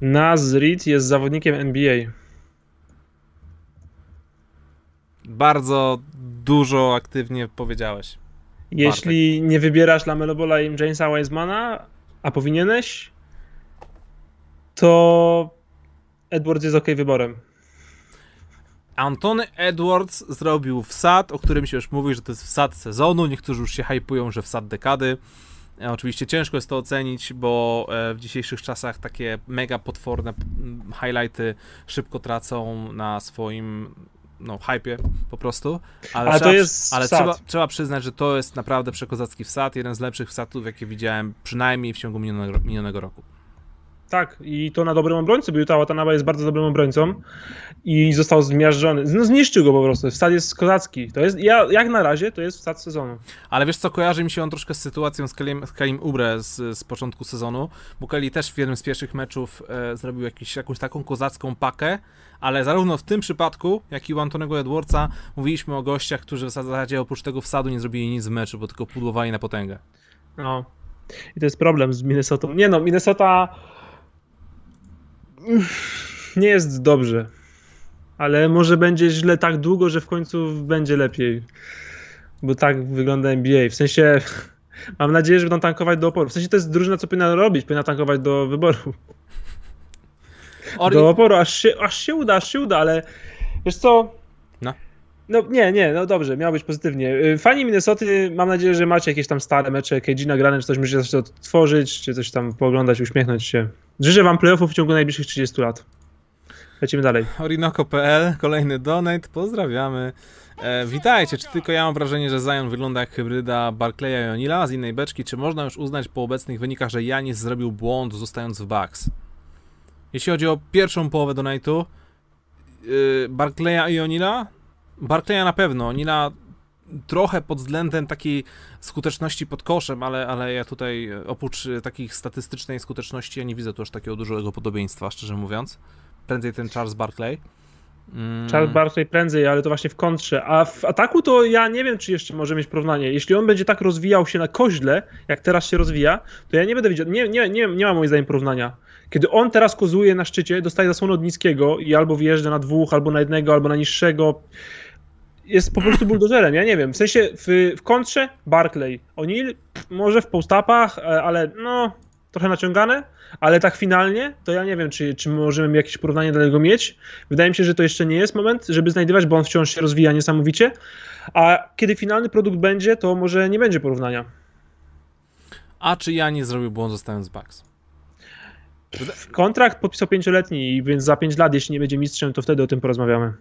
Speaker 2: Naz Reed jest zawodnikiem NBA.
Speaker 1: Bardzo dużo aktywnie powiedziałeś.
Speaker 2: Jeśli nie wybierasz Lamelo Balla i Jamesa Wisemana, a powinieneś, to Edwards jest ok wyborem.
Speaker 1: Antony Edwards zrobił wsad, o którym się już mówi, że to jest wsad sezonu. Niektórzy już się hypują, że wsad dekady. E, Oczywiście ciężko jest to ocenić, bo e, w dzisiejszych czasach takie mega potworne highlighty szybko tracą na swoim no, hypie po prostu. Ale,
Speaker 2: Ale to
Speaker 1: trzeba,
Speaker 2: jest
Speaker 1: ale trzeba, trzeba przyznać, że to jest naprawdę przekozacki wsad. Jeden z lepszych wsadów, jakie widziałem przynajmniej w ciągu minionego, minionego roku.
Speaker 2: Tak, i to na dobrym obrońcy, bo Utah Watanabe jest bardzo dobrym obrońcą i został zmiażdżony. No zniszczył go po prostu. Wstad jest kozacki. To jest, ja, jak na razie, to jest wstad sezonu.
Speaker 1: Ale wiesz co, kojarzy mi się on troszkę z sytuacją z Kelim, Kelim Ubre z, z początku sezonu, bo Kelly też w jednym z pierwszych meczów e, zrobił jakiś, jakąś taką kozacką pakę, ale zarówno w tym przypadku, jak i u Antonego Edwardsa mówiliśmy o gościach, którzy w zasadzie oprócz tego wsadu nie zrobili nic w meczu, bo tylko pudłowali na potęgę.
Speaker 2: No. I to jest problem z Minnesotą. Nie no, Minnesota nie jest dobrze. Ale może będzie źle tak długo, że w końcu będzie lepiej. Bo tak wygląda NBA. W sensie *laughs* mam nadzieję, że będą tankować do oporu. W sensie to jest drużyna, co powinna robić. Powinna tankować do wyboru. Do oporu, aż się, aż się uda, aż się uda, ale wiesz co?
Speaker 1: No.
Speaker 2: No nie, nie, no dobrze, miało być pozytywnie. Y, Fani Minnesoty, mam nadzieję, że macie jakieś tam stare mecze KG nagrane, czy coś możecie coś odtworzyć, czy coś tam pooglądać, uśmiechnąć się. Życzę wam playoffów w ciągu najbliższych 30 lat. Lecimy dalej.
Speaker 1: Orinoco.pl, kolejny donate, pozdrawiamy. E, witajcie, czy tylko ja mam wrażenie, że Zion wygląda jak hybryda Barclaya i Onila z innej beczki? Czy można już uznać po obecnych wynikach, że Janis zrobił błąd zostając w Bucks? Jeśli chodzi o pierwszą połowę donate'u, yy, Barclaya i Onila? Barclaya na pewno, Onila trochę pod względem takiej skuteczności pod koszem, ale, ale ja tutaj e, oprócz e, takich statystycznej skuteczności ja nie widzę tu aż takiego dużego podobieństwa, szczerze mówiąc. Prędzej ten Charles Barkley. Mm,
Speaker 2: Charles Barkley prędzej, ale to właśnie w kontrze. A w ataku to ja nie wiem, czy jeszcze może mieć porównanie. Jeśli on będzie tak rozwijał się na koźle, jak teraz się rozwija, to ja nie będę widział, nie, nie, nie, nie ma moim zdaniem porównania. Kiedy on teraz kozuje na szczycie, dostaje zasłonę od niskiego i albo wjeżdża na dwóch, albo na jednego, albo na niższego, jest po prostu buldożerem, ja nie wiem. W sensie w, w kontrze Barkley, O'Neal może w postapach, e, ale no trochę naciągane, ale tak finalnie to ja nie wiem, czy, czy możemy jakieś porównanie do niego mieć. Wydaje mi się, że to jeszcze nie jest moment, żeby znajdywać, bo on wciąż się rozwija niesamowicie, a kiedy finalny produkt będzie, to może nie będzie porównania.
Speaker 1: A czy ja nie zrobił błąd zostając z Bucks?
Speaker 2: Kontrakt podpisał pięcioletni, więc za pięć lat, jeśli nie będzie mistrzem, to wtedy o tym porozmawiamy.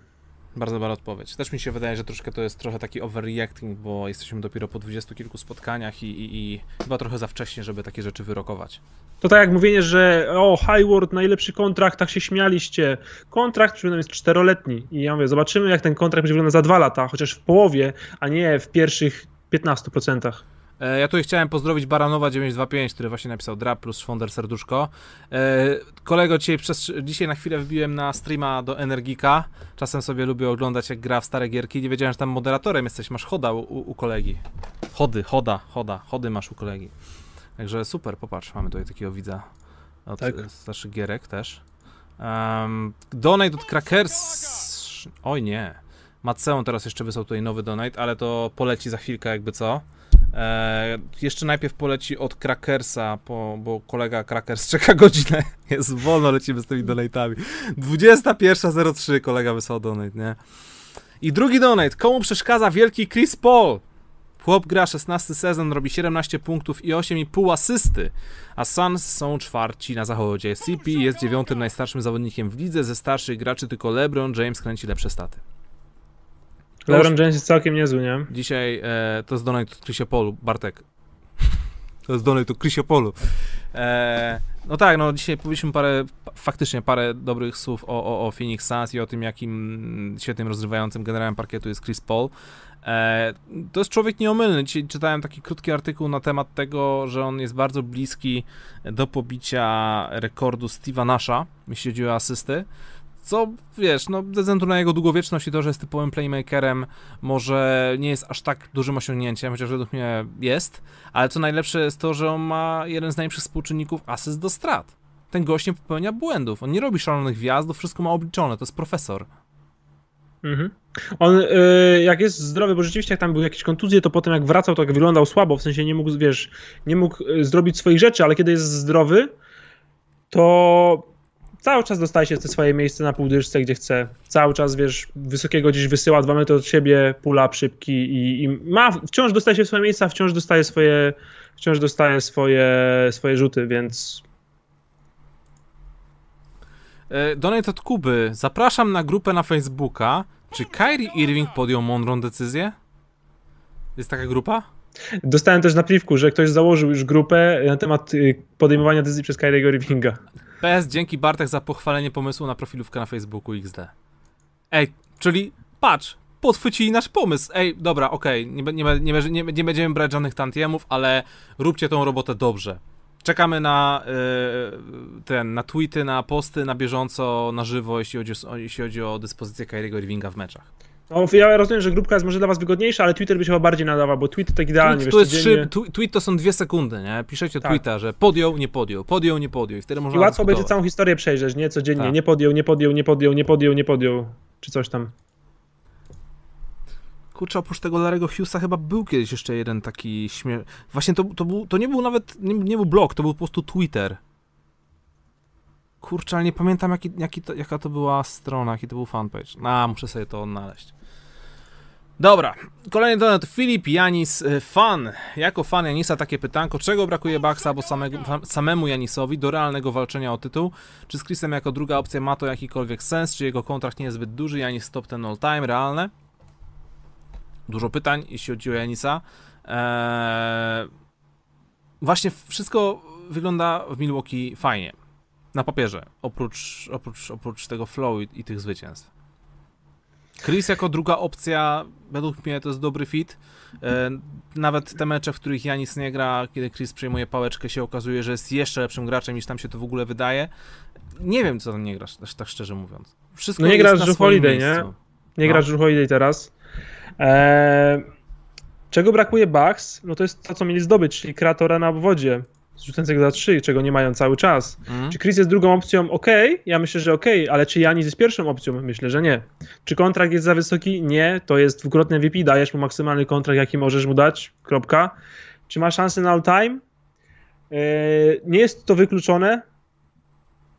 Speaker 1: Bardzo dobra odpowiedź. Też mi się wydaje, że troszkę to jest trochę taki overreacting, bo jesteśmy dopiero po dwudziestu kilku spotkaniach i, i, i chyba trochę za wcześnie, żeby takie rzeczy wyrokować.
Speaker 2: To tak jak mówienie, że o, Hayward, najlepszy kontrakt, tak się śmialiście. Kontrakt przynajmniej jest czteroletni i ja mówię, zobaczymy jak ten kontrakt będzie wyglądał za dwa lata, chociaż w połowie, a nie w pierwszych 15%.
Speaker 1: E, Ja tutaj chciałem pozdrowić Baranowa925, który właśnie napisał drap plus Szwonder serduszko. E, Kolego, dzisiaj, przez, dzisiaj na chwilę wbiłem na streama do Energika. Czasem sobie lubię oglądać jak gra w stare gierki. Nie wiedziałem, że tam moderatorem jesteś. Masz choda u, u kolegi. Chody, choda, choda, chody masz u kolegi. Także super, popatrz, mamy tutaj takiego widza od
Speaker 2: Tak.
Speaker 1: tak. starszych gierek też. Um, donate od Crackers. Oj nie. Matceon teraz jeszcze wysłał tutaj nowy donate, ale to poleci za chwilkę jakby co. E, jeszcze najpierw poleci od Crackersa, po, bo kolega Crackers czeka godzinę. *laughs* Jest wolno, lecimy z tymi donate'ami. 21.03 kolega wysłał donate, nie? I drugi donate. Komu przeszkadza wielki Chris Paul? Chłop gra 16 sezon, robi 17 punktów i 8,5 asysty, a Suns są czwarci na zachodzie. CP jest dziewiątym najstarszym zawodnikiem w lidze, ze starszych graczy tylko LeBron James kręci lepsze staty.
Speaker 2: LeBron James jest całkiem niezły, nie?
Speaker 1: Dzisiaj e, to jest donate od Krysiopolu, Bartek. *laughs* to jest donate od Krysiopolu. E, no tak, no dzisiaj powiedzieliśmy parę, faktycznie parę dobrych słów o, o, o Phoenix Suns i o tym, jakim świetnym rozrywającym generałem parkietu jest Chris Paul. E, to jest człowiek nieomylny. Dzisiaj czytałem taki krótki artykuł na temat tego, że on jest bardzo bliski do pobicia rekordu Steve'a Nasha, jeśli chodzi o asysty. Co wiesz, no ze względu na jego długowieczność i to, że jest typowym playmakerem, może nie jest aż tak dużym osiągnięciem, chociaż według mnie jest, ale co najlepsze jest to, że on ma jeden z najlepszych współczynników asyst do strat. Ten gość nie popełnia błędów, on nie robi szalonych wjazdów, wszystko ma obliczone, to jest profesor.
Speaker 2: Mhm. On y, jak jest zdrowy, bo rzeczywiście jak tam były jakieś kontuzje, to potem jak wracał, to jak wyglądał słabo, w sensie nie mógł, wiesz, nie mógł y, zrobić swoich rzeczy, ale kiedy jest zdrowy, to cały czas dostaje się te swoje miejsce na półdyszce, gdzie chce. Cały czas, wiesz, wysokiego gdzieś wysyła dwa metry od siebie, pula szybki i, i ma, wciąż dostaje się w swoje miejsca, wciąż dostaje swoje, wciąż dostaje swoje, swoje rzuty, więc
Speaker 1: E, Donate od Kuby. Zapraszam na grupę na Facebooka. Czy Kyrie Irving podjął mądrą decyzję? Jest taka grupa?
Speaker 2: Dostałem też na pliwku, że ktoś założył już grupę na temat y, podejmowania decyzji przez Kyriego Irvinga.
Speaker 1: PS, dzięki Bartek za pochwalenie pomysłu na profilówkę na Facebooku XD. Ej, czyli patrz, podchwycili nasz pomysł. Ej, dobra, okej, nie, nie, nie, nie, nie będziemy brać żadnych tantiemów, ale róbcie tą robotę dobrze. Czekamy na y, ten, na tweety, na posty, na bieżąco, na żywo, jeśli chodzi o, jeśli chodzi o dyspozycję Kyriego Irvinga w meczach.
Speaker 2: No, ja rozumiem, że grupka jest może dla was wygodniejsza, ale Twitter by się chyba bardziej nadawał, bo tweet tak idealnie,
Speaker 1: tweet,
Speaker 2: wiesz,
Speaker 1: to jest trzy, tweet to są dwie sekundy, nie? Piszecie
Speaker 2: Tak.
Speaker 1: tweeta, że podjął, nie podjął, podjął, nie podjął i wtedy można
Speaker 2: I łatwo będzie całą historię przejrzeć, nie? Codziennie,
Speaker 1: Tak.
Speaker 2: nie podjął, nie podjął, nie podjął, nie podjął, nie podjął, czy coś tam.
Speaker 1: Kurczę, oprócz tego Larego Hughesa chyba był kiedyś jeszcze jeden taki śmie... Właśnie to, to, był, to nie był nawet, nie, nie był blog, to był po prostu Twitter. Kurczę, ale nie pamiętam jaki, jaki to, jaka to była strona, jaki to był fanpage. A, muszę sobie to odnaleźć. Dobra, kolejny donat. Filip Janis, y, fan. Jako fan Janisa takie pytanko, czego brakuje Bucks albo samemu Janisowi do realnego walczenia o tytuł? Czy z Chrisem jako druga opcja ma to jakikolwiek sens? Czy jego kontrakt nie jest zbyt duży? Janis top ten all time, realne? Dużo pytań, jeśli chodzi o Janisa. Eee, właśnie wszystko wygląda w Milwaukee fajnie. Na papierze, oprócz, oprócz, oprócz tego flow i, i tych zwycięstw. Chris jako druga opcja, według mnie to jest dobry fit. E, nawet te mecze, w których Janis nie gra, kiedy Chris przejmuje pałeczkę, się okazuje, że jest jeszcze lepszym graczem niż tam się to w ogóle wydaje. Nie wiem, co tam nie grasz, tak szczerze mówiąc. Wszystko
Speaker 2: No nie grasz Drew Holiday, nie?
Speaker 1: miejscu.
Speaker 2: Nie
Speaker 1: No.
Speaker 2: gra Drew Holiday teraz. Eee, czego brakuje Bucks? No to jest to, co mieli zdobyć, czyli kreatora na obwodzie, rzucającego za trzy, czego nie mają cały czas.
Speaker 1: Mhm.
Speaker 2: Czy Chris jest drugą opcją? Okej, ja myślę, że okej, ale czy Janis jest pierwszą opcją? Myślę, że nie. Czy kontrakt jest za wysoki? Nie, to jest dwukrotny MVP, dajesz mu maksymalny kontrakt, jaki możesz mu dać, kropka. Czy ma szansę na all time? Eee, nie jest to wykluczone,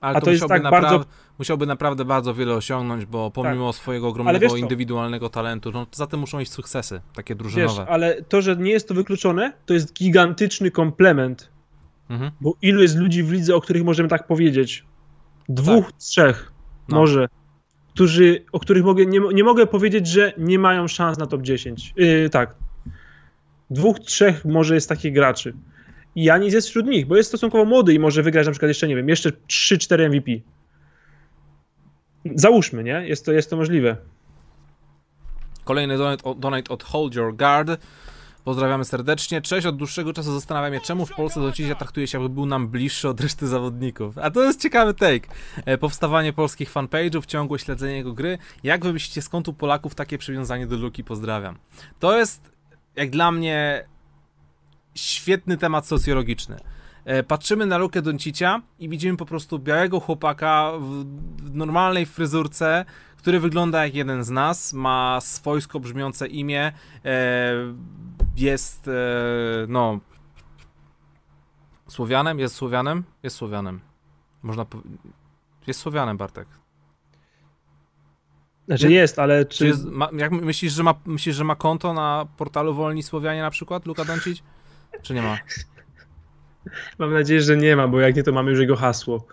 Speaker 1: Ale
Speaker 2: A
Speaker 1: to,
Speaker 2: to jest
Speaker 1: musiałby,
Speaker 2: tak
Speaker 1: naprawdę,
Speaker 2: bardzo-
Speaker 1: musiałby naprawdę bardzo wiele osiągnąć, bo pomimo swojego ogromnego
Speaker 2: wiesz
Speaker 1: indywidualnego talentu, no za tym muszą iść sukcesy, takie
Speaker 2: wiesz,
Speaker 1: drużynowe.
Speaker 2: ale to, że nie jest to wykluczone, to jest gigantyczny
Speaker 1: Mhm.
Speaker 2: Bo ilu jest ludzi w lidze, o których możemy tak powiedzieć? Dwóch, trzech
Speaker 1: No.
Speaker 2: może, którzy, o których mogę, nie, nie mogę powiedzieć, że nie mają szans na top 10. Yy, tak. Dwóch, trzech może jest takich graczy. I Janis jest wśród nich, bo jest stosunkowo młody i może wygrać na przykład jeszcze, nie wiem, jeszcze 3-4 MVP. Załóżmy, nie? Jest to, jest to możliwe.
Speaker 1: Kolejny donate, donate od Hold Your Guard. Pozdrawiamy serdecznie. Cześć, od dłuższego czasu zastanawiam się, czemu w Polsce Doncicia traktuje się, jakby był nam bliższy od reszty zawodników. A to jest ciekawy take. E, powstawanie polskich fanpage'ów, ciągłe śledzenie jego gry. Jak wy myślicie, skąd u Polaków takie przywiązanie do Luki? Pozdrawiam. To jest, jak dla mnie, świetny temat socjologiczny. E, Patrzymy na Lukę Doncicia i widzimy po prostu białego chłopaka w, normalnej fryzurce, który wygląda jak jeden z nas, ma swojsko brzmiące imię, e, jest, e, no, Słowianem? Jest Słowianem? Jest Słowianem. Można po... Jest Słowianem, Bartek.
Speaker 2: Znaczy
Speaker 1: Nie-
Speaker 2: jest, ale czy...
Speaker 1: Czy jest, ma, jak myślisz, że ma, myślisz, że ma konto na portalu Wolni Słowianie na przykład, Luka Doncic? Czy nie ma?
Speaker 2: Mam nadzieję, że nie ma, bo jak nie, to mamy już jego hasło.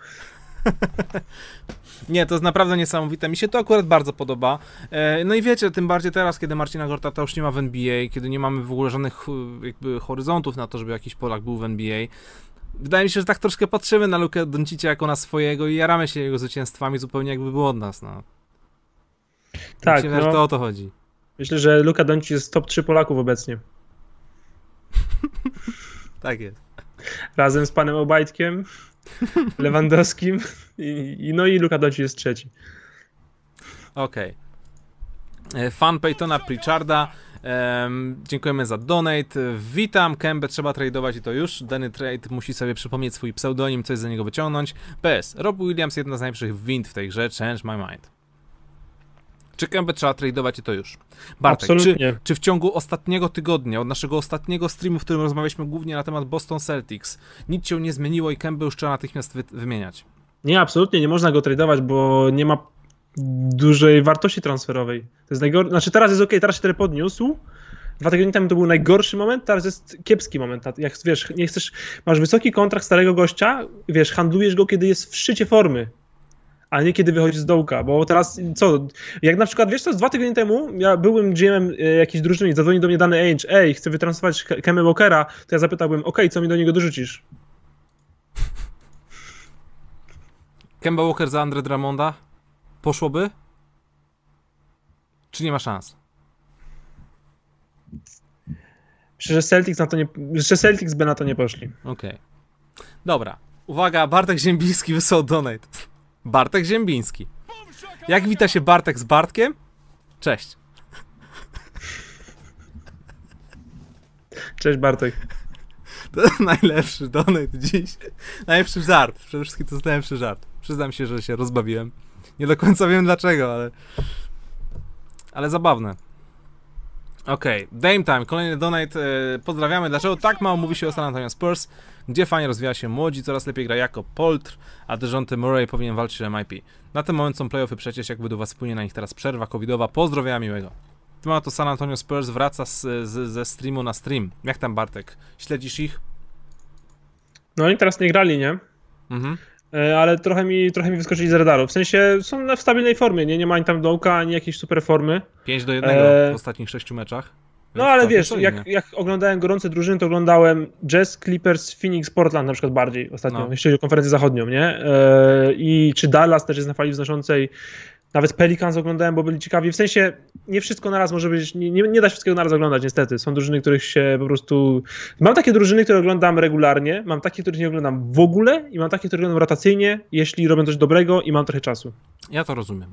Speaker 2: *laughs*
Speaker 1: Nie, to jest naprawdę niesamowite. Mi się to akurat bardzo podoba. E, no i wiecie, tym bardziej teraz, kiedy Marcina Gortata już nie ma w NBA, kiedy nie mamy w ogóle żadnych e, jakby horyzontów na to, żeby jakiś Polak był w NBA. Wydaje mi się, że tak troszkę patrzymy na Lukę Doncicia jako na swojego i jaramy się jego zwycięstwami zupełnie jakby był od nas. No.
Speaker 2: Tak,
Speaker 1: Myślę,
Speaker 2: no,
Speaker 1: że to o to chodzi.
Speaker 2: myślę, że Luka Doncic jest top 3 Polaków obecnie. *laughs*
Speaker 1: Tak jest.
Speaker 2: Razem z panem Obajtkiem, *laughs* Lewandowskim i, i no i Luka Doncic jest trzeci.
Speaker 1: Okej. E, Fan Peytona Pritcharda. em, dziękujemy za donate. Witam, Kębę trzeba tradeować i to już. Dany trade musi sobie przypomnieć swój pseudonim, coś za niego wyciągnąć. PS. Rob Williams, jedna z najlepszych wind w tej grze. Change my mind. Czy Kębę trzeba tradeować i to już? Bartek, czy,
Speaker 2: Absolutnie.
Speaker 1: czy w ciągu ostatniego tygodnia, od naszego ostatniego streamu, w którym rozmawialiśmy głównie na temat Boston Celtics, nic się nie zmieniło i Kębę już trzeba natychmiast wy wymieniać?
Speaker 2: Nie, absolutnie nie można go tradować, bo nie ma dużej wartości transferowej. To jest najgor... Znaczy teraz jest ok, teraz się tyle podniósł. Dwa tygodnie temu to był najgorszy moment, teraz jest kiepski moment. Jak wiesz, nie chcesz, masz wysoki kontrakt starego gościa, wiesz, handlujesz go, kiedy jest w szczycie formy, a nie kiedy wychodzi z dołka, bo teraz co, jak na przykład, wiesz co, dwa tygodnie temu ja byłem GM-em e, jakiejś drużyny i zadzwoni do mnie dany Ainge, ej, chcę wytransferować Ke- Kemę Walkera, to ja zapytałbym, okej, co mi do niego dorzucisz?
Speaker 1: Kemba Walker za Andre Dramonda? Poszłoby? Czy nie ma szans?
Speaker 2: Myślę, że Celtics na to nie, że Celtics by na to nie poszli.
Speaker 1: Okej. Dobra. Uwaga, Bartek Ziembiński wysłał donate. Bartek Ziembiński. Jak wita się Bartek z Bartkiem? Cześć.
Speaker 2: Cześć Bartek.
Speaker 1: To *laughs* najlepszy donate dziś. Najlepszy żart. Przede wszystkim to jest najlepszy żart. Przyznam się, że się rozbawiłem. Nie do końca wiem dlaczego, ale... Ale zabawne. Okej, Dame Time, kolejny donate. E, pozdrawiamy. Dlaczego tak mało mówi się o San Antonio Spurs? Gdzie fajnie rozwija się młodzi, coraz lepiej gra jako Poltr, a Dejounte Murray powinien walczyć o MIP. Na ten moment są playoffy przecież, jak według was wpłynie na nich teraz przerwa covidowa. Pozdrowienia miłego. Temat to San Antonio Spurs wraca z, z, ze streamu na stream. Jak tam Bartek? Śledzisz ich?
Speaker 2: No oni teraz nie grali, nie?
Speaker 1: Mhm.
Speaker 2: E, Ale trochę mi, trochę mi wyskoczyli z radaru. W sensie są w stabilnej formie, nie? Nie ma ani tam dołka, ani jakiejś super formy.
Speaker 1: 5 do 1
Speaker 2: Eee.
Speaker 1: w ostatnich 6 meczach.
Speaker 2: No ale
Speaker 1: całkiem
Speaker 2: wiesz, jak, jak oglądałem gorące drużyny, to oglądałem Jazz, Clippers, Phoenix, Portland na przykład bardziej ostatnio,
Speaker 1: No.
Speaker 2: jeśli chodzi o konferencję zachodnią, nie? E, I czy Dallas też jest na fali wznoszącej. Nawet Pelicans oglądałem, bo byli ciekawi. W sensie nie wszystko naraz może być, nie, nie, nie da się wszystkiego naraz oglądać niestety. Są drużyny, których się po prostu... Mam takie drużyny, które oglądam regularnie, mam takie, których nie oglądam w ogóle i mam takie, które oglądam rotacyjnie, jeśli robią coś dobrego i mam trochę czasu.
Speaker 1: Ja to rozumiem.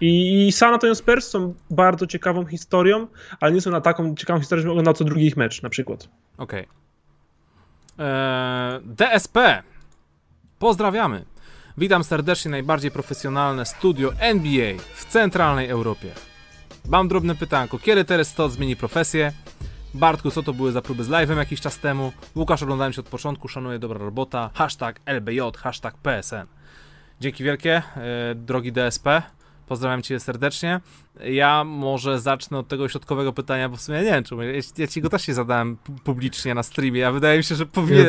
Speaker 2: I San Antonio Spurs są bardzo ciekawą historią, ale nie są na taką ciekawą historię, żebym oglądał co drugi ich mecz na przykład.
Speaker 1: Okej. Eee, DSP. Pozdrawiamy. Witam serdecznie najbardziej profesjonalne studio NBA w centralnej Europie. Mam drobne pytanko. Kiedy Teres Stott zmieni profesję? Bartku, co to były za próby z live'em jakiś czas temu? Łukasz, oglądałem się od początku, szanuję, dobra robota. Hashtag LBJ, hashtag PSN. Dzięki wielkie, e, drogi DSP. Pozdrawiam Cię serdecznie. Ja może zacznę od tego środkowego pytania, bo w sumie nie wiem, czemu. Ja, Ci go też się zadałem pu- publicznie na streamie, a wydaje mi się, że
Speaker 2: Nie,
Speaker 1: powinien...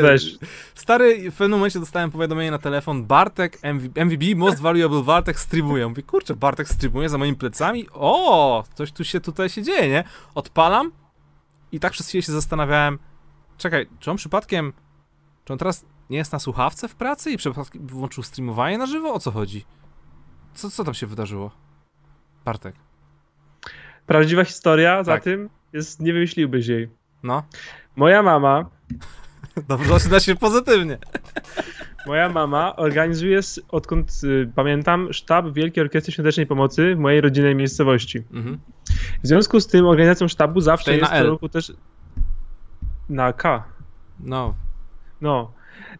Speaker 1: Stary, w pewnym momencie dostałem powiadomienie na telefon, Bartek, MV, MVB, Most Valuable Bartek streamuje. Mówię, kurczę, Bartek streamuje za moimi plecami? O, coś tu się tutaj się dzieje, nie? Odpalam i tak przez chwilę się zastanawiałem, czekaj, czy on przypadkiem, czy on teraz nie jest na słuchawce w pracy i przypadkiem włączył streamowanie na żywo? O co chodzi? Co, co tam się wydarzyło? Bartek,
Speaker 2: Prawdziwa historia za
Speaker 1: Tak.
Speaker 2: tym jest, nie wymyśliłbyś jej.
Speaker 1: no.
Speaker 2: Moja mama, *laughs*
Speaker 1: Dobrze, zaczyna się pozytywnie.
Speaker 2: moja mama organizuje, odkąd y, pamiętam, sztab Wielkiej Orkiestry Świątecznej Pomocy w mojej rodzinnej miejscowości.
Speaker 1: Mhm.
Speaker 2: W związku z tym organizacją sztabu zawsze
Speaker 1: Tej
Speaker 2: jest co roku też... Na K.
Speaker 1: No,
Speaker 2: No.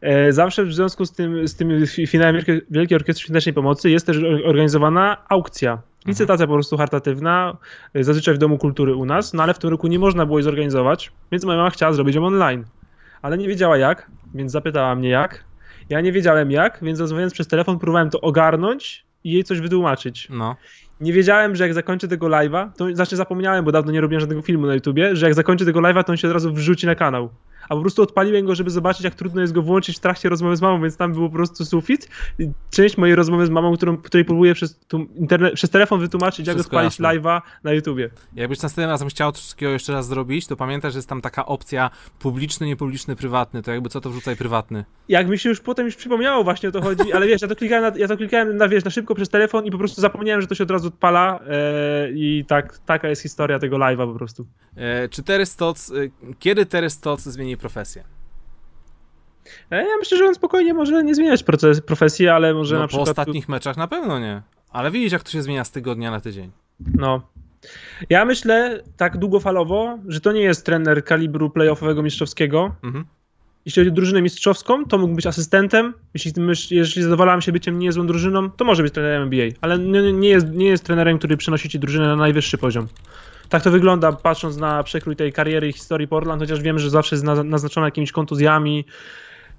Speaker 2: E, Zawsze w związku z tym, z tym fi- finałem Wielkiej- Orkiestry Świątecznej Pomocy jest też or- organizowana aukcja. Licytacja po prostu charytatywna, e, zazwyczaj w Domu Kultury u nas, no ale w tym roku nie można było jej zorganizować, więc moja mama chciała zrobić ją online. Ale nie wiedziała jak, więc zapytała mnie jak. Ja nie wiedziałem jak, więc rozmawiając przez telefon próbowałem to ogarnąć i jej coś wytłumaczyć.
Speaker 1: no.
Speaker 2: Nie wiedziałem, że jak zakończę tego live'a, to znaczy zapomniałem, bo dawno nie robiłem żadnego filmu na YouTubie, że jak zakończę tego live'a, to on się od razu wrzuci na kanał. a po prostu odpaliłem go, żeby zobaczyć, jak trudno jest go włączyć w trakcie rozmowy z mamą, więc tam był po prostu sufit. Część mojej rozmowy z mamą, którą, której próbuję przez, internet, przez telefon wytłumaczyć, jak
Speaker 1: Wszystko
Speaker 2: odpalić
Speaker 1: jasne.
Speaker 2: live'a na YouTubie.
Speaker 1: Jakbyś następnym razem chciał coś takiego jeszcze raz zrobić, to pamiętaj, że jest tam taka opcja publiczny, niepubliczny, prywatny. To jakby co to wrzucaj prywatny.
Speaker 2: Jak mi się już potem już przypomniało właśnie o to chodzi, ale wiesz, ja to klikałem, na, ja to klikałem na, wiesz, na szybko przez telefon i po prostu zapomniałem, że to się od razu odpala e, i tak, taka jest historia tego live'a po prostu.
Speaker 1: E, czy Terry Stotts, e, kiedy Terry Stotts zmieni profesję?
Speaker 2: E, ja myślę, że on spokojnie może nie zmieniać proces, profesji, ale może
Speaker 1: no,
Speaker 2: na
Speaker 1: po
Speaker 2: przykład...
Speaker 1: ostatnich meczach na pewno nie. Ale widzisz, jak to się zmienia z tygodnia na tydzień.
Speaker 2: No. Ja myślę tak długofalowo, że to nie jest trener kalibru playoffowego mistrzowskiego.
Speaker 1: Mhm.
Speaker 2: Jeśli chodzi o drużynę mistrzowską, to mógł być asystentem. Jeśli, jeśli zadowalałem się byciem niezłą drużyną, to może być trenerem NBA. Ale nie, nie, jest, nie jest trenerem, który przynosi ci drużynę na najwyższy poziom. Tak to wygląda, patrząc na przekrój tej kariery i historii Portland, chociaż wiem, że zawsze jest na, naznaczona jakimiś kontuzjami,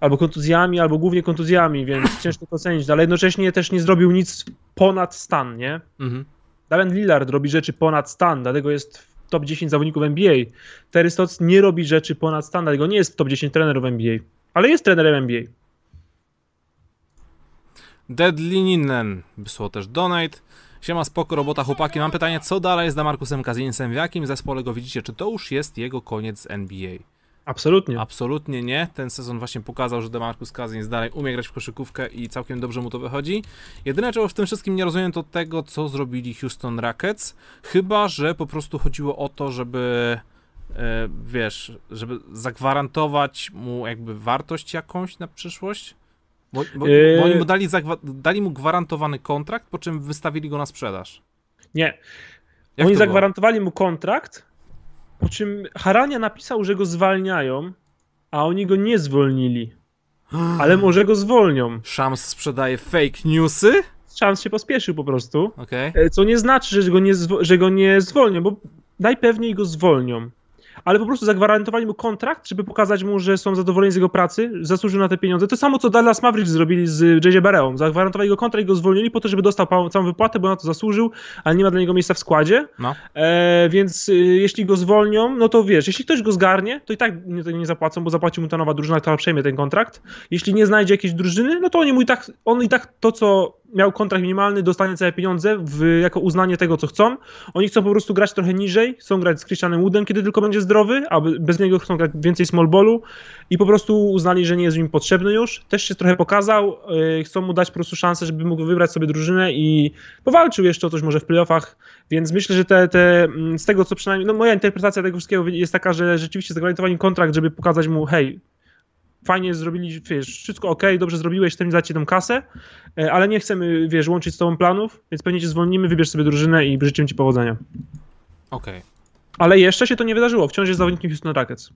Speaker 2: albo kontuzjami, albo głównie kontuzjami, więc *laughs* ciężko to ocenić. Ale jednocześnie też nie zrobił nic ponad stan, nie?
Speaker 1: Mhm.
Speaker 2: Damian Lillard robi rzeczy ponad stan, dlatego jest top 10 zawodników NBA. Terry Stotts nie robi rzeczy ponad stan, dlatego nie jest top 10 trenerów NBA, ale jest trenerem NBA.
Speaker 1: Deadlininen wysłał też donate. Siema, spoko, robota chłopaki. Mam pytanie, co dalej z Damarkusem Kazinsem? W jakim zespole go widzicie? Czy to już jest jego koniec z NBA?
Speaker 2: Absolutnie.
Speaker 1: Absolutnie nie. Ten sezon właśnie pokazał, że Demarcus Cousins dalej umie grać w koszykówkę i całkiem dobrze mu to wychodzi. Jedyne, czego w tym wszystkim nie rozumiem, to tego, co zrobili Houston Rockets. Chyba, że po prostu chodziło o to, żeby e, wiesz, żeby zagwarantować mu jakby wartość jakąś na przyszłość. Bo, bo, bo oni mu dali, dali mu gwarantowany kontrakt, po czym wystawili go na sprzedaż.
Speaker 2: Nie.
Speaker 1: Jak
Speaker 2: Oni
Speaker 1: to było?
Speaker 2: zagwarantowali mu kontrakt, po czym Harania napisał, że go zwalniają, a oni go nie zwolnili. Ale może go zwolnią.
Speaker 1: Shams sprzedaje fake newsy?
Speaker 2: Szans się pospieszył po prostu.
Speaker 1: Okej.
Speaker 2: E, Co nie znaczy, że go nie, że go nie zwolnią, bo najpewniej go zwolnią. Ale po prostu zagwarantowali mu kontrakt, żeby pokazać mu, że są zadowoleni z jego pracy, zasłużył na te pieniądze. To samo, co Dallas Mavericks zrobili z JJ Bareą. Zagwarantowali go kontrakt i go zwolnili po to, żeby dostał całą wypłatę, bo na to zasłużył, ale nie ma dla niego miejsca w składzie.
Speaker 1: No.
Speaker 2: E, więc y, jeśli go zwolnią, no to wiesz, jeśli ktoś go zgarnie, to i tak nie, nie zapłacą, bo zapłaci mu ta nowa drużyna, która przejmie ten kontrakt. Jeśli nie znajdzie jakiejś drużyny, no to oni mu i tak, on i tak to, co miał kontrakt minimalny, dostanie całe pieniądze w, jako uznanie tego, co chcą. Oni chcą po prostu grać trochę niżej, chcą grać z Christianem Woodem, kiedy tylko będzie zdrowy, a be- bez niego chcą grać więcej small ballu i po prostu uznali, że nie jest im potrzebny już. Też się trochę pokazał, yy, chcą mu dać po prostu szansę, żeby mógł wybrać sobie drużynę i powalczył jeszcze o coś może w playoffach, więc myślę, że te, te mm, z tego co przynajmniej, no moja interpretacja tego wszystkiego jest taka, że rzeczywiście zagwarantowali kontrakt, żeby pokazać mu, hej, fajnie zrobili, wiesz, wszystko ok, dobrze zrobiłeś, chcemy dać ci tą kasę, e, ale nie chcemy, wiesz, łączyć z tobą planów, więc pewnie cię zwolnimy, wybierz sobie drużynę i życzymy ci powodzenia.
Speaker 1: Okej.
Speaker 2: Ale jeszcze się to nie wydarzyło, wciąż jest zawodnikiem Houston Rockets.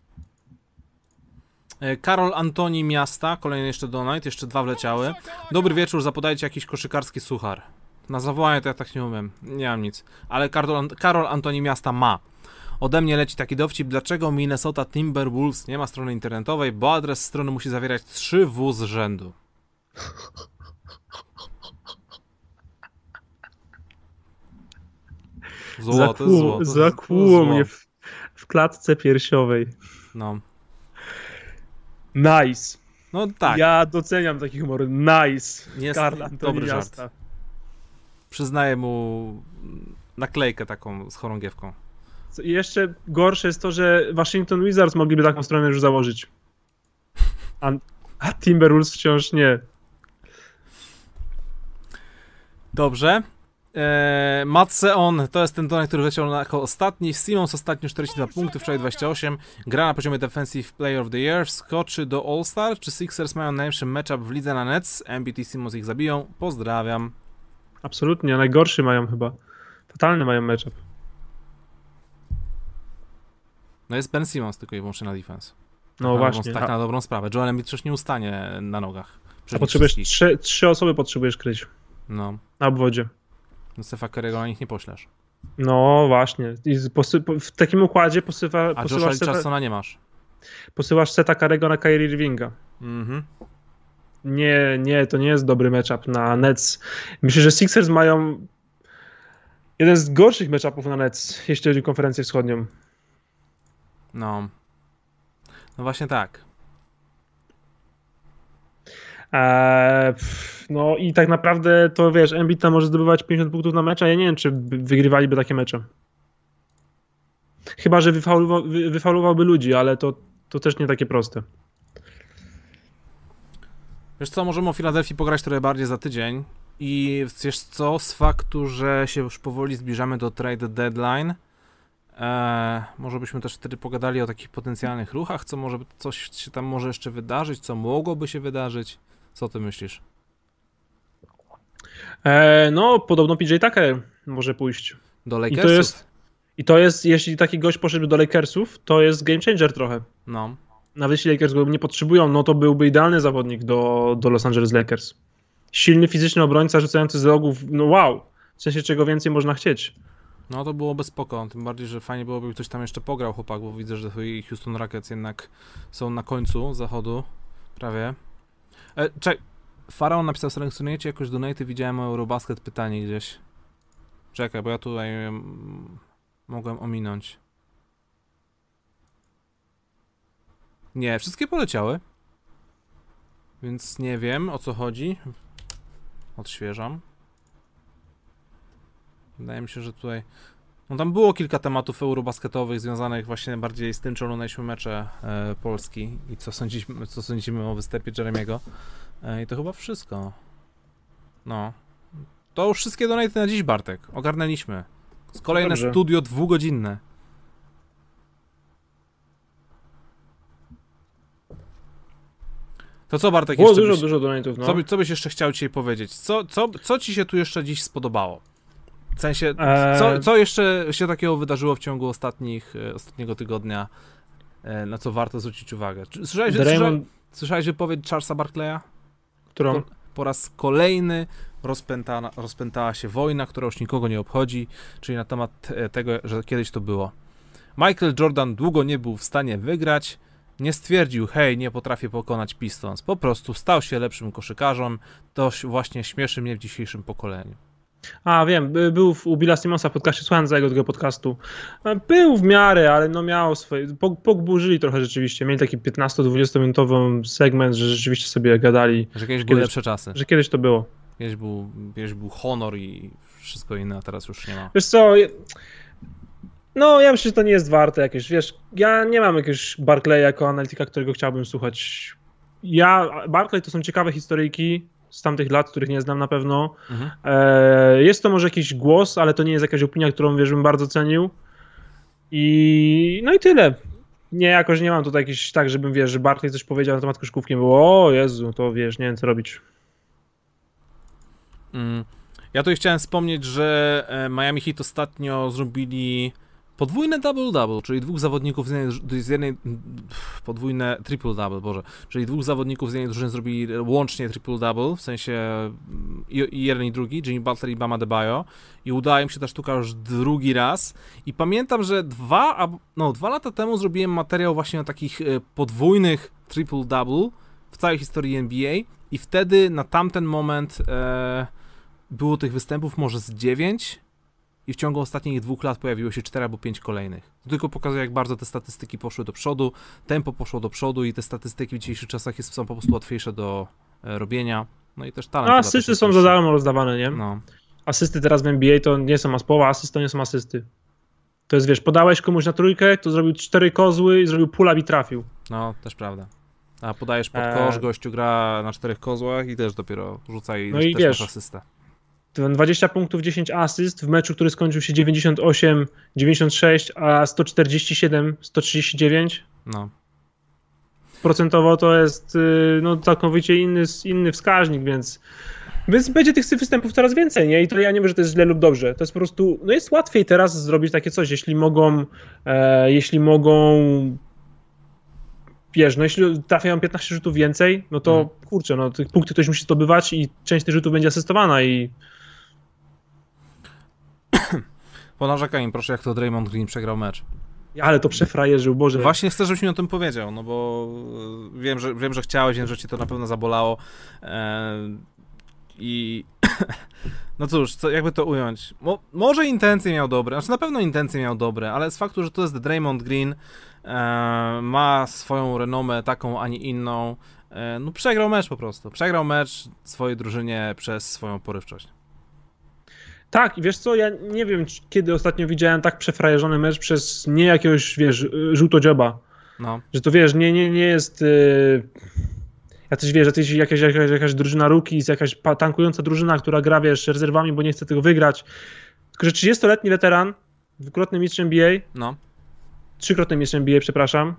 Speaker 1: E, Karol Antoni Miasta, kolejny jeszcze donate, jeszcze dwa wleciały. Dobry wieczór, zapodajcie jakiś koszykarski suchar. Na zawołanie to ja tak nie umiem, nie mam nic. Ale Karol, Karol Antoni Miasta ma. Ode mnie leci taki dowcip, dlaczego Minnesota Timberwolves nie ma strony internetowej, bo adres strony musi zawierać 3W z rzędu. Złote,
Speaker 2: Zakłuło-
Speaker 1: złote.
Speaker 2: Zakłuło
Speaker 1: zło.
Speaker 2: mnie w, w klatce piersiowej.
Speaker 1: No.
Speaker 2: Nice.
Speaker 1: no tak,
Speaker 2: Ja doceniam taki humor. Nice.
Speaker 1: Jest
Speaker 2: Karl Antoni
Speaker 1: dobry żart.
Speaker 2: Miasta.
Speaker 1: przyznaję mu naklejkę taką z chorągiewką.
Speaker 2: Co- i Jeszcze gorsze jest to, że Washington Wizards mogliby taką stronę już założyć. A, a Timberwolves wciąż nie.
Speaker 1: Dobrze. Eee, Matseon to jest ten donat, który leciał na- jako ostatni. Simons ostatnio 42 punkty, wczoraj 28. Gra na poziomie Defensive Player of the Year. Wskoczy do All-Star. Czy Sixers mają najlepszy matchup w lidze na Nets? MBT Simons ich zabiją. Pozdrawiam.
Speaker 2: Absolutnie, najgorszy mają chyba. Totalny mają matchup.
Speaker 1: No jest Ben Simons tylko i wyłącznie na defense.
Speaker 2: No
Speaker 1: na
Speaker 2: właśnie.
Speaker 1: Tak na dobrą sprawę. Joel Embiid przecież nie ustanie na nogach.
Speaker 2: a potrzebujesz trzy, trzy osoby potrzebujesz kryć
Speaker 1: No.
Speaker 2: na obwodzie.
Speaker 1: No Stefa Curry'ego na nich nie poślesz.
Speaker 2: No właśnie. I posy, w takim układzie posywa,
Speaker 1: A Josha
Speaker 2: posyłasz,
Speaker 1: Richardsona nie masz.
Speaker 2: posyłasz seta Karego na Kyrie Irvinga.
Speaker 1: Mhm.
Speaker 2: Nie, nie, to nie jest dobry matchup na Nets. Myślę, że Sixers mają jeden z gorszych matchupów na Nets, jeśli chodzi o konferencję wschodnią.
Speaker 1: No. No właśnie tak.
Speaker 2: Eee, no i tak naprawdę to wiesz, Embiid tam może zdobywać 50 punktów na mecz, a ja nie wiem, czy by- wygrywaliby takie mecze. Chyba, że wyfaulowa- wy- wyfaulowałby ludzi, ale to, to też nie takie proste.
Speaker 1: Wiesz co, możemy o Filadelfii pograć trochę bardziej za tydzień. I wiesz co, z faktu, że się już powoli zbliżamy do trade deadline, e, może byśmy też wtedy pogadali o takich potencjalnych ruchach, co może coś się tam może jeszcze wydarzyć, co mogłoby się wydarzyć. Co ty myślisz?
Speaker 2: Eee, no, podobno PJ Tucker może pójść.
Speaker 1: Do
Speaker 2: I
Speaker 1: Lakersów?
Speaker 2: to jest, I to jest, jeśli taki gość poszedłby do Lakersów, to jest game changer trochę.
Speaker 1: No.
Speaker 2: Nawet jeśli Lakers go nie potrzebują, no to byłby idealny zawodnik do, do Los Angeles Lakers. Silny fizyczny obrońca rzucający z rogów, no wow. W sensie czego więcej można chcieć.
Speaker 1: No to byłoby spoko, tym bardziej, że fajnie byłoby, ktoś tam jeszcze pograł chłopak, bo widzę, że Houston Rockets jednak są na końcu zachodu, prawie. E, czekaj, Faraon napisał, selekcjonujecie jakoś donaty, widziałem Eurobasket pytanie gdzieś. Czekaj, bo ja tutaj mm, mogłem ominąć. Nie, wszystkie poleciały. Więc nie wiem o co chodzi. Odświeżam. Wydaje mi się, że tutaj. No tam było kilka tematów eurobasketowych związanych właśnie bardziej z tym, czy oglądaliśmy mecze e, Polski i co sądzimy, co sądzimy o występie Jeremiego. E, I to chyba wszystko. No. To już wszystkie donaty na dziś, Bartek. Ogarnęliśmy. Z kolejne
Speaker 2: Dobrze.
Speaker 1: studio dwugodzinne. To co, Bartek,
Speaker 2: Było
Speaker 1: jeszcze
Speaker 2: dużo,
Speaker 1: byś,
Speaker 2: dużo donatów, no.
Speaker 1: co, by, co byś jeszcze chciał dzisiaj powiedzieć? Co, co, co ci się tu jeszcze dziś spodobało? W sensie, co, co jeszcze się takiego wydarzyło w ciągu ostatnich, e, ostatniego tygodnia, e, na co warto zwrócić uwagę? Słyszałeś, słyszałeś,
Speaker 2: Draymond,
Speaker 1: słyszałeś wypowiedź Charlesa Barkleya?
Speaker 2: którą?
Speaker 1: Po, po raz kolejny rozpętana, rozpętała się wojna, która już nikogo nie obchodzi, czyli na temat e, tego, że kiedyś to było. Michael Jordan długo nie był w stanie wygrać, nie stwierdził, hej, nie potrafię pokonać Pistons, po prostu stał się lepszym koszykarzem, to właśnie śmieszy mnie w dzisiejszym pokoleniu.
Speaker 2: A, wiem, by- był w- u Billa Simonsa w podcaście, słuchałem całego tego podcastu. E, Był w miarę, ale no miał swoje, po- pogburzyli trochę rzeczywiście. Mieli taki 15-20 minutowy segment, że rzeczywiście sobie gadali,
Speaker 1: Że kiedyś były lepsze czasy,
Speaker 2: że kiedyś to było.
Speaker 1: kiedyś był, kiedyś był honor i wszystko inne, a teraz już nie ma.
Speaker 2: Wiesz co, no ja myślę, że to nie jest warte jakieś, wiesz, ja nie mam jakiegoś Barclaya jako analityka, którego chciałbym słuchać. Ja, Barclay to są ciekawe historyjki z tamtych lat, których nie znam na pewno.
Speaker 1: Mhm.
Speaker 2: E, Jest to może jakiś głos, ale to nie jest jakaś opinia, którą wiesz, bym bardzo cenił. I no i tyle. Nie, jakoś nie mam tutaj jakiś tak, żebym wiesz, że Barclay coś powiedział na temat koszykówki, było, o Jezu, to wiesz, nie wiem co robić.
Speaker 1: Mm. Ja tutaj chciałem wspomnieć, że e, Miami Heat ostatnio zrobili podwójne double-double, czyli dwóch zawodników z jednej, z jednej podwójne triple-double, boże, czyli dwóch zawodników z jednej drużyny zrobili łącznie triple-double, w sensie mm, i, jeden i drugi, Jimmy Butler i Bama Debajo i udaje mi się ta sztuka już drugi raz. I pamiętam, że dwa, no, dwa lata temu zrobiłem materiał właśnie o takich e, podwójnych triple-double w całej historii NBA i wtedy na tamten moment e, było tych występów może z 9 i w ciągu ostatnich dwóch lat pojawiło się 4 albo 5 kolejnych. To tylko pokazuje, jak bardzo te statystyki poszły do przodu, tempo poszło do przodu i te statystyki w dzisiejszych czasach jest, są po prostu łatwiejsze do e, robienia. No i też talent. Też
Speaker 2: asysty są za darmo rozdawane, nie?
Speaker 1: No,
Speaker 2: Asysty teraz w NBA to nie są as połowa asyst, to nie są asysty. To jest, wiesz, podałeś komuś na trójkę, to zrobił cztery kozły i zrobił pull i trafił.
Speaker 1: no, też prawda. A podajesz pod
Speaker 2: Eee.
Speaker 1: kosz, gościu gra na czterech kozłach i też dopiero rzuca i,
Speaker 2: No
Speaker 1: też
Speaker 2: i wiesz,
Speaker 1: asystę.
Speaker 2: Ten 20 punktów, 10 asyst w meczu, który skończył się 98, 96, a 147, 139
Speaker 1: No.
Speaker 2: procentowo to jest y, no, całkowicie inny, inny wskaźnik, więc, więc będzie tych występów coraz więcej, nie? I to ja nie wiem, że to jest źle lub dobrze. To jest po prostu, no jest łatwiej teraz zrobić takie coś, jeśli mogą, e, jeśli mogą, wiesz, no jeśli trafiają 15 rzutów więcej, no to
Speaker 1: Mhm.
Speaker 2: kurczę, no tych punkty ktoś musi zdobywać i część tych rzutów będzie asystowana i
Speaker 1: Ponarzekaj im proszę, jak to Draymond Green przegrał mecz.
Speaker 2: ale to przefrajerzył, Boże.
Speaker 1: Właśnie chcę, żebyś mi o tym powiedział, no bo e, wiem, że, wiem, że chciałeś, wiem, że cię to na pewno zabolało. E, I *coughs* no cóż, co, jakby to ująć? Mo, może intencje miał dobre, znaczy na pewno intencje miał dobre, ale z faktu, że to jest Draymond Green, e, ma swoją renomę taką, a nie inną. E, no przegrał mecz po prostu. Przegrał mecz swojej drużynie przez swoją porywczość.
Speaker 2: Tak, i wiesz co, ja nie wiem, kiedy ostatnio widziałem tak przefrajeżony mecz przez nie jakiegoś, wiesz, żółtodzioba. No. Że to wiesz, nie, nie, nie jest. Yy... Ja też wiesz, że jest jakaś, jakaś, jakaś drużyna rookies, jakaś tankująca drużyna, która gra, wiesz, rezerwami, bo nie chce tego wygrać. Tylko, że 30-letni weteran, dwukrotny mistrz NBA, no. trzykrotny mistrz NBA, przepraszam,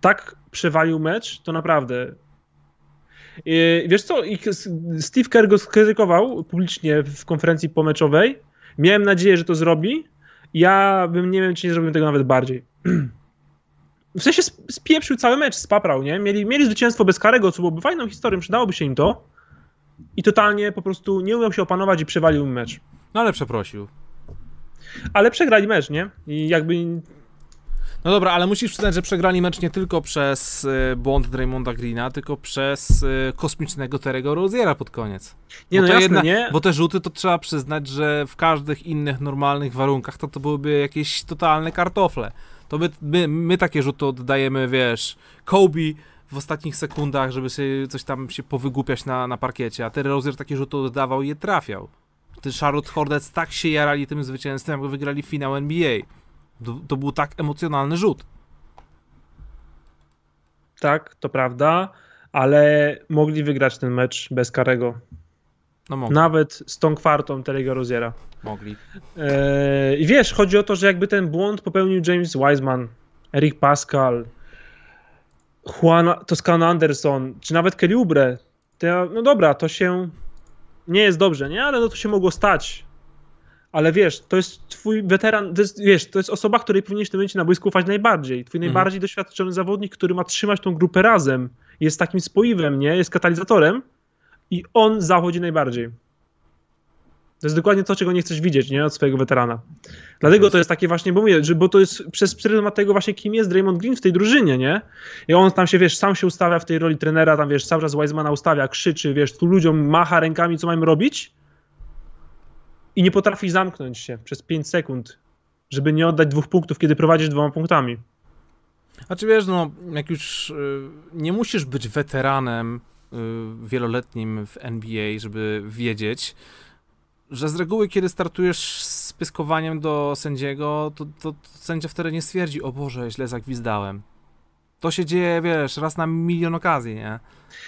Speaker 2: tak przewalił mecz, to naprawdę Wiesz co, Steve Kerr go skrytykował publicznie w konferencji pomeczowej. Miałem nadzieję, że to zrobi. Ja bym nie wiem, czy nie zrobił tego nawet bardziej. *clears throat* W sensie spieprzył cały mecz, spaprał, nie? Mieli, mieli zwycięstwo bez karego, co byłoby fajną historią, przydałoby się im to. I totalnie po prostu nie umiał się opanować i przewalił mecz.
Speaker 1: No ale przeprosił.
Speaker 2: Ale przegrali mecz, nie? I jakby
Speaker 1: no dobra, ale musisz przyznać, że przegrali mecz nie tylko przez y, błąd Draymonda Greena, tylko przez y, kosmicznego Terego Roziera pod koniec.
Speaker 2: Nie,
Speaker 1: bo
Speaker 2: no jasne, jedna, nie?
Speaker 1: Bo te rzuty to trzeba przyznać, że w każdych innych normalnych warunkach to to byłyby jakieś totalne kartofle. To my, my, my takie rzuty oddajemy, wiesz, Kobe w ostatnich sekundach, żeby sobie coś tam się powygłupiać na, na parkiecie, a Terry Rozier takie rzuty oddawał i je trafiał. Ty Charlotte Hornets tak się jarali tym zwycięstwem, jakby wygrali finał NBA. To, to był tak emocjonalny rzut.
Speaker 2: Tak, to prawda, ale mogli wygrać ten mecz bez Karego. No mogli. Nawet z tą kwartą Terry'ego Roziera.
Speaker 1: Mogli.
Speaker 2: E, I wiesz, chodzi o to, że jakby ten błąd popełnił James Wiseman, Eric Pascal, Juan Toscano Anderson, czy nawet Kelly Oubre, to, no dobra, to się nie jest dobrze, nie? Ale no to się mogło stać ale wiesz, to jest twój weteran, to jest, wiesz, to jest osoba, której powinieneś w tym momencie na boisku ufać najbardziej. Twój mhm. najbardziej doświadczony zawodnik, który ma trzymać tą grupę razem, jest takim spoiwem, nie? Jest katalizatorem i on zachodzi najbardziej. To jest dokładnie to, czego nie chcesz widzieć, nie? Od swojego weterana. Dlatego to jest takie właśnie, bo mówię, że, bo to jest przez pryzmat tego właśnie, kim jest Draymond Green w tej drużynie, nie? I on tam się, wiesz, sam się ustawia w tej roli trenera, tam, wiesz, cały czas Wisemana ustawia, krzyczy, wiesz, tu ludziom macha rękami, co mają robić, i nie potrafisz zamknąć się przez 5 sekund, żeby nie oddać dwóch punktów, kiedy prowadzisz dwoma punktami.
Speaker 1: A czy wiesz, no, jak już y, nie musisz być weteranem y, wieloletnim w NBA, żeby wiedzieć, że z reguły, kiedy startujesz z pyskowaniem do sędziego, to, to, to sędzia wtedy nie stwierdzi, o Boże, źle zagwizdałem. To się dzieje, wiesz, raz na milion okazji, nie?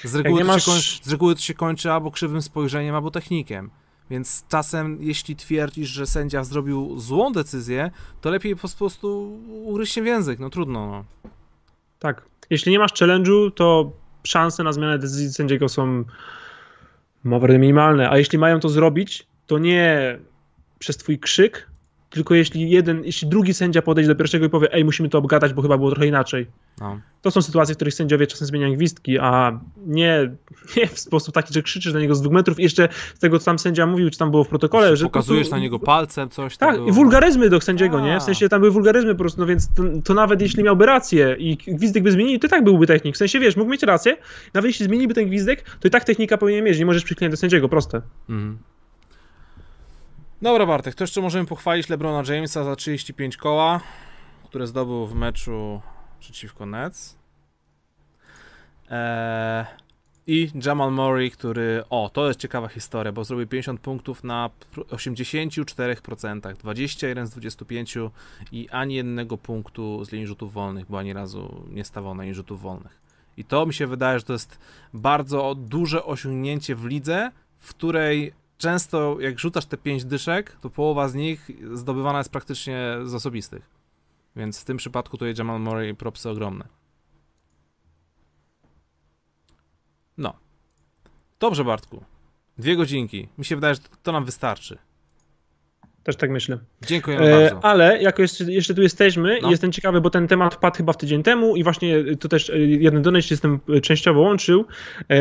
Speaker 1: Z reguły, nie masz... kończy, z reguły to się kończy albo krzywym spojrzeniem, albo technikiem. Więc czasem, jeśli twierdzisz, że sędzia zrobił złą decyzję, to lepiej po prostu ugryźć się w język. No trudno. No.
Speaker 2: Tak. Jeśli nie masz challenge'u, to szanse na zmianę decyzji sędziego są minimalne. A jeśli mają to zrobić, to nie przez twój krzyk, tylko jeśli jeden, jeśli drugi sędzia podejdzie do pierwszego i powie, ej, musimy to obgadać, bo chyba było trochę inaczej. No. To są sytuacje, w których sędziowie czasem zmieniają gwizdki, a nie, nie w sposób taki, że krzyczysz na niego z dwóch metrów i jeszcze z tego, co tam sędzia mówił, czy tam było w protokole, że...
Speaker 1: Pokazujesz prostu, na niego palcem, coś
Speaker 2: Tak,
Speaker 1: było...
Speaker 2: i wulgaryzmy do sędziego, a. nie? W sensie tam były wulgaryzmy po prostu, no więc to, to, nawet jeśli miałby rację i gwizdek by zmienił, to i tak byłby technik. W sensie, wiesz, mógł mieć rację, nawet jeśli zmieniłby ten gwizdek, to i tak technika powinien mieć, nie możesz przyklejać do sędziego, proste. Mhm.
Speaker 1: Dobra Bartek, to jeszcze możemy pochwalić LeBrona Jamesa za 35 koła, które zdobył w meczu przeciwko Nets. Eee, I Jamal Murray, który, o, to jest ciekawa historia, bo zrobił 50 punktów na 84%, 21 z 25 i ani jednego punktu z linii rzutów wolnych, bo ani razu nie stawał na linii rzutów wolnych. I to mi się wydaje, że to jest bardzo duże osiągnięcie w lidze, w której często jak rzucasz te pięć dyszek, to połowa z nich zdobywana jest praktycznie z osobistych. Więc w tym przypadku to Jamal Murray propsy ogromne. No. Dobrze, Bartku. Dwie godzinki. Mi się wydaje, że to nam wystarczy.
Speaker 2: Też tak myślę.
Speaker 1: Dziękuję e, bardzo.
Speaker 2: Ale jako jeszcze, jeszcze tu jesteśmy, no. jestem ciekawy, bo ten temat wpadł chyba w tydzień temu i właśnie tu też e, jeden donate się z tym częściowo łączył. E,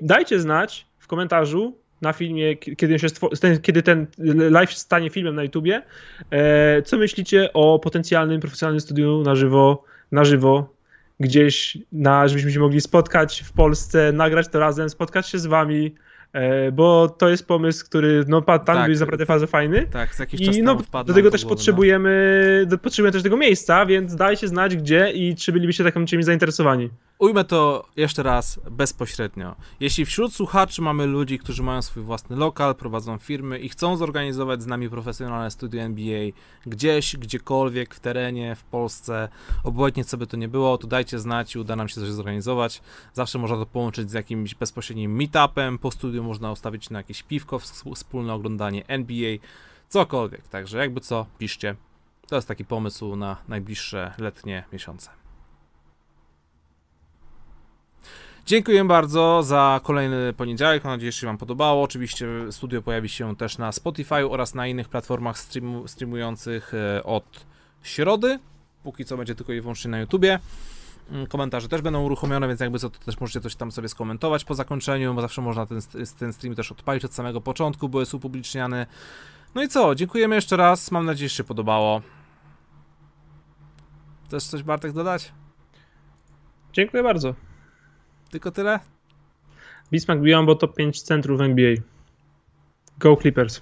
Speaker 2: dajcie znać w komentarzu, na filmie, kiedy, się ten, kiedy ten live stanie filmem na YouTubie. E, co myślicie o potencjalnym profesjonalnym studiu na żywo, na żywo gdzieś, na, żebyśmy się mogli spotkać w Polsce, nagrać to razem, spotkać się z wami, bo to jest pomysł, który, no tam
Speaker 1: Tak.
Speaker 2: jest naprawdę bardzo fajny.
Speaker 1: Tak, z jakiś czas
Speaker 2: I no, do tego też
Speaker 1: no.
Speaker 2: potrzebujemy, do, potrzebujemy też tego miejsca, więc dajcie znać gdzie i czy bylibyście takim czymś zainteresowani.
Speaker 1: Ujmę to jeszcze raz bezpośrednio. Jeśli wśród słuchaczy mamy ludzi, którzy mają swój własny lokal, prowadzą firmy i chcą zorganizować z nami profesjonalne studio NBA gdzieś, gdziekolwiek, w terenie, w Polsce, obojętnie co by to nie było, to dajcie znać i uda nam się coś zorganizować. Zawsze można to połączyć z jakimś bezpośrednim meetupem, po studiu można ustawić na jakieś piwko, ws- wspólne oglądanie NBA, cokolwiek. Także jakby co, piszcie. To jest taki pomysł na najbliższe letnie miesiące. Dziękuję bardzo za kolejny poniedziałek. Mam nadzieję, że się Wam podobało. Oczywiście studio pojawi się też na Spotify oraz na innych platformach streamu, streamujących e, od środy. Póki co będzie tylko i wyłącznie na YouTubie. Mm, Komentarze też będą uruchomione, więc jakby co, to też możecie coś tam sobie skomentować po zakończeniu, bo zawsze można ten, ten stream też odpalić od samego początku, bo jest upubliczniany. No i co, dziękujemy jeszcze raz. Mam nadzieję, że się podobało. Chcesz coś Bartek dodać?
Speaker 2: Dziękuję bardzo.
Speaker 1: Tylko tyle?
Speaker 2: Bismarck Biombo top 5 centrów NBA. Go Clippers.